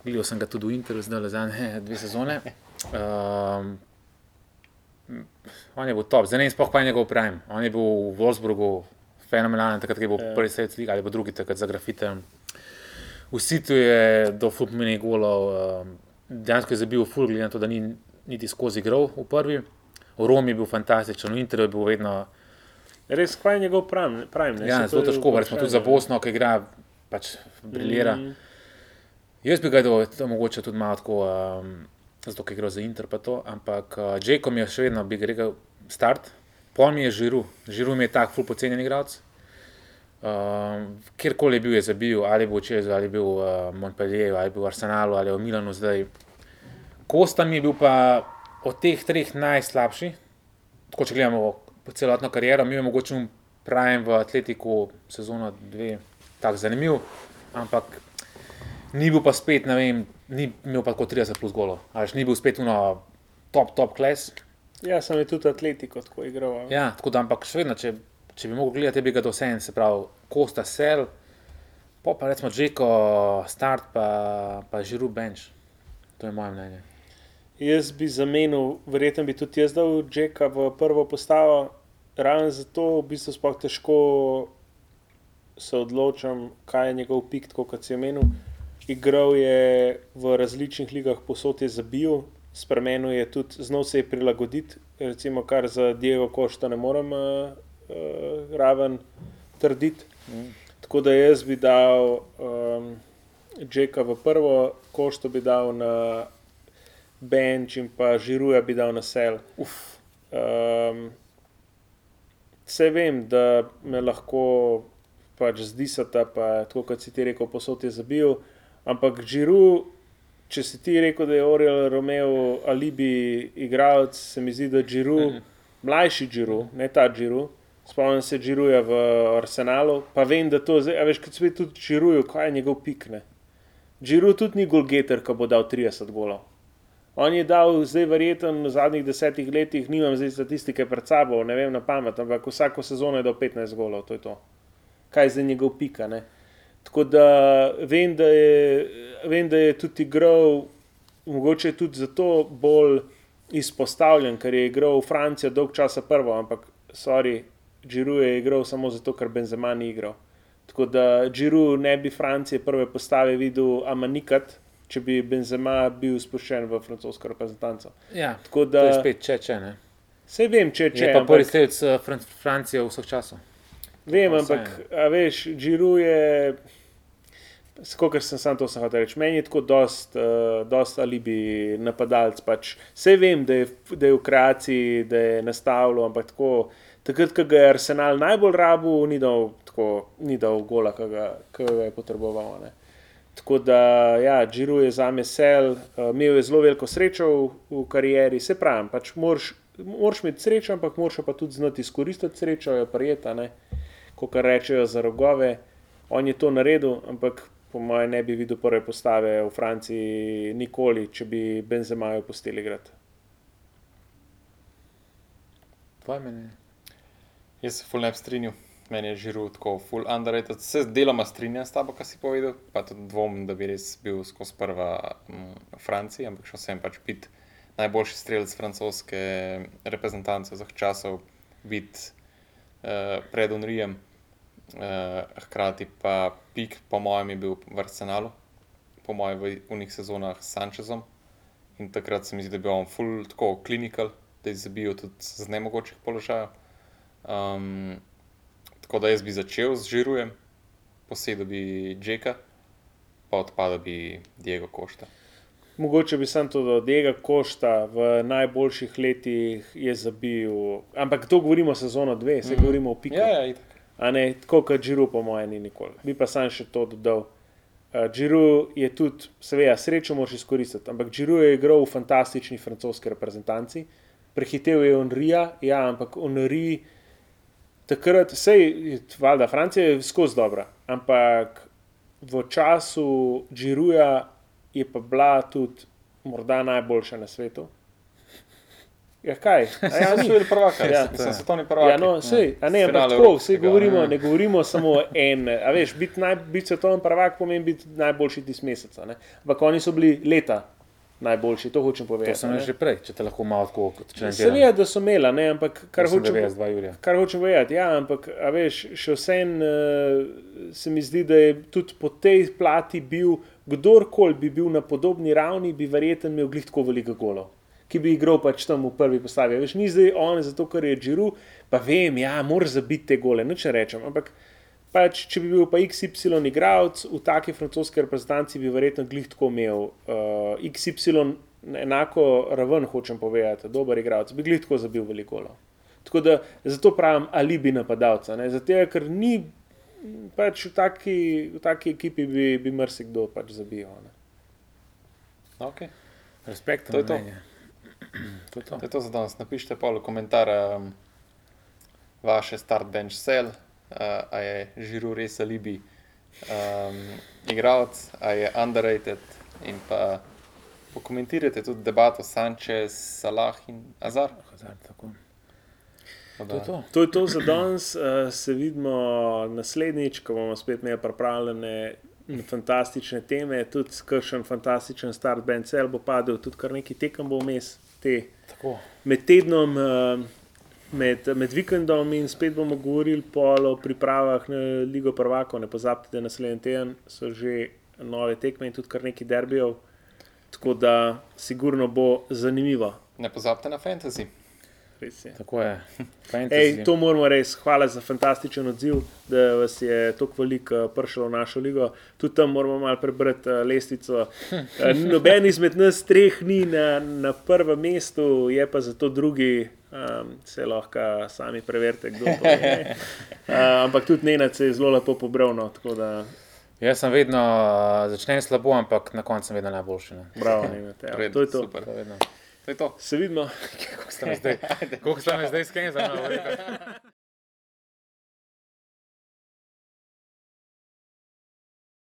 Speaker 3: Gledal sem ga tudi v Interu, zdaj le zadnje dve sezone. Um, on je bil top, zdaj ne vem sploh, kaj je njegov prime. On je bil v Wolfsburgu fenomenalen, takrat je bil
Speaker 1: Ja.
Speaker 3: prvi svet lige ali pa drugi, takrat za grafite. V Situ je do fulpmeni golov, um, dejansko je zabil ful, glede na to, da ni niti skozi igral v prvi. V Romi je bil fantastičen, v Interu je bil vedno
Speaker 1: res, kaj je njegov prime? prime ne?
Speaker 3: Ja, zelo težko, recimo tudi za. Bosno, ki igra, pač briljira.
Speaker 1: Mm,
Speaker 3: Jaz bi ga dal, mogoče tudi malo tako, um, zato ker gre za Inter, pa to, ampak uh, Jacob je še vedno, bi rekel, start. Pol mi je žiru, žiru mi je tak, ful pocenjen igralec. Um, kjerkoli je bil, je zabil, ali bo čez, ali bil v uh, Montpellieru, ali bil v Arsenalu, ali v Milanu zdaj. Kosta mi je bil pa od teh treh najslabši, tako če gledamo celotno kariero, mi je mogoče Prime v Atletiku sezono dve, tako zanimiv, ampak ni bil pa spet, ne vem, ni imel pa kot 30 plus golov, ali ni bil spet uno top, top klas.
Speaker 1: Ja, sem je tudi atletiko tako igral. a.
Speaker 3: Ja, tako da, ampak še vedno, če, če bi mogel gledati, bi ga dosen, se pravi, Kosta Sel, pa pa recimo Džeko, Start, pa, pa Žiru Bench. To je moje mnenje.
Speaker 1: Jaz bi zamenil, verjetno bi tudi jaz dal Jacka v prvo postavo, ravno zato v bistvu sploh težko se odločam, kaj je njegov pik, tako kot si omenil. Igral je v različnih ligah, posod je zabil, spremenil je tudi, znal se je prilagoditi, recimo kar za Diego Košta ne morem uh, uh, raven trditi. Tako da jaz bi dal um, Jacka v prvo, Košto bi dal na bench in pa žiruja bi dal na sel. Um, Vse vem, da me lahko pač zdisata, pa tako kot si ti rekel, posod je zabil, ampak žiru, če si ti rekel, da je Oriel Romeo alibi igralec, se mi zdi, da žiru, mm -hmm. mlajši žiru, ne ta žiru. Spomnim se Džiruja v Arsenalu, pa vem, da to zdaj, veš, kot spet tudi Džiruju, kaj je njegov pik. Ne? Džiru tudi ni golgeter, ki bo dal 30 golov. On je dal, zdaj verjeten v zadnjih desetih letih, nimam zdaj statistike pred sabo, ne vem na pamet, ampak vsako sezono je dal 15 golov, to je to. Kaj je zdaj njegov pika. Ne? Tako da vem, da je, vem, da je tudi igral, mogoče tudi zato bolj izpostavljen, ker je igral v Francijo dolg časa prvo, ampak sorry, Džiru je igral samo zato, ker Benzema ni igral. Tako da Džiru ne bi Francije prve postave videl Amanikat, če bi Benzema bil spuščen v francosko reprezentanco.
Speaker 3: Ja,
Speaker 1: Tako
Speaker 3: to
Speaker 1: da
Speaker 3: je spet če, če ne.
Speaker 1: Vse vem, če
Speaker 3: Če je pa prvi
Speaker 1: ampak-
Speaker 3: strelec uh, Fran Francije vseh časov.
Speaker 1: Vem,
Speaker 3: Pa
Speaker 1: ampak, a veš, Džiru je, kot sem sam to sem hotel reči, meni je tako dost, uh, dost alibi napadalec. Pač. Vse vem, da je, da je v kreaciji, da je nastavljal, ampak tako, takrat, ko ga je Arsenal najbolj rabu, ni dal, tako, ni dal gola, ki ga, ga je potreboval. Ne. Tako da, ja, Džiru je za me sel, uh, imel je zelo veliko srečo v, v karieri, se pravi, pač moraš, moraš imeti srečo, ampak moraš pa tudi znati izkoristiti srečo, jo prijeta, ne, kot rečejo za rogove. On je to naredil, ampak po mojem ne bi videl prve postave v Franciji nikoli, če bi Benzemajo pustili igrati.
Speaker 3: Tvoje mnenje?
Speaker 2: Jaz se full ne bi strinjal, meni je žiru tako full underrated. Se deloma strinjam s tabo, kar si povedal, pa tudi dvomim, da bi res bil skozi prva mm, v Franciji, ampak še vsem pač biti najboljši strelec francoske reprezentance vseh časov, biti uh, pred Unrijem. Uh, hkrati pa pik, po mojem, je bil v Arsenalu, po mojem, v unih sezonah s Sančezom. In takrat se mi zdi, da je bil on full tako klinikal, da je zabil tudi z nemogočih položajev. Um, tako da jaz bi začel z Žirujem, posedel bi Džeka, pa odpadel bi Diego Košta.
Speaker 1: Mogoče bi sam to dodal, Diego Košta v najboljših letih je zabil, ampak to govorimo o sezono dve, se mm govorimo o piku.
Speaker 2: Ja, ja, itak.
Speaker 1: A ne, tako kot Džiru, po mojem, ni nikoli. Bi pa sam še to dodal. Džiru je tudi, seveda, srečo moraš izkoristiti, ampak Džiru je igral v fantastični francoski reprezentanci, prehitev je Onrija, ja, ampak Onri takrat, sej, valjda, Francija je skozi dobra, ampak v času Džiruja je pa bila tudi morda najboljša na svetu. Ja, kaj? A Ja,
Speaker 2: Ja,
Speaker 1: ni.
Speaker 2: so bili prvaki,
Speaker 1: Ja.
Speaker 2: ja, sem svetovni prvak.
Speaker 1: Ja, no, sej, a ne, ampak tako, vse
Speaker 2: evropskega,
Speaker 1: govorimo,
Speaker 2: ja.
Speaker 1: ne govorimo samo en. A veš, biti, naj, biti svetovni prvak pomeni biti najboljši tisti mesec. a ne. Ampak oni so bili leta najboljši, to hočem
Speaker 3: To
Speaker 1: povedati.
Speaker 3: sem
Speaker 1: a
Speaker 3: že
Speaker 1: ne.
Speaker 3: prej, če te lahko malo tako kot če ne
Speaker 1: Seveda, da so imeli, a ne, ampak kar hočem,
Speaker 3: 92 Julija.
Speaker 1: kar hočem povedati, ja, ampak veš, še vsem uh, se mi zdi, da je tudi po tej plati bil, kdorkoli bi bil na podobni ravni, bi verjetno imel glih tako veliko golov. Ki bi igral pač tam v prvi postavi. Veš, ni zdaj on, zato ker je Džiru, pa vem, ja, moraš zabiti te gole, noče rečem. Ampak pač, če bi bil pa XY igralec v taki francoski reprezentanci, bi verjetno glih tako imel uh, XY enako raven, hočem povedati, dober igralec, bi glih tako zabil veliko golov. Tako da zato pravim alibi napadalca. ne, Zato, ker ni pač v taki, v taki ekipi bi, bi marsikdo pač zabil. Ne.
Speaker 2: Okay.
Speaker 3: Respekt,
Speaker 2: To je to.
Speaker 3: To je to.
Speaker 2: To je to za danes. Napišite pol komentar um, vaše start bench cell, uh, a je žiru res alibi um, igralec, a je underrated in pa pokomentirajte tudi debato Sanchez, Salah in Azar.
Speaker 3: Hazard, tako.
Speaker 2: Tako
Speaker 3: To je
Speaker 2: da-
Speaker 3: to.
Speaker 1: To je to za danes, uh, se vidimo naslednjič, ko bomo spet imeli pripravljene fantastične teme, tudi kakšen fantastičen start band cel bo padel, tudi kar nekaj tekem bo vmes, te
Speaker 3: tako.
Speaker 1: med tednom. Uh, Med, med vikendom in spet bomo govorili o pripravah na Ligo Prvako. Ne pozabite, da naslednji teden so že nove tekme in tudi kar nekaj derbijev. Tako da, sigurno bo zanimivo.
Speaker 2: Ne pozabite na fantasy.
Speaker 1: Res je.
Speaker 3: Tako je.
Speaker 1: Ej, to moramo res. Hvala za fantastičen odziv, da vas je tako veliko eh, prišlo v našo ligo. Tudi tam moramo malo prebrati uh, lestvico. Uh, noben izmed nas treh ni na, na prvem mestu, je pa zato drugi. Um, se lahko sami preverite, kdo to je. Uh, ampak tudi Nenad se je zelo lepo pobral. No, tako da,
Speaker 3: Jaz sem vedno, uh, začnem slabo, ampak na koncu sem vedno najboljši. Ne.
Speaker 1: bravo, Nenad. Ja, to je to.
Speaker 2: Super.
Speaker 3: To je vedno.
Speaker 2: To je to.
Speaker 1: Se vidimo.
Speaker 3: Koliko ste zdaj, koliko ste zdaj skenzali?